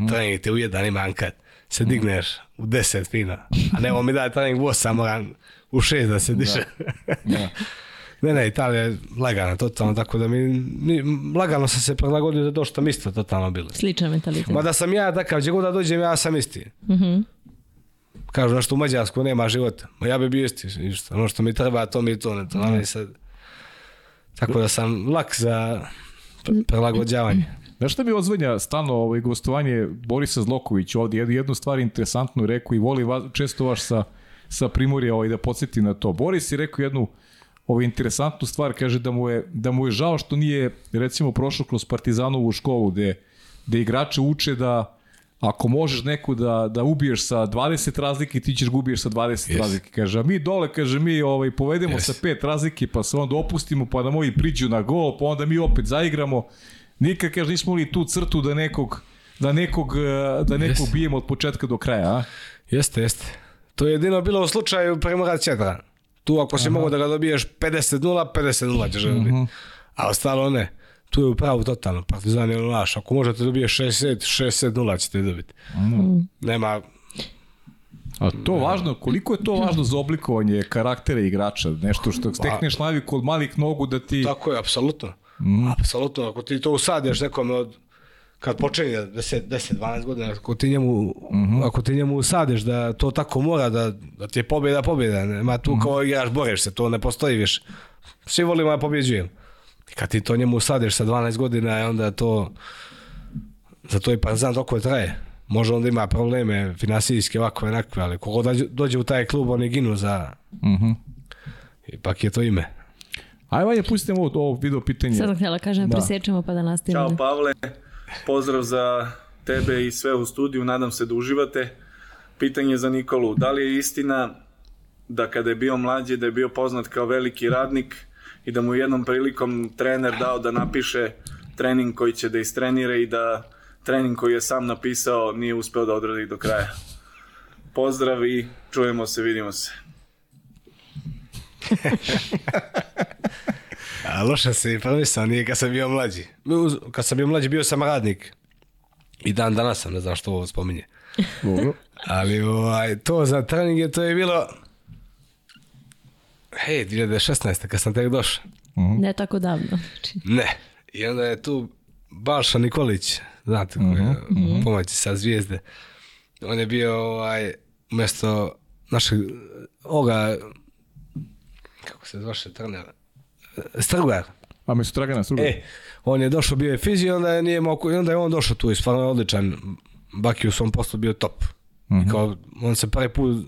Trening te u jedan ima ankat. Se digneš u deset fina. A nemo mi daje trening u osam, u šest da se diše. Da. [laughs] da. Ne, ne, Italija je lagana totalno, tako da mi, ni, lagano sam se prilagodio da došto što isto totalno bilo. Slična mentalitet. Ma da sam ja takav, gdje god da dođem, ja sam isti. Mm -hmm. Kažu, znaš, u Mađarsku nema života. Ma ja bi bio isti, ništa. Ono što mi treba, to mi to, ne to. Mm. Sad. Tako da sam lak za prilagođavanje. Znaš što mi odzvanja stano ovaj, gostovanje Borisa Zloković ovdje? Jednu, jednu stvar interesantnu rekao i voli vas, često vaš sa, sa Primorja ovaj, da podsjeti na to. Boris je rekao jednu ovaj, interesantnu stvar, kaže da mu, je, da mu je žao što nije recimo prošao kroz Partizanovu školu gde, gde igrače uče da ako možeš neku da, da ubiješ sa 20 razlike, ti ćeš gubiješ sa 20 yes. razlike. Kaže, a mi dole, kaže, mi ovaj, povedemo yes. sa pet razlike, pa se onda opustimo, pa nam ovi priđu na gol, pa onda mi opet zaigramo. Nikad, kaže, nismo li tu crtu da nekog, da nekog, da nekog yes. bijemo od početka do kraja, a? Jeste, jeste. To je jedino bilo u slučaju Primorac Četran. Tu ako si mogu da ga dobiješ 50-0, 50-0 ćeš uh A ostalo ne. Tu je upravo totalno. Partizan je laš. Ako možete da dobiješ 60, 60-0 ćete dobiti. Mm. Nema, A to ne. važno, koliko je to važno za oblikovanje karaktera igrača? Nešto što pa- stekneš naviku od malih nogu da ti... Tako je, apsolutno. Mm. Apsolutno, ako ti to usadiš nekom od kad počeli da, da se 10-12 da godina, ako ti njemu, mm -hmm. ako ti njemu usadeš da to tako mora, da, da ti je pobeda pobeda nema tu mm -hmm. kao igraš, boriš se, to ne postoji više. Svi volimo da pobjeđujem. Kad ti to njemu usadeš sa 12 godina, e, onda to, za to i pa znam dok traje. Može onda ima probleme finansijske, ovakve, nakve ali kogo da dođe u taj klub, oni ginu za... Mm -hmm. Ipak je to ime. Ajmo je pustimo ovo, ovo video pitanje. Sad sam htjela kažem, da. presjećamo pa da nastavimo. Ćao Pavle. Pozdrav za tebe i sve u studiju, nadam se da uživate. Pitanje za Nikolu, da li je istina da kada je bio mlađi, da je bio poznat kao veliki radnik i da mu jednom prilikom trener dao da napiše trening koji će da istrenira i da trening koji je sam napisao nije uspeo da odradi do kraja. Pozdrav i čujemo se, vidimo se. [laughs] A loša se promisa pa nije kad sam bio mlađi. Kad sam bio mlađi bio sam radnik. I dan danas sam, ne znam što ovo spominje. Ali ovaj, to za treninge to je bilo... Hej, 2016. kad sam tek došao. Mm. Ne tako davno. Znači. Ne. I onda je tu Balša Nikolić, znate koji je mhm, mhm. pomoći sa zvijezde. On je bio ovaj, umjesto našeg, ovoga, kako se zvaše trenera, Strgar. A mislim Dragana Strugar. E, on je došao, bio je fizio, onda je, nije mogu, onda je on došao tu i stvarno je odličan. Baki u svom poslu bio top. Mm -hmm. kao, on se prvi put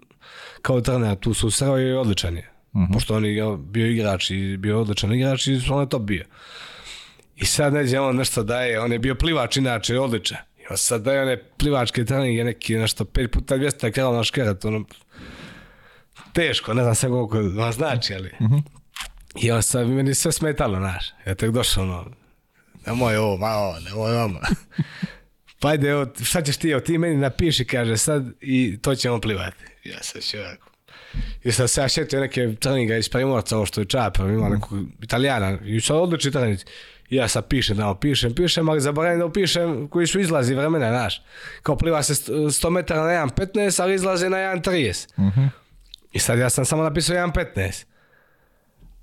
kao trener tu su sreo i odličan je. Mm -hmm. Pošto on je bio igrač i bio odličan igrač i on je top bio. I sad neđe on nešto daje, on je bio plivač inače, odličan. I on sad daje one plivačke treninge, neki nešto 5 puta 200 krala na škerat, ono, teško, ne znam sve koliko vam znači, ali mm -hmm ja on sad, meni sve smetalo, znaš. Ja tek došao, ono, nemoj ovo, ma ovo, nemoj vama. [laughs] pa ajde, evo, šta ćeš ti, evo, ti meni napiši, kaže, sad, i to ćemo plivati. Ja sad ću ovako. I sad se ja šetio neke treninga iz Primorca, ovo što je Čapa, ima mhm. nekog italijana, i sad odlični trening. I ja sad pišem, da pišem, pišem, ali zaboravim da upišem koji su izlazi vremena, znaš. Kao pliva se 100 metara na 1.15, ali izlaze na 1.30. Uh -huh. I sad ja sam samo napisao 1.15.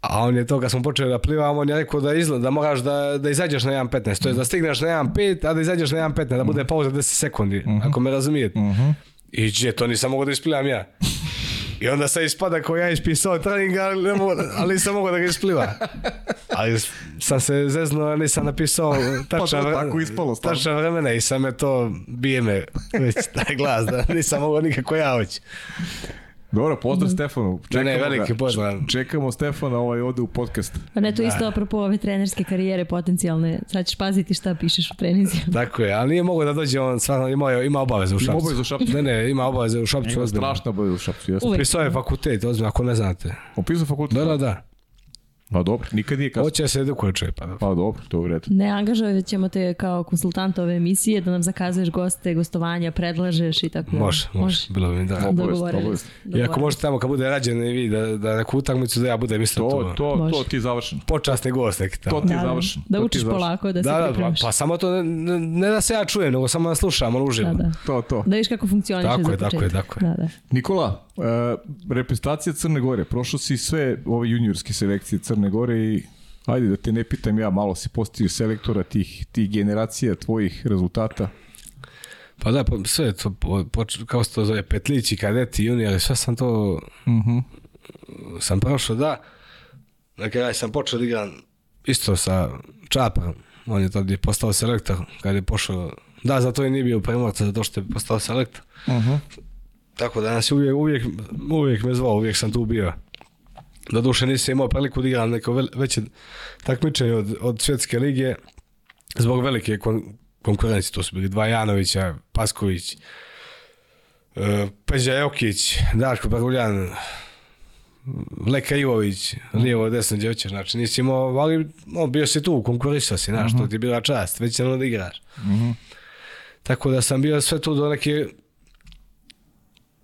A on je to, kad smo počeli da plivamo, on je rekao da izgleda, da moraš da, da izađeš na 1.15, to je da stigneš na 1.5, a da izađeš na 1.15, da bude pauza 10 sekundi, uh mhm. -huh. ako me razumijete. Uh mhm. -huh. I gdje, to nisam mogao da isplivam ja. I onda sad ispada kao ja ispisao trening, ali, ne mogu, ali nisam mogao da ga ispliva. Ali sam se zezno, nisam napisao tačna, pa tako ispalo, tačna vremena i sam je to, bije me već taj glas, da nisam mogao nikako ja hoći. Dobro, pozdrav mm. Stefanu. Čekamo ne, ne, veliki pozdrav. Čekamo Stefana ovaj ode u podcast. Pa ne, to da. isto apropo ove trenerske karijere potencijalne. Sad ćeš paziti šta pišeš u trenizima. [laughs] Tako je, ali nije mogo da dođe on, stvarno ima, ima obaveze u Šapcu. Ima obaveze u Šapcu. ne, ne, ima obaveze u Šapcu. Ima strašno obaveze u Šapcu. Jesno. Pisao je fakultet, ozbiljno, ako ne znate. Opisao fakultet? Da, da, da. Pa dobro, nikad nije kasno. Hoće da se edukuje, pa dobro. Pa dobro, to je u redu. Ne angažovat ćemo te kao konsultanta ove emisije, da nam zakazuješ goste, gostovanja, predlažeš i tako. Može, može, može. bilo bi mi da. Obavest, obavest. I ako možete tamo kad bude rađeno i vi, da, da neku utakmicu da ja budem isto to, tu. To, to ti je završeno. Počasni gost neki tamo. To ti je završeno. Da, učiš polako, da, se da, da pa pripremiš. Pa, pa samo to, ne, ne da se ja čujem, nego samo da slušam, ali uživam. Da, da. To, to. Da viš kako funkcioniše tako za je, Tako je, tako je. Da, da. Nikola, uh, reprezentacija Crne Gore, prošao si sve ove juniorske selekcije Crne Crne Gore i ajde da te ne pitam ja, malo si postio selektora tih, tih generacija tvojih rezultata. Pa da, pa, sve to, poč, kao što to zove petlići, kadeti, juniori, sve sam to, mm -hmm. sam prošao, da. Dakle, ja sam počeo da igram isto sa Čaparom, on je tad je postao selektor kad je pošao, da, zato i nije bio premorca, zato što je postao selektor. Uh mhm. -huh. Tako da nas je uvijek, uvijek, uvijek me zvao, uvijek sam tu bio. Doduše nisam imao priliku da igram neko veće takmičenje od, od Svjetske lige zbog velike kon konkurencije. To su bili dva Janovića, Pasković, e, Peđa Jokić, Darko Baruljan, Leka Ivović, lijevo desno djevče, znači nisi imao, ali no, bio si tu, konkurisao si, znaš, mm -hmm. to mhm. ti je bila čast, već se da igraš. Mm -hmm. Tako da sam bio sve tu do neke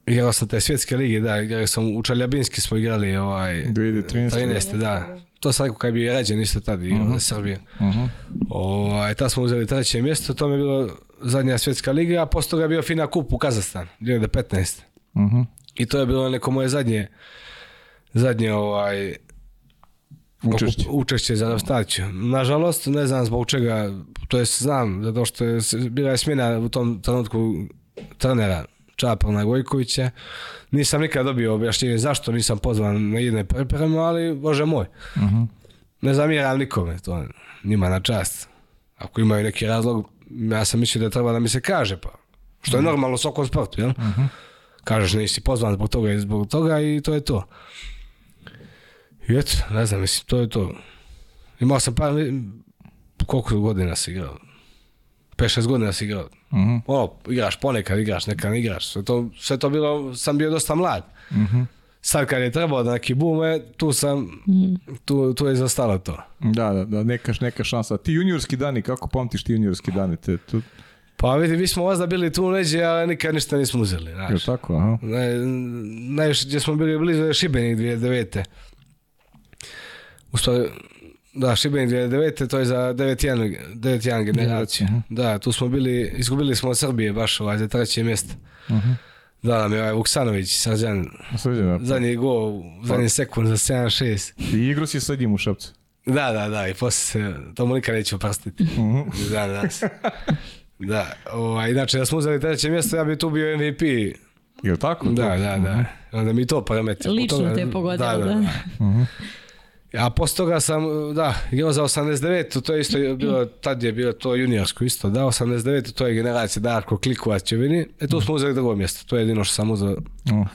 Igrao sam te svjetske lige, da, igrao sam u Čaljabinski smo igrali ovaj, 2013. 13, da. To sad kad bi rađen isto tad igrao uh mhm. -huh. Srbije. Uh mhm. -huh. ovaj, tad smo uzeli treće mjesto, to mi je bilo zadnja svjetska liga, a posle ga je bio Fina kup u Kazastan, 2015. Uh -huh. I to je bilo neko moje zadnje, zadnje ovaj, učešće, učešće za dostać. Nažalost, ne znam zbog čega, to jest znam, zato što je bila je smjena u tom trenutku trenera Čapa na Gojkovića. Nisam nikad dobio objašnjenje zašto nisam pozvan na jedne pripreme, ali bože moj. Uh mhm. -huh. Ne zamiram nikome, to njima na čast. Ako imaju neki razlog, ja sam mislio da treba da mi se kaže, pa. Što je mhm. normalno u svakom sportu, jel? Uh mhm. -huh. Kažeš nisi pozvan zbog toga i zbog toga i to je to. I eto, ne znam, mislim, to je to. Imao sam par, koliko godina si igrao? 5-6 godina da si igrao. Mm -hmm. Ono, igraš ponekad, igraš, nekad ne igraš. Sve to, sve to bilo, sam bio dosta mlad. Mm -hmm. Sad kad je trebao da neki bume, tu sam, mhm. tu, tu je zastalo to. Da, da, da, neka, neka šansa. Ti juniorski dani, kako pamtiš ti juniorski dani? Te, tu... Pa vidi, mi smo vas da bili tu neđe, ali nikad ništa nismo uzeli. Znaš. Je tako, aha. Naj, najviše gdje smo bili blizu je Šibenik 2009. Ustavljamo Da, Šibenik 99. to je za 9-1, 9 generaciju. Da, tu smo bili, izgubili smo od Srbije baš ovaj, za treće mjesto. Uh mhm. -huh. Da, nam da, je ovaj Vuksanović, Srđan, Srđan da. zadnji go, zadnji pa. sekund za 7-6. I igru si sledim u Šapcu. Da, da, da, i poslije se, to mu nikad neću oprostiti. Uh mhm. -huh. Da, da. Da, ovaj, inače da smo uzeli treće mjesto, ja bi tu bio MVP. Je tako? Da, da, da. Mhm. Onda mi to parametri. Lično te je pogodilo, da. da. da. Uh da. -huh. Ja posle toga sam, da, igrao za 89, to je isto bilo, tad je bilo to juniorsko isto, da, 89, to je generacija Darko Klikovac Čevini, e tu smo uzeli drugo mjesto, to je jedino što sam uzeli. Oh.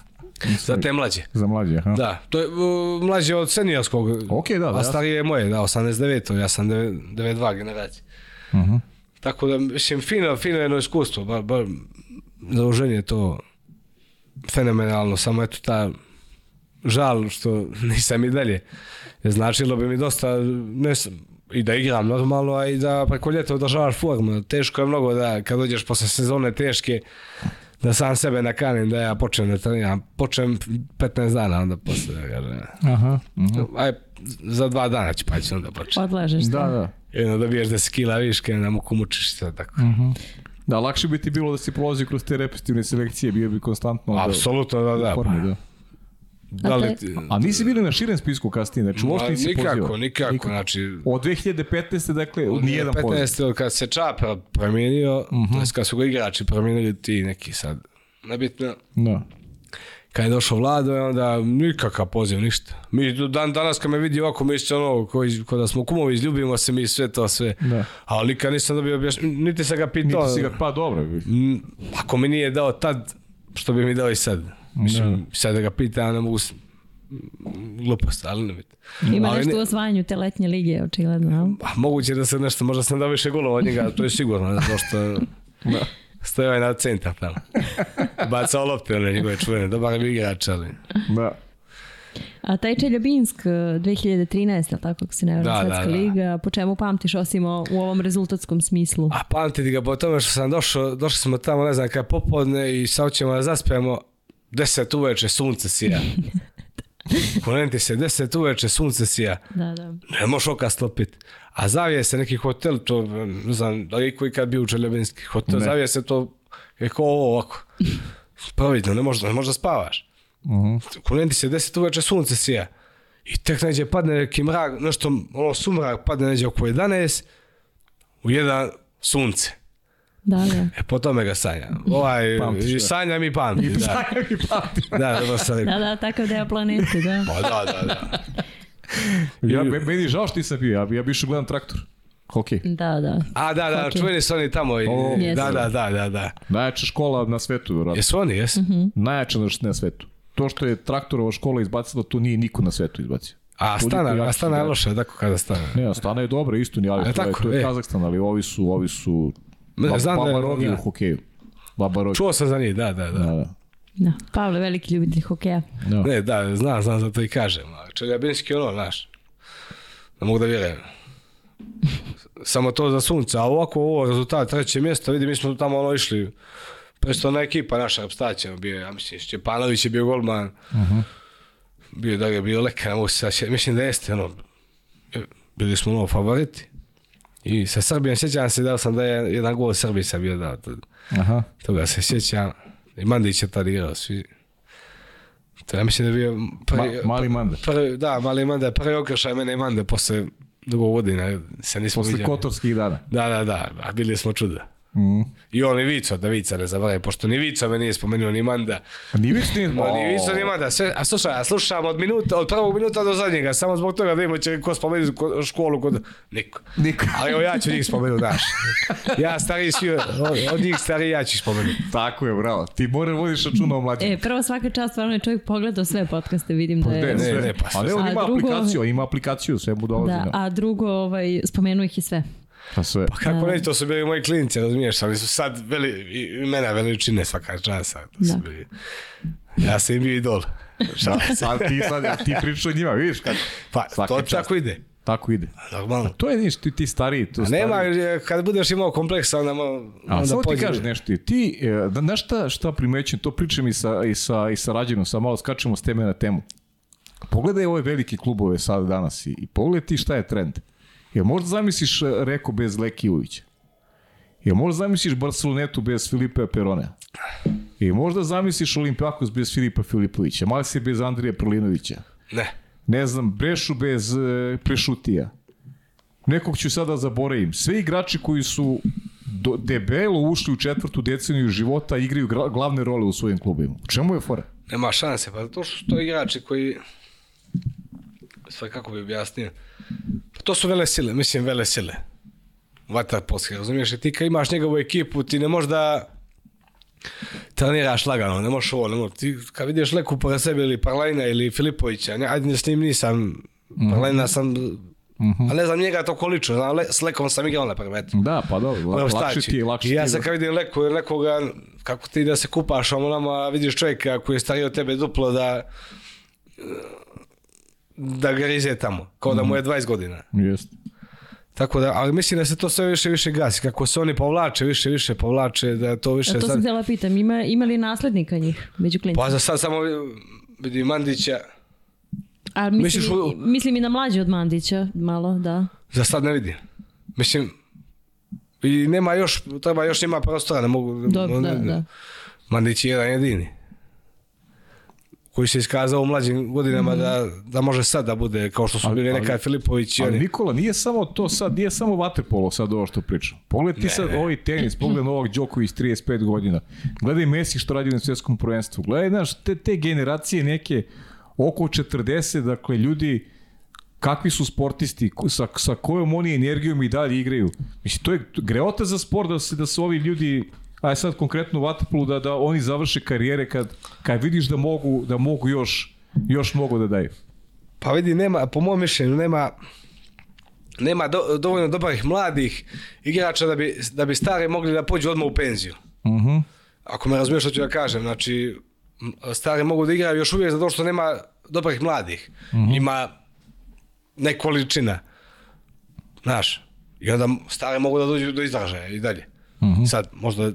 Za te mlađe. Za mlađe, ha. Da, to je uh, mlađe od seniorskog. Okej, okay, da, da. A starije je moje, da, 89, ja sam 92 generacija. Uh mhm. -huh. Tako da, mislim, fino, fino jedno iskustvo, bar, bar zaluženje to fenomenalno, samo eto ta žal što nisam i dalje. Značilo bi mi dosta, ne sam, i da igram normalno, a i da preko ljeta održavaš formu. Teško je mnogo da kad dođeš posle sezone teške, da sam sebe nakanim da ja počnem da treniram. Počnem 15 dana onda posle da kažem. Aha. Uh Aj, za dva dana ću pa ću onda početi. Odlažeš da, da. da. I onda dobiješ 10 kila viške, da mu mučiš se tako. Uh mhm. -huh. Da, lakše bi ti bilo da si prolazio kroz te repetitivne selekcije, bio bi konstantno... Apsolutno, da, da. da. da. Da li ti... A nisi bili na širem spisku kasnije, znači uopšte nisi nikako, pozivao. Nikako, nikako, Znači, od 2015. dakle, od nijedan poziv. Od 2015. kad se Čapa promijenio, mm -hmm. to kad su ga igrači promijenili ti neki sad, nebitno. Da. Kad je došao vlado, onda nikakav poziv, ništa. Mi dan, danas kad me vidi ovako, mi se ono, koji, ko da smo kumovi, izljubimo se mi sve to, sve. Da. Ali nikad nisam dobio objašnjenje, niti se ga pitao. Niti si ga, pa dobro. Ako mi nije dao tad, što bi mi dao i sad. Mislim, da, da. sad da ga pita Ana Mus, glupost, ali ne vidim. Ima ali nešto ne... u osvajanju te letnje lige, očigledno. Pa, moguće da se nešto, možda sam dao više golova od njega, to je sigurno, zato što da. stoje ovaj na centar tamo. Baca lopte, one njegove čuvene, dobar je igrač, ali... Da. A taj Čeljabinsk 2013, e, ali tako kako se nevjerojatno da, svetska da, da. liga, po čemu pamtiš osim u ovom rezultatskom smislu? A pamtiti ga po tome što sam došao, došli smo tamo, ne znam, kada popodne i sad ćemo da zaspijemo, 10 uveče sunce sija. Konenti [laughs] se, 10 uveče sunce sija. Da, da. Ne možeš oka slopit. A zavije se neki hotel, to ne znam, da li koji kad bio u Čeljabinski hotel, ne. zavije se to je kao ovo ovako. Pavidno, ne možda, ne možda spavaš. Uh mhm. -huh. Konenti se, 10 uveče sunce sija. I tek neđe padne neki mrak, nešto, ono sumrak padne neđe oko 11, u jedan sunce. Da, da. E, po tome ga sanja. Ovaj, Pamtiš, i sanja mi pamti. da. sanja mi pamti. da, dobro da, sam rekao. Da, da, takav deo da planete, da. Pa da, da, da. ja, meni žao što nisam bio, ja, ja bi išao gledam traktor. Hokej. Da, da. A, da, da, Hokej. čuveni su oni tamo. I, o, da, da, da, da, da. Najjača škola na svetu, vjerojatno. Jesu oni, jesu? Mm -hmm. Najjača na svetu. To što je traktorova škola izbacila, to nije niko na svetu izbacio. A Astana, Astana je loša, tako kada Astana. Ne, Astana je dobra, isto ni, ali A, to, tako, je, to je, je Kazahstan, ali ovi su, ovi su Ba, Znam Baba da je Rogi u hokeju. Baba Rogi. Čuo sam za njih, da, da, da, da. da, da. Pavle veliki ljubitelj hokeja. Da. Ne, da, znam, znam, zato i kažem. Čeljabinski ono, znaš, ne mogu da vjerujem. Samo to za sunce, a ovako ovo rezultat, treće mjesto, vidi, mi smo tamo ono išli, na ekipa naša obstaća bio, ja mislim, Šćepanović je bio golman, uh -huh. bio da je bio leka, ne mislim da jeste, ono, bili smo ono favoriti. I sa Srbijom sjećam se, dao sam da je jedan gol Srbiji sam bio dao. Tad. Aha. Toga se sjećam. I Mandić je tad igrao, svi. To ja mislim da je bio... Prvi, Ma, mali Manda. Prvi, da, Mali Manda. Prvi okršaj mene i Manda posle dugo godina. Se nismo Posle viđali. kotorskih dana. Da, da, da. A bili smo čuda. Mm. I on i Vico, da Vica ne zaboravi, pošto ni Vico me nije spomenuo, ni Manda. Ni Vico nije spomenuo. Ni Vico, ni Manda. Sve, a slušaj, a slušam od, minuta, od prvog minuta do zadnjega, samo zbog toga da imamo će ko spomenuti školu kod... Niko. Niko. Ali evo ja ću njih spomenuti, daš. Ja stari svi, od, od njih stariji ja ću spomenuti. Tako je, bravo. Ti moraš vodiš računa o mlađim. E, prvo svaka čast, stvarno je čovjek pogledao sve podcaste, vidim da pa je... Ne, ne, ne, pa sve. Ali on ima drugo... aplikaciju, ima aplikaciju, sve mu dolazi. Da, da. a drugo, ovaj, spomenu ih i sve. Pa, sve. pa kako da. ne, to su bili moji klinici, razumiješ, ali su sad veli, imena veličine svaka časa. To su da. bili. Ja sam im bio idol. Šta? Da, sad ti, sad, ti pričaš o njima, vidiš kad... Pa, to čast. tako ide. Tako ide. Normalno. A to je niš, ti, ti stariji. To nema, stariji. kad budeš imao kompleksa, onda, A, onda samo ti kažeš nešto. Ti, e, da, znaš šta, šta primećujem, to pričam i sa, i sa, i sa rađenom, sa malo skačemo s teme na temu. Pogledaj ove velike klubove sad danas i, i pogledaj ti šta je trend. Jel možda zamisliš e, Reko bez Leki Uvića? Jel možda zamisliš Barcelonetu bez Filipe Perone? I možda zamisliš Olimpijakos bez Filipa Filipovića, Malsi bez Andrija Prlinovića. Ne. Ne znam, Brešu bez e, Prešutija. Nekog ću sada zaboravim. Sve igrači koji su do, debelo ušli u četvrtu deceniju života igraju gra, glavne role u svojim klubima. U čemu je fora? Nema šanse, pa to što su to igrači koji sve kako bi objasnio to su vele sile, mislim vele sile. Vaterpolske, razumiješ? I ti kad imaš njegovu ekipu, ti ne možeš da treniraš lagano, ne možeš ovo, ne možeš. Ti kad vidiš Leku pored sebe ili Parlajna ili Filipovića, ne, ajde s njim nisam, mm Parlajna sam Mm -hmm. Ali ne znam njega to količno, znam, le, s Lekom sam igrao na prvetu. Da, pa dobro, la, lakše ti je, lakše ti Ja sam kad vidim Leku, nekoga, kako ti da se kupaš, ono nama vidiš čovjeka koji je stariji tebe duplo da da ga rize tamo, kao da mu je 20 mhm. godina. Jeste. Tako da, ali mislim da se to sve više više gasi. Kako se oni povlače, više više povlače, da to e, više... Da, to sam htjela pitam, ima, ima li naslednika njih među klinicima? Pa za sad samo vidi Mandića. A mislim, Misliš, u... mislim i na mlađe od Mandića, malo, da. Za sad ne vidim. Mislim, i nema još, treba još ima prostora, ne mogu... Dobro, da, da. Mandić je jedan jedini koji se iskazao u mlađim godinama mm. da, da može sad da bude kao što su ali, bili neka Filipović i ali, ali Nikola nije samo to sad nije samo vaterpolo sad ovo što pričam pogledaj ti sad ovaj tenis pogledaj Novak Đoković 35 godina gledaj Messi što radi na svjetskom prvenstvu gledaj znaš te, te generacije neke oko 40 dakle ljudi kakvi su sportisti, sa, sa kojom oni energijom i dalje igraju. Mislim, to je greota za sport da se, da se ovi ljudi aj sad konkretno u Vatapolu, da, da oni završe karijere kad, kad vidiš da mogu, da mogu još, još mogu da daju? Pa vidi, nema, po mom mišljenju, nema, nema do, dovoljno dobrih mladih igrača da bi, da bi stari mogli da pođu odmah u penziju. Mhm. Uh -huh. Ako me razumiješ što ću da kažem, znači stari mogu da igraju još uvijek zato što nema dobrih mladih. Uh mhm. -huh. Ima nekoličina. Znaš, i onda stare mogu da dođu do izražaja i dalje. Uh mhm. -huh. Sad, možda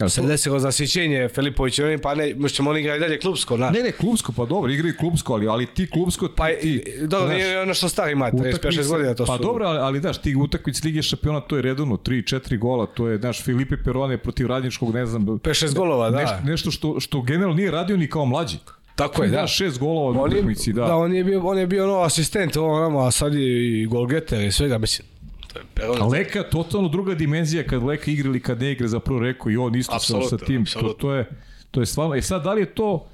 Jel se desilo zasićenje Filipović i pa ne, možemo oni igrati dalje klubsko, na. Ne, ne, klubsko, pa dobro, igraju klubsko, ali, ali ti klubsko, ti, pa, ti, dobro, nije ono što stari imate, 35 godina to pa su. Pa dobro, ali, ali daš, ti utakmice Lige šampiona, to je redovno, 3-4 gola, to je, daš, Filipe Perone protiv radničkog, ne znam, 5-6 golova, da. Neš, nešto što, što generalno nije radio ni kao mlađi. Tako je, da. da šest golova u utakmici, da. Da, on je bio, on je bio ono asistent, ono, a sad je i golgeter i svega, mislim prelaz... Leka je totalno druga dimenzija kad Leka igra ili kad ne igra za prvo rekao i on isto sa, sa tim. Absolutno. To, to, je, to je stvarno... E sad, da li je to...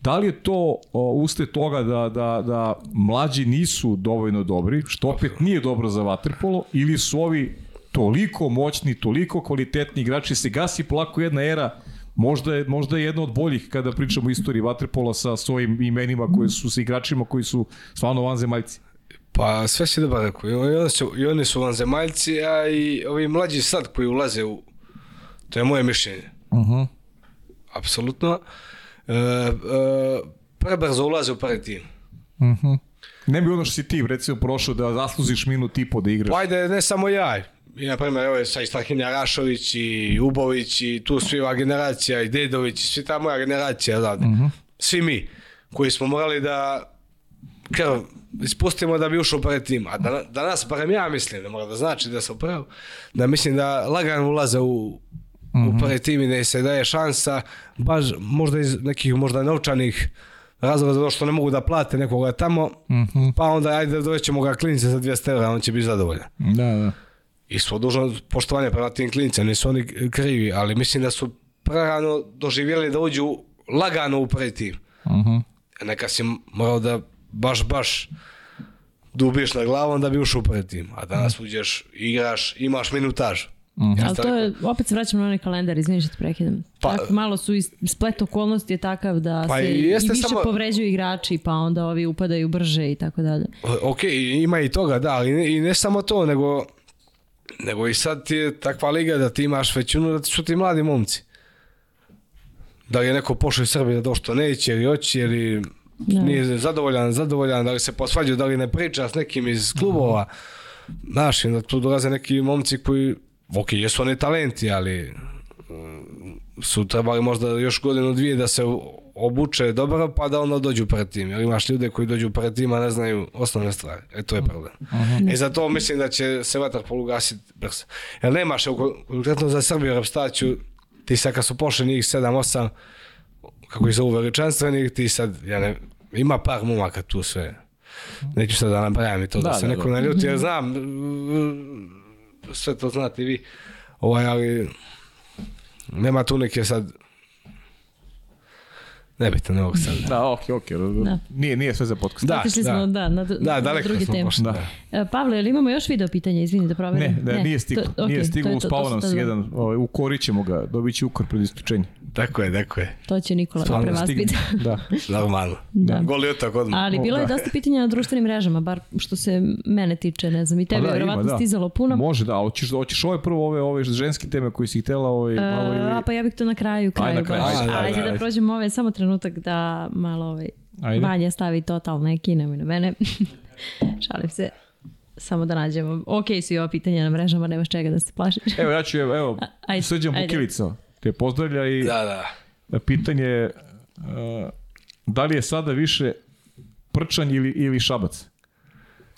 Da li je to o, uste toga da, da, da mlađi nisu dovoljno dobri, što opet nije dobro za vaterpolo, ili su ovi toliko moćni, toliko kvalitetni igrači, se gasi polako jedna era možda je, možda je jedna od boljih kada pričamo o istoriji Vaterpola sa svojim imenima koji su sa igračima koji su stvarno vanzemaljci. Pa sve si dobar rekao. I oni su, i oni su vanzemaljci, a i ovi mlađi sad koji ulaze u... To je moje mišljenje. Uh mhm. -huh. Apsolutno. E, e, prebrzo ulaze u prvi tim. Uh mhm. -huh. Ne bi ono što si ti recimo prošao da zaslužiš minut i po da igraš. Pa ajde, ne samo ja. I na primjer, evo je sa i Strahinja Rašović i Ubović i tu svi ova generacija i Dedović i svi ta moja generacija. Da. Uh mhm. -huh. Svi mi koji smo morali da krv ispustimo da bi ušao pred tim. A danas, da danas barem ja mislim, ne mora da znači da sam prav, da mislim da lagano ulaze u Mm -hmm. u mhm. prvi tim i da se daje šansa, baš možda iz nekih možda novčanih razloga zato što ne mogu da plate nekoga tamo, mm -hmm. pa onda ajde dovećemo ga klinice za 200 evra, on će biti zadovoljan. Da, da. I svo dužno poštovanje prema tim klinicama, nisu oni krivi, ali mislim da su prerano doživjeli da uđu lagano u prvi tim. Mm -hmm. Neka si morao da baš, baš dubiš na glavom da bi ušao u prvi tim. A danas mm. uđeš, igraš, imaš minutaž. Mm. Ja Ali to je, opet se vraćam na onaj kalendar, izvinite da prekidam. Pa, Tako, malo su i splet okolnosti je takav da pa se i, više samo... povređuju igrači, pa onda ovi upadaju brže i tako dalje. Ok, ima i toga, da, ali ne, i ne samo to, nego, nego i sad ti je takva liga da ti imaš većinu da su ti mladi momci. Da li je neko pošao iz Srbije da došto neće ili hoće ili Da. Nije zadovoljan, zadovoljan, da li se posvađaju, da li ne priča s nekim iz klubova. Znaš, da tu dolaze neki momci koji, ok, jesu oni talenti, ali mm, su trebali možda još godinu dvije da se obuče dobro, pa da onda dođu pred tim. Jer imaš ljude koji dođu pred tim, a ne znaju osnovne stvari. E, to je problem. I mhm. e, zato mislim da će se vatar polugasiti brzo. Jer nemaš, konkretno za Srbiju repstaciju, ti sad kad su pošli njih 7-8, kako ih zovu, veličanstveni, ti sad, ja ne, ima par momaka tu sve. Neću sad da nabrajam i to da, da se da, neko da. naljuti, jer ja znam, uh, sve to znate i vi, ovaj, ali nema tu neke sad Ne Nebitno, ne mogu sad. Da, okej. ok. Da. Nije, nije sve za podcast. Da, Otišli da. smo, da, na, da, na druge smo teme. Da. da. E, Pavle, jel imamo još video pitanja? Izvini da proverim. Ne, da, ne. nije stiglo. To, okay, nije stiglo, uspao nam se jedan. Ovaj, ukorit ćemo ga, dobit će ukor pred istučenje. Tako je, tako je. To će Nikola da Stvarno [laughs] da prevaspita. Da. Normalno. Da. da. Goli otak odmah. Ali bilo je da. dosta pitanja na društvenim mrežama, bar što se mene tiče, ne znam, i tebe pa da, verovatno da. stizalo puno. Može, da, hoćeš, hoćeš ove prvo ove, ove ženske teme koje si htela, ove, malo e, ili... pa ja bih to na kraju, kraju. Ajde, da prođemo ove, samo trenutno trenutak da malo ovaj, Ajde. Vanja stavi totalne kineme na mene. [laughs] Šalim se samo da nađemo. Ok, su i ova pitanja na mrežama, nemaš čega da se plašiš. evo, ja ću, evo, evo [laughs] ajde, srđan Bukilico, te pozdravlja i da, da. pitanje uh, da li je sada više prčanj ili, ili šabac?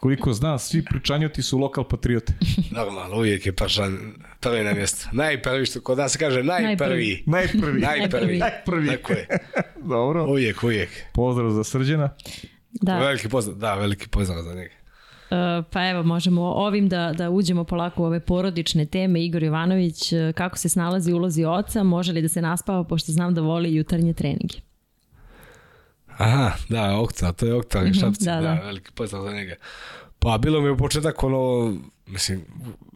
Koliko zna, svi pričanjoti su lokal patriote. [laughs] Normalno, uvijek je pašan prvi na mjesto. Najprvi, što kod nas kaže, najprvi. Najprvi. [laughs] Najprvi. najprvi. Tako je. [laughs] Dobro. Uvijek, uvijek. Pozdrav za Srđana. Da. Veliki pozdrav, da, veliki pozdrav za njega. E, pa evo, možemo ovim da, da uđemo polako u ove porodične teme. Igor Jovanović, e, kako se snalazi u ulozi oca, može li da se naspava, pošto znam da voli jutarnje treninge? Aha, da, Okta, to je Okta, mm da, da, da, veliki pozdrav za njega. Pa bilo mi je u početak ono, mislim,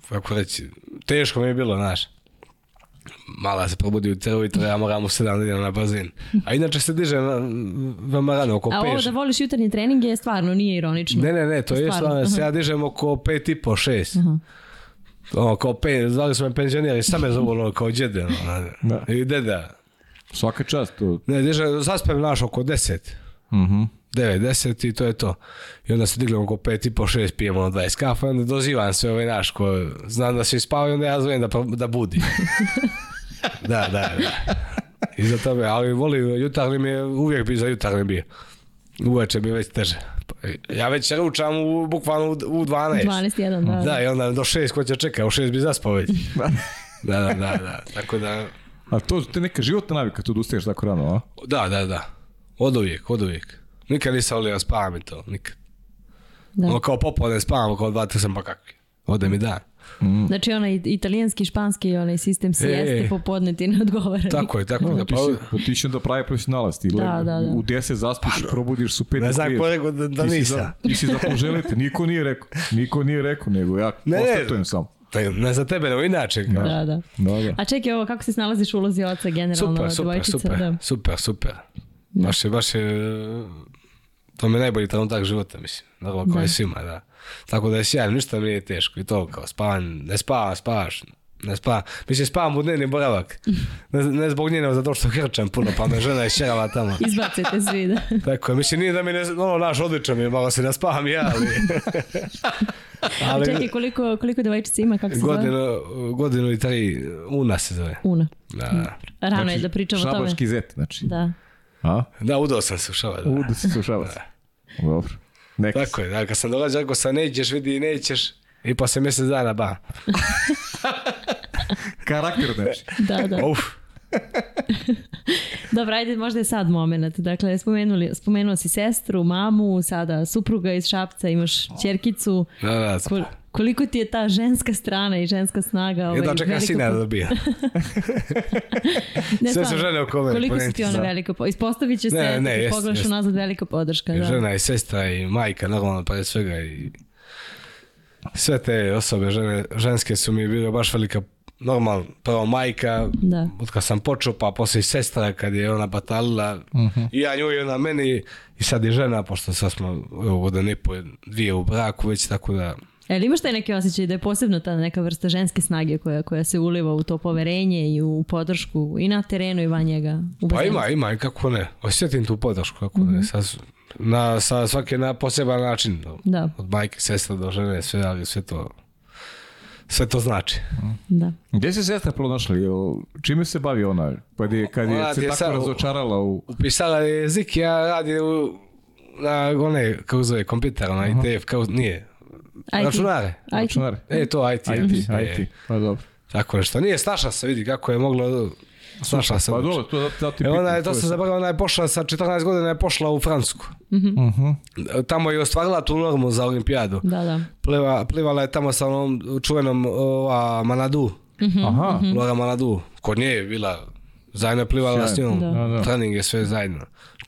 kako reći, teško mi je bilo, znaš. Mala se probudi u teru i treba moram u sedam da na bazin. A inače se diže veoma rano, oko 5. A ovo da voliš jutarnje treninge je stvarno, nije ironično. Ne, ne, ne, to, je stvarno, se znači, ja dižem oko pet i po, šest. Aha. Ono, kao pet, zvali su me penzioneri, sam me zovu ono, kao djede, ono, da. i deda. Svaka čast. To... Ne, Deža zaspem naš oko 10. Mhm. Uh -huh. 90 i to je to. I onda se dignemo oko 5 i po 6 pijemo na 20 kafa i onda dozivam sve ovaj naš ko znam da se ispavaju, onda ja zovem da, da budi. [laughs] da, da, da. I za tome, ali volim, jutarnji mi je, uvijek bi za jutarnji bio. Uveče mi je već teže. Ja već ručam u, bukvalno u 12. 12, 1, da. Da, i onda do 6 ko će čeka, u 6 bi zaspao već. [laughs] da, da, da, da. Tako da, A to je neka životna navika, tu odustaješ da tako rano, a? Da, da, da. Od uvijek, od uvijek. Nikad nisam volio spavam i to, nikad. Da. Ono kao popodne spavam, kao dva, sam pa kakvi. Ode mi da. Mm. Znači onaj italijanski, španski onaj sistem sieste e, popodne ti ne odgovara. Tako je, tako je. Da, pa, ti si onda pravi profesionalac. Ti da, da, da. u 10 zaspiš, pa, probudiš su 5 Ne znam ko rekao da, da nisam. Ti si za poželite, niko nije rekao. Niko nije rekao, nego ja ne, konstatujem ne, sam te, ne za tebe, nego inače. Da, da. da. Dobro. A čekaj ovo, kako se snalaziš u ulozi oca generalno? Super, super, dvojčica, super, da. super, super. Da. Baš je, baš je, to mi je najbolji trenutak života, mislim. Normalno, koje da. svima, da. Tako da je sjajan, ništa mi nije teško. I to kao spavan, ne spava, spavaš. Ne spava. Mislim, spavam u dnevni boravak. Ne, ne zbog nje, nego zato što hrčam puno, pa me žena je šerala tamo. [laughs] Izbacite svi, da. Tako je. Mislim, nije da mi ne, ono, naš odličan je, malo se ne spavam ja, ali... [laughs] ali Čekaj, koliko, koliko devojčica ima, kako se godinu, zove? Godinu i tri, Una se zove. Una. Da. Rano znači, je da pričamo o tome. Šabački zet, znači. Da. A? Da, udao sam se u šabac. Da. Udao sam se u [laughs] šabac. Da. Dobro. Next. Tako je, da, kad sam dolazio, ako sam nećeš, vidi, nećeš, i posle mjesec dana, ba. [laughs] Karakter znači. Da, da. Uf. [laughs] Dobra, ajde, možda je sad moment. Dakle, spomenuli, spomenuo si sestru, mamu, sada supruga iz Šapca, imaš čerkicu. Da, da, da. Ko, koliko ti je ta ženska strana i ženska snaga? E, ovaj, Jedno čeka sina da dobija. [laughs] ne, Sve se žele oko mene. Koliko si ti ona velika podrška? Ispostavit će se, ne, ne, da jest, pogledaš jest. nazad velika podrška. Da. Žena i sestra i majka, normalno, pa je svega i sve te osobe žene, ženske su mi bile baš velika normalno, prvo majka, da. od kad sam počeo, pa posle i sestra kad je ona batalila, uh mhm. -huh. i ja nju i ona meni, i sad je žena, pošto sad smo evo, godin i po, dvije u braku već, tako da... E li imaš taj neki osjećaj da je posebno ta neka vrsta ženske snage koja, koja se uliva u to poverenje i u podršku i na terenu i van njega? U pa ima, ima, i kako ne. Osjetim tu podršku, kako uh -huh. ne. Mhm. Sad, na, sa svaki na poseban način. Da. Od majke, sestra do žene, sve, ali sve to sve to znači. Da. Gde se sestra pronašla? Čime se bavi ona? Pa je, kad je se tako razočarala u... Upisala je jezik, ja radi u... Na one, kako zove, kompjuter, na ITF, kao nije. IT. Računare. IT. Računare. E, to IT. IT, IT. E. Pa dobro. Tako nešto. Nije, staša se vidi kako je moglo Snašla se. Pa dobro, to da, da ti e ona je dosta zabrala, ona je pošla sa 14 godina je pošla u Francusku. Mm -hmm. Tamo je ostvarila tu normu za olimpijadu. Da, da. Pliva, plivala je tamo sa onom čuvenom ova, Manadu. Mm -hmm. Aha. Mhm. Laura Manadu. Kod nje je bila zajedno je plivala Sjaj. s njom. Da. Da, da. Trening je sve zajedno.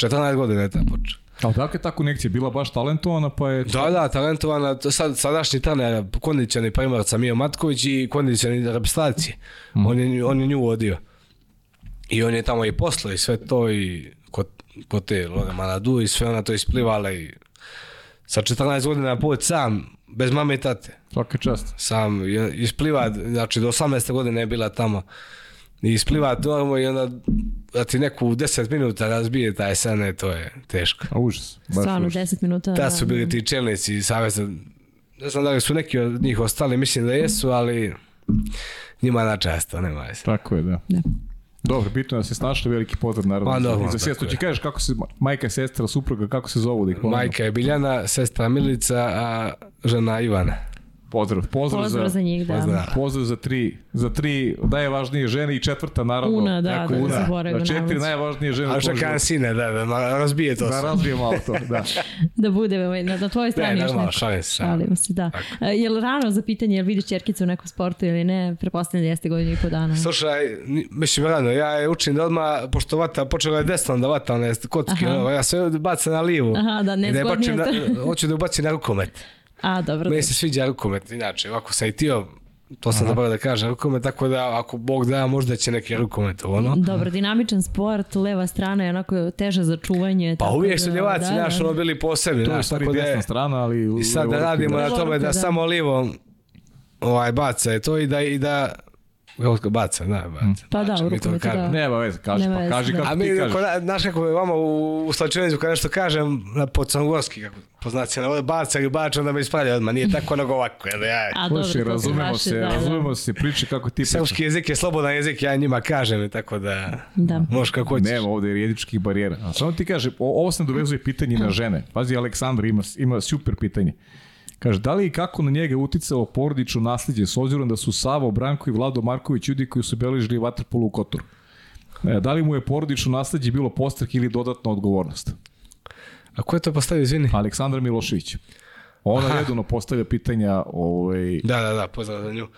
14 godina je ta počela. Ali da je tako konekcija bila baš talentovana pa je... Da, da, talentovana, sad, sadašnji trener kondicijalni primarca Mio Matković i kondicionalni reprezentacije. Mm. On, je, on je nju vodio. I on je tamo i poslao i sve to i kod, kod te Lone Manadu i sve ona to isplivala i sa 14 godina na put sam, bez mame i tate. Svaka čast. Sam ispliva, znači do 18. godine je bila tamo. I ispliva normalno i onda da ti znači neku 10 minuta razbije taj sene, to je teško. A užas. Stvarno, 10 minuta. Da su bili da. ti čelnici i savjeza. Ne znam da li su neki od njih ostali, mislim da jesu, ali njima na često, nema se. Tako je, da. Da. Dobro, bitno da se snašli, veliki pozdrav naravno. Pa dobro, za sestru. Ti kažeš kako se majka, sestra, supruga, kako se zovu da ih ponovno? Majka je Biljana, sestra Milica, a žena Ivana. Pozdrav. Pozdrav, pozdrav za, za njih, da. Pozdrav. pozdrav za tri, za tri najvažnije žene i četvrta, naravno. Una, da, Eko, da, una. Da, četiri najvažnije žene. A šta sine, da, da, da, razbije to. Da, razbije malo to, da. [laughs] da bude, ovaj, na, na tvojoj strani ne, još Šalim se. Šalim se, da. Tako. E, je li rano za pitanje, je li vidiš čerkicu u nekom sportu ili ne? Prepostavljam da jeste godinu i po dana. Slušaj, mislim rano, ja je učin da odmah, pošto vata, počela je desno da vata, je kocki, ono, ja sve bacam na livu. Aha, da, ne, ne zgodnije. Da hoću da ubacim na rukomet. A, dobro. Meni da. se sviđa rukomet, inače, ovako sa i to sam zaboravio da kažem, rukomet, tako da ako Bog da, možda će neki rukomet, ono. Dobro, dinamičan sport, leva strana je onako teža za čuvanje. Pa uvijek su ljevaci, da, da naš, da. ono bili posebni, to naš, tako da strana, ali... I sad da radimo na tome da, da samo livom ovaj, baca je to i da, i da Kako ga baca, da, baca. Pa da, u rukometu, da. Nema veze, kaži, Nema pa kaži da. kako A mi, ti kažeš. Ako, znaš kako je vama u, u Slačevicu, kad nešto kažem, na pocangorski, kako poznaci, na ovde baca ili bača, onda me ispalja odmah, nije tako nego ovako. Jel, da ja. A, Sluši, dobro, razumemo raši, se, da, da, razumemo da. se, priče kako ti Srpski jezik je slobodan jezik, ja njima kažem, tako da, da. možeš kako hoćeš. Nema ovde jedičkih barijera. samo ti kažem, ovo se dovezuje pitanje na žene. Pazi, Aleksandra ima, ima super pitanje. Uh, Kaže, da li i kako na njega uticalo porodično nasljeđe, s obzirom da su Savo, Branko i Vlado Marković ljudi koji su beležili vaterpolu u Kotoru? E, da li mu je porodično nasljeđe bilo postrk ili dodatna odgovornost? A ko je to postavio, izvini? Aleksandar Milošević. Ona redovno postavlja pitanja... Ovaj... Da, da, da, pozdrav za nju.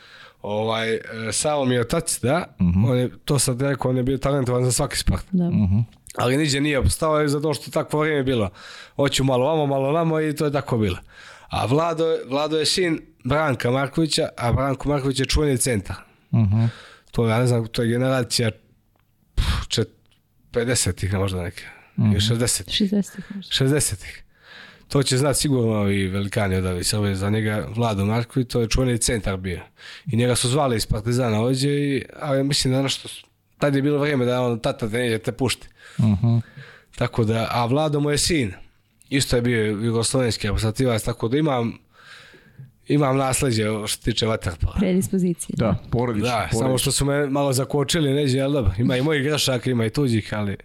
Ovaj, e, Savo mi je otac, da? Uh mhm. -huh. on je, to sad rekao, on je bio talentovan za svaki sport. Da. Uh mhm. -huh. Ali niđe nije postao zato što takvo vrijeme bilo. Hoću malo vamo, malo namo i to je tako bilo. A Vlado, Vlado je sin Branka Markovića, a Branko Marković je čuveni centar. Uh mhm. -huh. To ja ne znam, to je generacija 50-ih možda neke. Mm. -hmm. 60-ih. 60-ih možda. 60-ih. To će znat sigurno i velikani odavi Srbije. Za njega Vlado Marković, to je čuveni centar bio. I njega su zvali iz Partizana ovdje, i, ali mislim da nešto, tad je bilo vrijeme da on tata te neđe te pušti. Mm -hmm. Tako da, a Vlado mu je sin isto je bio jugoslovenski reprezentativac, tako da imam imam nasledđe što tiče vaterpola. Predispozicije. Da, da. porodično. Da, porodično. samo što su me malo zakočili neđe, ali dobro, ima i mojih grešaka, ima i tuđih, ali...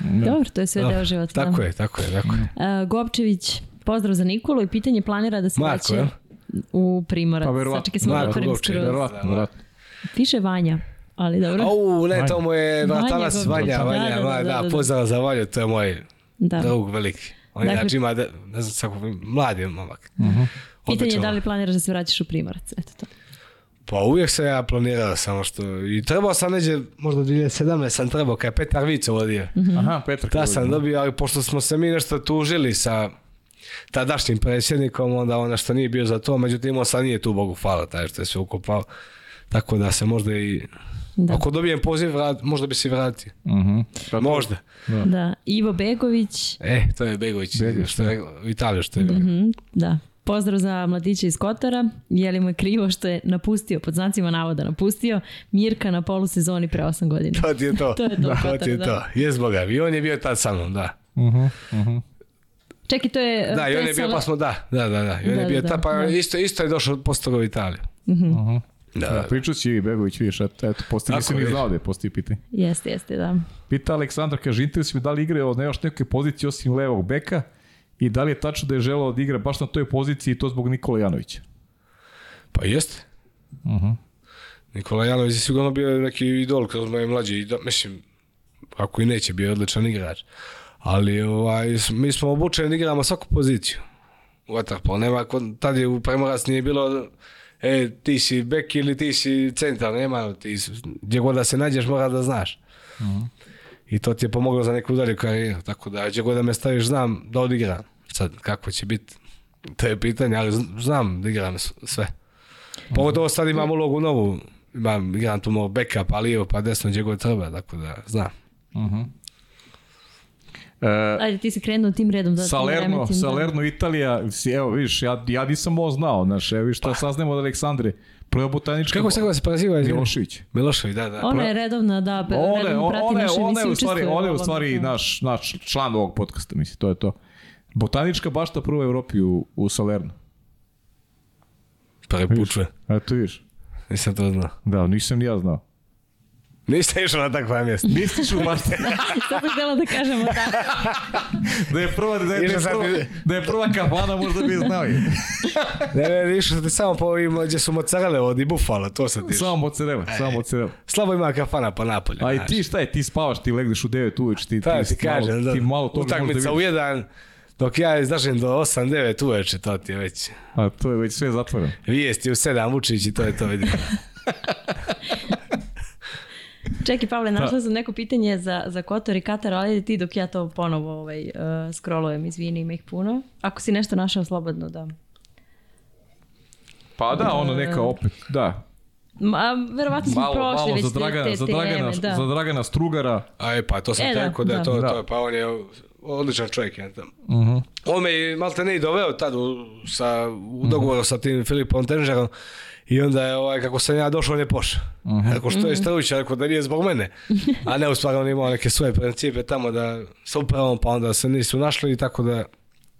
Da. Dobro, to je sve dobro. deo života. Tako da. je, tako je, tako je. Uh, Gopčević, pozdrav za Nikolu i pitanje planira da se Marko, vraća u Primorac. Pa verovatno. Sačekaj smo Marko, da Gopčević, verovatno, verovatno. Piše Vanja ali dobro. Au, ne, to mu je bratanac Vanja, Vanja, da, Vanja, da, da, da, da, da, da, da, da, da, pozdrav za Vanju, to je moj da. drug veliki. On ovaj, dakle, inače ima, da, ne znam kako, mlad je momak. Uh mhm. -huh. Pitanje je da li planiraš da se vraćaš u Primorac, eto to. Pa uvijek sam ja planirao, samo što... I trebao sam neđe, možda 2017 sam trebao, kada je Petar Vico vodio. Uh Aha, Petar. Da sam dobio, ali pošto smo se mi nešto tužili sa tadašnjim predsjednikom, onda ono što nije bio za to, međutim on sad nije tu, Bogu hvala, taj što je se ukopao. Tako da se možda i Da. Ako dobijem poziv, vrat, možda bi se vratio. Uh mhm. -huh. možda. Da. da. Ivo Begović. E, to je Begović, Begović što je da. u Italiju što je. Uh mhm, -huh. Da. Pozdrav za mladića iz Kotora. Je li mu je krivo što je napustio, pod znacima navoda napustio, Mirka na polusezoni pre 8 godina. To ti je to. [laughs] to je to. Da. Kotar, pa to ti je da. da. to. Jes Boga. I on je bio tad sa mnom, da. Uh -huh. Uh -huh. Čekaj, to je... Da, i on je bio, pa smo, da, da, da, da. I on da, je bio da, da. ta, pa da. isto, isto je došao postao u Italiju. Uh -huh. Uh -huh. Da, da. Pričat će i Begović, vidiš, eto, eto postoji, nisam ni znao da je postoji pitanje. Jeste, jeste, da. Pita Aleksandar, kaže, interesuje me da li igra od još neke pozicije osim levog beka i da li je tačno da je želao da igra baš na toj poziciji i to zbog Nikola Janovića? Pa jeste. Uh mhm. -huh. Nikola Janović je sigurno bio neki idol kao moje mlađe, i da, mislim, ako i neće, bio je odličan igrač. Ali ovaj, mi smo obučeni da igramo svaku poziciju u Vatarpol. Nema, tad je u Primorac nije bilo e, ti si bek ili ti si centar, nema, ti, gdje god da se nađeš mora da znaš. Uh I to ti je pomoglo za neku dalju karijeru, tako da gdje god da me staviš znam da odigram. Sad, kako će biti, to je pitanje, ali znam da igram sve. Pogotovo sad imam ulogu novu, imam, igram tu moj backup, ali evo pa desno, gdje god treba, tako da znam. Uh mhm. -huh. Uh, Ajde, ti si krenuo tim redom. Da, da Salerno, da. Salerno, Italija, evo viš, ja, ja nisam ovo znao, znaš, evo viš šta pa. saznamo od Aleksandre. Prva botanička... Kako se ga se preziva? Milošević. Milošević, da, da. Ona je redovna, da, pe, one, redovno prati one, naše one, u stvari, ona je u stvari da. naš, naš član ovog podcasta, mislim, to je to. Botanička bašta prva u Evropi u, u Salernu. Pa je pučve. Eto viš. Nisam to znao. Da, nisam ni ja znao. Niste išao na takva mjesta. Niste išao baš. [laughs] Samo htjela da kažemo tako. Da. da je prva, da je, da prva, da je prva kafana možda bi znao i. ne, ne, išao sam ti samo po ovim gdje su mocarele od i bufala, to sam ti Samo mocarele, samo mocarele. Slabo ima kafana po napolju. A i ti šta je, ti spavaš, ti legneš u 9 uveč, ti, Ta, ti, ti, kažem, malo, da, ti malo toga možda vidiš. Utakmica u jedan, dok ja izdašem do 8-9 uveče, to ti je već. A to je već sve zatvoreno. Vijesti u 7 Vučić i to je to vidim. [laughs] Čekaj, Pavle, pa- našla sam neko pitanje za, za Kotor i Katar, ali ti dok ja to ponovo ovaj, uh, scrollujem, izvini, ima ih puno. Ako si nešto našao, slobodno da... Pa da, ono neka um, opet, da, Ma, verovatno smo malo, prošli malo već za Dragana, te, te, za Dragana, teme, da. za Dragana Strugara. Aj, pa to sam e, tako da, da, da, to, da. to, pa on je odličan čovjek. Ja. Uh mhm. -huh. On me malte ne i doveo tad u, sa, u dogovoru uh -huh. sa tim Filipom Tenžarom I onda je, ovaj, kako sam ja došao, on je pošao. Tako mhm. što je Stavić rekao da nije zbog mene. A ne, u stvari on imao neke svoje principe tamo da sa upravom, pa onda se nisu našli i tako da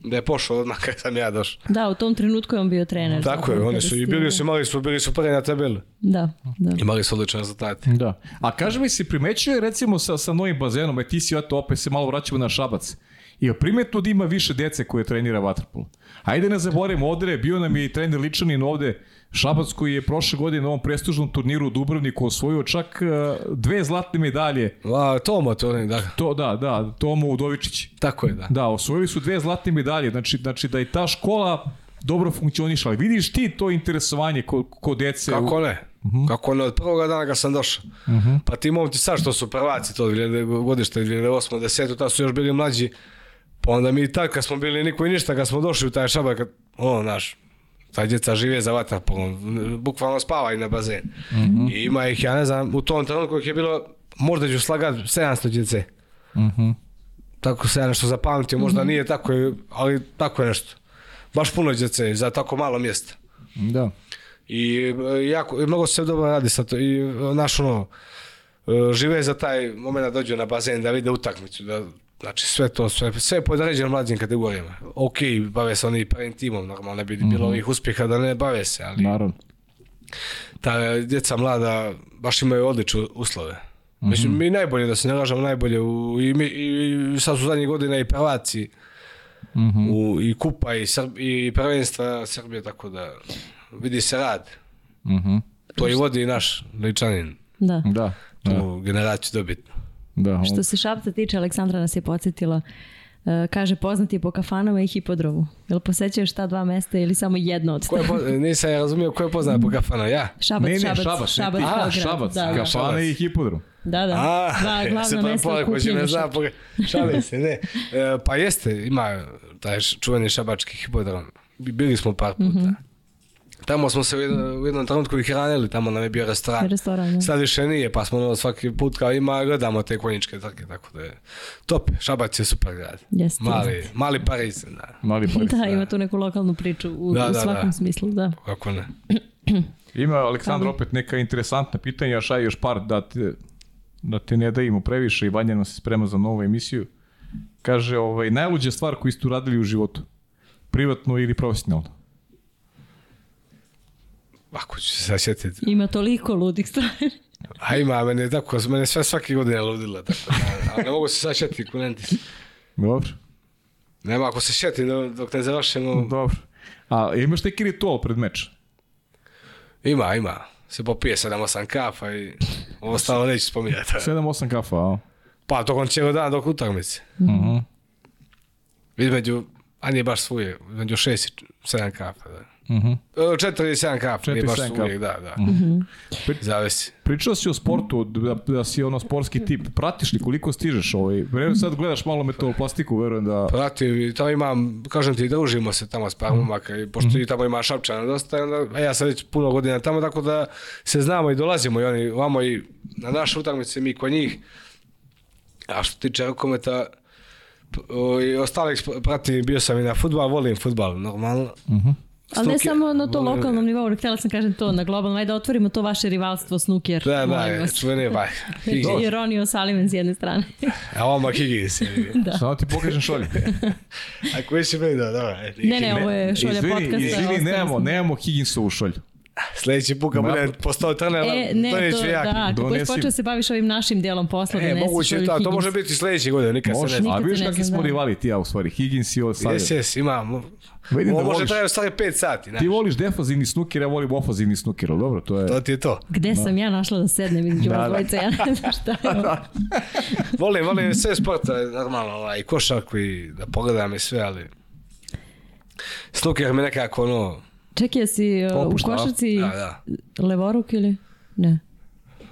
da je pošao odmah kada sam ja došao. Da, u tom trenutku je on bio trener. Tako je, oni su i bili su, imali su, bili su prvi na tabeli. Da, da. Imali su odlične rezultate. Da. A kaže mi si primećuje recimo sa, sa novim bazenom, e ti si eto opet se malo vraćamo na šabac. I primetno da ima više dece koje trenira vaterpolo. Ajde ne zaboravimo, Odre, bio nam je i trener Ličanin ovde Šabac koji je prošle godine na ovom prestužnom turniru u Dubrovniku osvojio čak e, dve zlatne medalje. A, Tomo, to ne, da. To, da, da, Tomo Udovičić. Tako je, da. Da, osvojili su dve zlatne medalje, znači, znači da je ta škola dobro funkcionišla. Ali vidiš ti to interesovanje kod, kod dece? Kako ne? Uh mhm. -huh. Kako ne, od prvoga dana kad sam došao. Uh mhm. -huh. Pa ti momci sad što su prvaci to godište 2008. 10. Ta su još bili mlađi. Pa onda mi i tad kad smo bili niko i ništa, kad smo došli u taj šabak, ono, naš, Ta djeca žive za vaterpolom, bukvalno spavaju na bazen. Mm -hmm. I ima ih, ja ne znam, u tom trenutku je bilo, možda ću slagat 700 djece. Mm -hmm. Tako se ja nešto zapamtio, možda mm -hmm. nije tako, ali tako je nešto. Baš puno djece za tako malo mjesta. Da. I e, jako, i mnogo se dobro radi sa to. I e, naš ono, e, žive za taj moment da dođu na bazen, da vide utakmicu, da Znači sve to, sve, sve je podređeno mlađim kategorijama. Ok, bave se oni prvim timom, normalno ne bi bilo mm -hmm. ovih uspjeha da ne bave se, ali... Naravno. Ta djeca mlada baš imaju odlične uslove. Mm -hmm. Mislim, mhm. mi najbolje, da se ne lažemo, najbolje u, i, mi, i sad su zadnje godine i prvaci mm -hmm. u, i kupa i, Srb, i prvenstva Srbije, tako da vidi se rad. Mm -hmm. To i vodi naš Ličanin. Da. da. da. Tu generaciju dobiti. Da, Što se Šapca tiče, Aleksandra nas je podsjetila e, kaže poznati po kafanama i hipodromu. Jel posećaš ta dva mesta ili samo jedno od toga? Je e, nisam ja razumio ko je poznat po kafanama, ja? Šabac, ne, ne, šabac, šabac, šabac, a, šabac, da, da. kafana i hipodrom. Da, da, a, dva e, glavna mesta kupljenja. Ne zna, šalim se, ne. [laughs] E, pa jeste, ima taj čuveni šabački hipodrom. Bili smo par puta. Mm -hmm. Tamo smo se u, u jednom trenutku i hranili, tamo nam je bio restoran. restoran ja. Da. Sad više nije, pa smo ono svaki put kao ima, gledamo te konjičke trke, tako da je top. Šabac je super grad. Yes, mali, yes. mali Pariz, da. Mali Pariz, [laughs] da, da, ima tu neku lokalnu priču u, da, u da, svakom da, smislu, da. Kako ne. [clears throat] Ima Aleksandar opet neka interesantna pitanja, još aj još par da te, da te ne dajemo previše i Vanja nam se sprema za novu emisiju. Kaže, ovaj, najluđa stvar koju ste uradili u životu, privatno ili profesionalno? Ako ću se sjetiti. Ima toliko ludih stvari. A ima, mene tako, mene sve svake godine ludila, tako da, ali ne mogu se sad sjetiti, kunentis. Dobro. Nema, ako se sjetim dok ne završimo... Dobro. A imaš neki ritual pred meč? Ima, ima. Se popije 7-8 kafa i ovo stalo neću spominjati. 7-8 kafa, a? Pa, tokom cijelo dana dok utakmice. Mhm. Uh -huh. Između a nije baš svuje, među 6 i 7 kafa, da. Mhm. Mm e, 47 kafa, 47 nije baš uvijek, da, da. Mhm. Mm Zavisi. Pričao si o sportu, da, da si ono sportski tip. Pratiš li koliko stižeš ovaj? Vreme sad gledaš malo metaloplastiku, verujem da... Pratim tamo imam, kažem ti, družimo se tamo s par momaka, mhm. i pošto i mhm. tamo ima Šapčana dosta, onda, a e, ja sam već puno godina tamo, tako da se znamo i dolazimo i oni vamo i na naše utakmice mi kod njih. A što tiče kometa, i ovaj, ostali pratim, bio sam i na futbal, volim futbal, normalno. Uh mhm. -huh. Ali ne samo na to volim... lokalnom nivou, htjela sam kažem to na globalnom, ajde da otvorimo to vaše rivalstvo snooker. Da, da, čuvene baj. Ironio Salimen s jedne strane. [laughs] A ovo Higgins. da. Samo da ti pokažem šolju. [laughs] A koji si meni da, dobro. Ne, ne, ovo je šolja podcasta. Izvini, nemamo, nemamo Higginsovu šolju. Sledeći put kad bude postao trener, e, ne, to neću ja. Da, kako Donesi... počeo se baviš ovim našim delom posla, e, donesiš moguće, da, to može biti sljedeće godine, nikad može, se ne zna. A vidiš kakvi smo rivali ti ja u stvari, Higgins i ovo sad. Jes, jes, imam. Vidim da može trajati stvari 5 sati. Znaš. Ti voliš defanzivni snuker, ja volim ofanzivni snuker, ali dobro, to je... To ti je to. Gde da. sam ja našla da sednem između da, da, dvojica, ja ne znam šta je ovo. volim, [laughs] volim sve sporta, normalno, ovaj, košarku i da pogledam i sve, ali... Snuker me nekako ono Čekaj, jesi e, u košarci da, da. levoruk ili? Ne.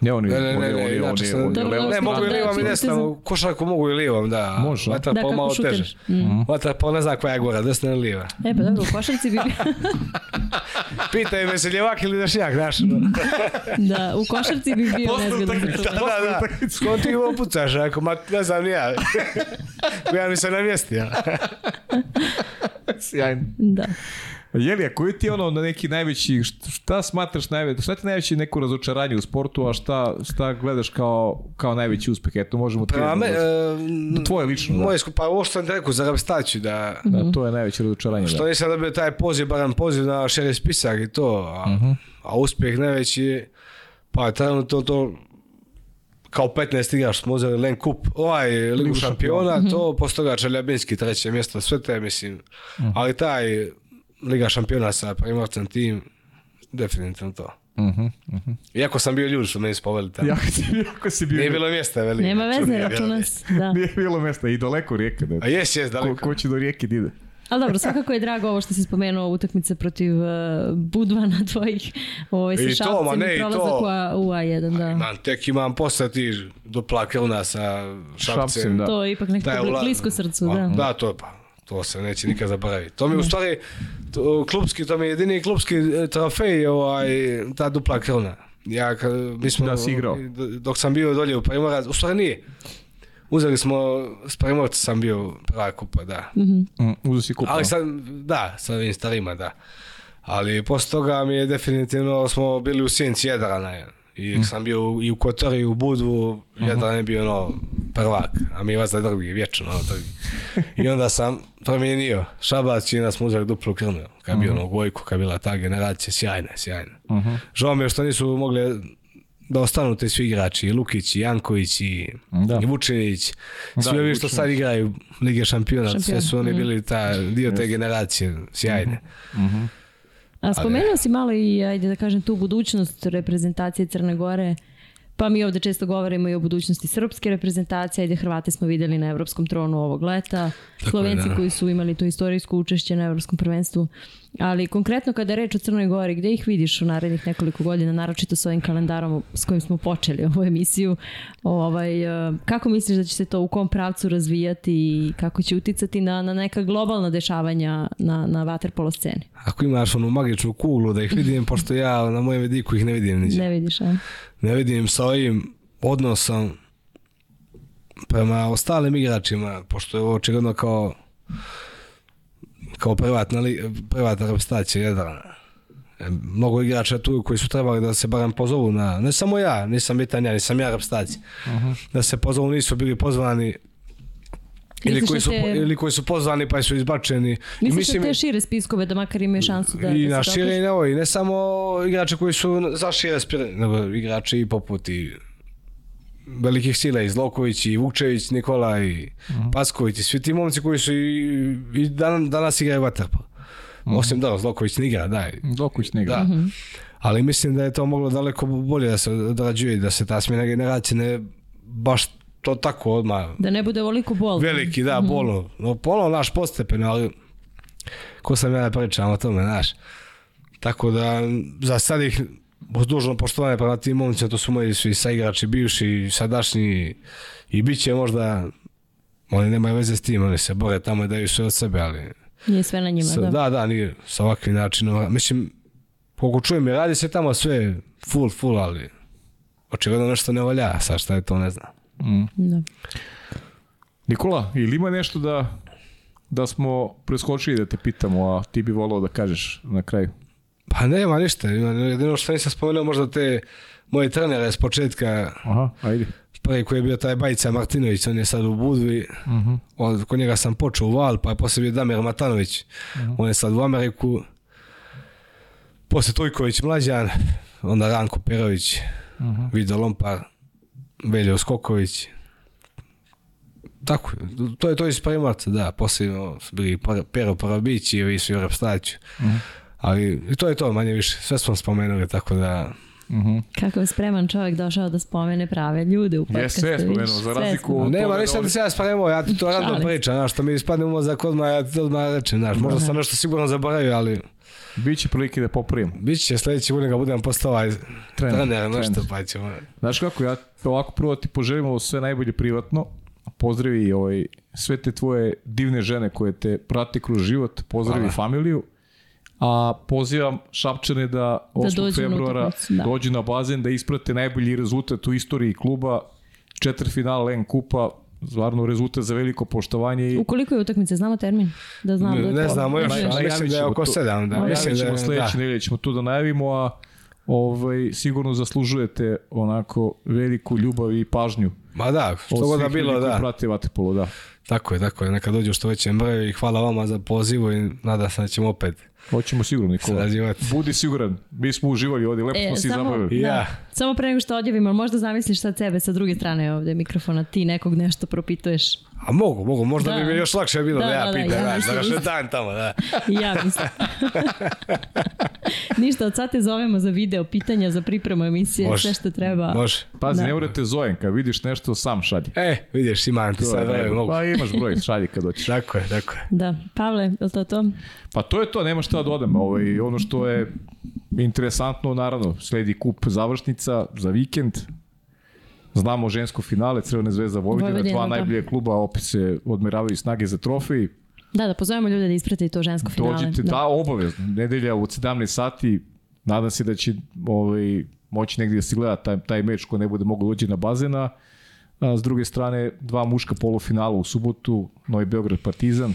Ne, oni, ne, ne, oni, ne, ne, oni, znači, oni, oni, dobro, ne, mogu i livam i desnom, košarku mogu i livam, da. Može. Vata pa da, malo teže. Mm. Mhm. Vata pa ne zna koja je gora, desna ili lijeva. E, pa dobro, u košarci bi... [laughs] Pita je veseljevak ili daš jak, znaš. [laughs] da, u košarci bi bio nezgodan. Da, da, da. Skon ti ovo pucaš, ako, ma, ne znam, nija. [laughs] ja mi se namjestio. Sjajno. Da. Jeli, a koji ti je ono na neki najveći, šta smatraš najveći, šta ti najveći neko razočaranje u sportu, a šta, šta gledaš kao, kao najveći uspeh? Eto, možemo otkriti. Pa, me, da- e, da tvoje lično. Da. Moje, da. pa ovo što sam rekao za Rapstaću, da... Da, to je najveće razočaranje. Što da. nisam dobio taj poziv, baran poziv na šere spisak i to, a, uh mhm. -huh. a uspeh najveći, pa trenutno to, to kao 15 igraš smo uzeli Len Kup, ovaj Ligu šampiona, šampiona, to, mm -hmm. posle toga Čeljabinski treće mjesto, sve te mislim. Mm -hmm. Ali taj Liga šampiona sa primorcem tim, definitivno to. Uh -huh, uh -huh. Iako sam bio ljudi što meni spoveli tamo. [laughs] Jako, jako si bio. Nije bilo mjesta, veli. Nema znači, veze, računa da. [laughs] Nije bilo mjesta i daleko rijeka. Da. A jes, jes, daleko. Ko, ko će do rijeke da ide? Ali dobro, svakako je drago ovo što si spomenuo utakmice protiv uh, Budvana tvojih ovaj, sa Šapcem i, i prolazak u, u A1. Da. Imam, tek imam postati do plake nas sa Šapcem. šapcem da. To je ipak nekako da, blisko srcu. da. da, to je pa. To se neće nikad zaboraviti. To mi u da. stvari klubski, to mi je jedini klubski e, trofej, ovaj, ta dupla krona. Ja, kad, mi smo, da si igrao. Dok sam bio dolje u Primorac, u stvari nije. Uzeli smo, s Primorca sam bio prva kupa, da. Mhm. Mm -hmm. Uzeo si kupa. Ali sam, da, sa ovim starima, da. Ali posle toga mi je definitivno smo bili u sjenci Jadrana. I mm. sam bio i u Kotoru i u Budvu, mm -hmm. jedan je bio ono, prvak, a mi vas za drugi, vječno ono drugi. I onda sam promijenio. Šabac i nas smo uzeli duplu krmlju. Kad bio mm -hmm. ono Gojko, kad bila ta generacija, sjajna, sjajna. Mm -hmm. Žao mi je što nisu mogli da ostanu te svi igrači, i Lukić, i Janković, i, da. i Vučinić, da, svi ovi što sad igraju Lige šampiona, Šampion. sve su oni mhm. bili ta, dio te generacije, sjajne. Mm -hmm. A spomenuo si malo i, ajde da kažem, tu budućnost reprezentacije Crne Gore. Pa mi ovde često govorimo i o budućnosti srpske reprezentacije, ajde Hrvate smo videli na evropskom tronu ovog leta, Tako Slovenci je, da. koji su imali to istorijsko učešće na evropskom prvenstvu. Ali konkretno kada reč o Crnoj Gori, gde ih vidiš u narednih nekoliko godina, naročito s ovim kalendarom s kojim smo počeli ovu emisiju, ovaj, eh, kako misliš da će se to u kom pravcu razvijati i kako će uticati na, na neka globalna dešavanja na, na waterpolo sceni? Ako imaš onu magičnu kuglu da ih vidim, pošto ja na mojem vidiku ih ne vidim niđe. Ne vidiš, a? Ne vidim sa ovim odnosom prema ostalim igračima, pošto je ovo očigledno kao kao privatna, li, privatna reprezentacija Jadrana. E, mnogo igrača tu koji su trebali da se barem pozovu na, ne samo ja, nisam bitan ja, nisam ja reprezentacija, uh mhm. -huh. da se pozovu, nisu bili pozvani, ili koji, da su, te... ili koji su pozvani pa su izbačeni. Misliš I da mislim, da te šire spiskove da makar imaju šansu da... da I da na šire i ne, ovaj, ne samo igrače koji su za šire spire, nego igrači i poput i velikih sila i Zloković i Vukčević, Nikola i mm. Pasković i svi ti momci koji su i, i dan, danas igraju vaterpolo. Mm. Osim da, Zloković ne igra, da. Zloković ne igra. Da. Mm -hmm. Ali mislim da je to moglo daleko bolje da se odrađuje da se ta smjena generacija ne baš to tako odmah. Da ne bude ovoliko bol. Veliki, da, mm -hmm. bolno. No, bolno, naš postepeno, ali ko sam ja da pričam o tome, znaš. Tako da, za sad ih uz dužno poštovanje prema tim momcima, to su moji su i saigrači, bivši, i sadašnji i bit će možda, oni nemaju veze s tim, oni se bore tamo i daju sve od sebe, ali... Nije sve na njima, sa, da. Da, da, nije sa ovakvim načinom. Mislim, koliko čujem, radi se tamo sve full, full, ali očigledno nešto ne valja, sad šta je to, ne znam. Mm. Da. Nikola, ili ima nešto da, da smo preskočili da te pitamo, a ti bi volao da kažeš na kraju? Pa nema ništa, jedino što nisam spomenuo možda te moje trenere s početka. Aha, ajde. Prvi koji je bio taj Bajica Martinović, on je sad u Budvi, uh mhm. -huh. od, kod njega sam počeo u Val, pa je poslije bio Damir Matanović, uh mhm. -huh. on je sad u Ameriku. Poslije Trujković Mlađan, onda Ranko Perović, uh mhm. -huh. Vido Lompar, Veljo Skoković. Tako, to je to iz Primorca, da, Posle no, bili Pero Parabić i ovi svi u Repstaću. Uh -huh. Ali to je to, manje više. Sve smo spomenuli, tako da... Mm -hmm. Kako je spreman čovjek došao da spomene prave ljude u podcastu. Jeste, sve spomenuo, za razliku od... Nema, već da se ja spomenuo, ja ti to radno pričam, znaš, što mi ispadne mozak odmah, ja ti odmah rečem, znaš, možda da. sam nešto sigurno zaboravio, ali... Biće prilike da popravim. Biće sledeći godin ga budem postao ovaj trener, trener nešto pa ćemo. Znaš kako, ja ovako prvo da ti poželimo sve najbolje privatno, pozdravi ovaj, sve te tvoje divne žene koje te prate kroz život, pozdravi Hvala. familiju, a pozivam Šapčane da 8. Da februara da. dođu na bazen, da isprate najbolji rezultat u istoriji kluba, četiri finala Len Kupa, zvarno rezultat za veliko poštovanje. I... Ukoliko je utakmice, znamo termin? Da znamo. Ne, da ne znamo još, ali mislim, da mislim da je oko 7. Da. da. Mislim da ćemo sledeće da. nedelje, ćemo tu da najavimo, a ovaj, sigurno zaslužujete onako veliku ljubav i pažnju. Ma da, što god da bilo, da. Prate Vatepolo, da. Tako je, tako je. Neka dođu što većem broju i hvala vama za pozivu i nadam se da ćemo opet Hoćemo sigurno, Nikola. Budi siguran. Mi smo uživali ovdje, lepo e, smo se zabavili. Ja. Da. Da, samo pre nego što odjavimo, možda zamisliš sad sebe sa druge strane ovde mikrofona, ti nekog nešto propituješ. A mogu, mogu, možda da. bi mi još lakše bilo da, da ja da, da pitam, da, ja, da, da, dan tamo, da. [laughs] ja mislim. [laughs] Ništa, od sad te zovemo za video, pitanja za pripremu emisije, može, sve što treba. Može. Pazi, da. ne urete zovem, kad vidiš nešto, sam šalji. E, vidiš, imam ti sad broj, da, mogu. Pa imaš broj, šalji kad doćeš. [laughs] tako je, tako je. Da, Pavle, je li to to? Pa to je to, nema šta da dodam. Ovaj, ono što je interesantno, naravno, sledi kup završnica za vikend, Znamo žensko finale, Crvene zvezda Vojvodina, Vojvodina dva da. najbolje kluba, opet se odmeravaju snage za trofej. Da, da pozovemo ljude da isprate to žensko finale. Dođite, da, da obavezno. Nedelja u 17 sati, nadam se da će ovaj, moći negdje da se gleda taj, taj meč ko ne bude mogu dođi da na bazena. A, s druge strane, dva muška polufinala u subotu, Novi Beograd Partizan,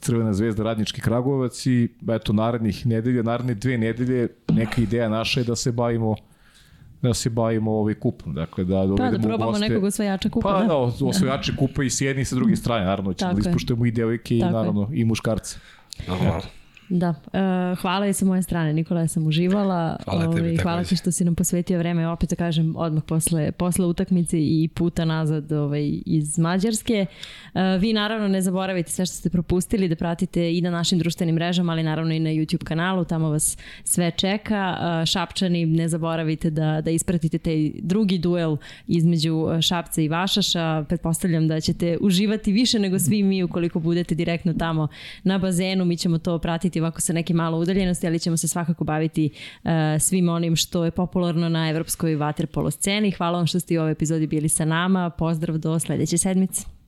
Crvena zvezda Radnički Kragujevac i eto narednih nedelja, naredne dve nedelje neka ideja naša je da se bavimo da se bavimo ovaj kupom. Dakle, da, pa da dovedemo da, da probamo goste. nekog osvajača kupa. Pa da, da osvajače [laughs] kupa i s jedne i sa druge strane, naravno, ćemo da ispuštujemo i devojke i naravno i muškarce. Normalno. Da, e, hvala i sa moje strane, Nikola, ja sam uživala. Hvala tebi, ovaj, Hvala ti što si nam posvetio vreme, opet da kažem, odmah posle, posle utakmice i puta nazad ovaj, iz Mađarske. E, vi naravno ne zaboravite sve što ste propustili, da pratite i na našim društvenim mrežama, ali naravno i na YouTube kanalu, tamo vas sve čeka. E, šapčani, ne zaboravite da, da ispratite taj drugi duel između e, Šapca i Vašaša. Pretpostavljam da ćete uživati više nego svi mi ukoliko budete direktno tamo na bazenu, mi ćemo to pratiti ovako sa neke malo udaljenosti, ali ćemo se svakako baviti uh, svim onim što je popularno na evropskoj vaterpolo sceni. Hvala vam što ste u ovoj epizodi bili sa nama. Pozdrav do sledeće sedmice.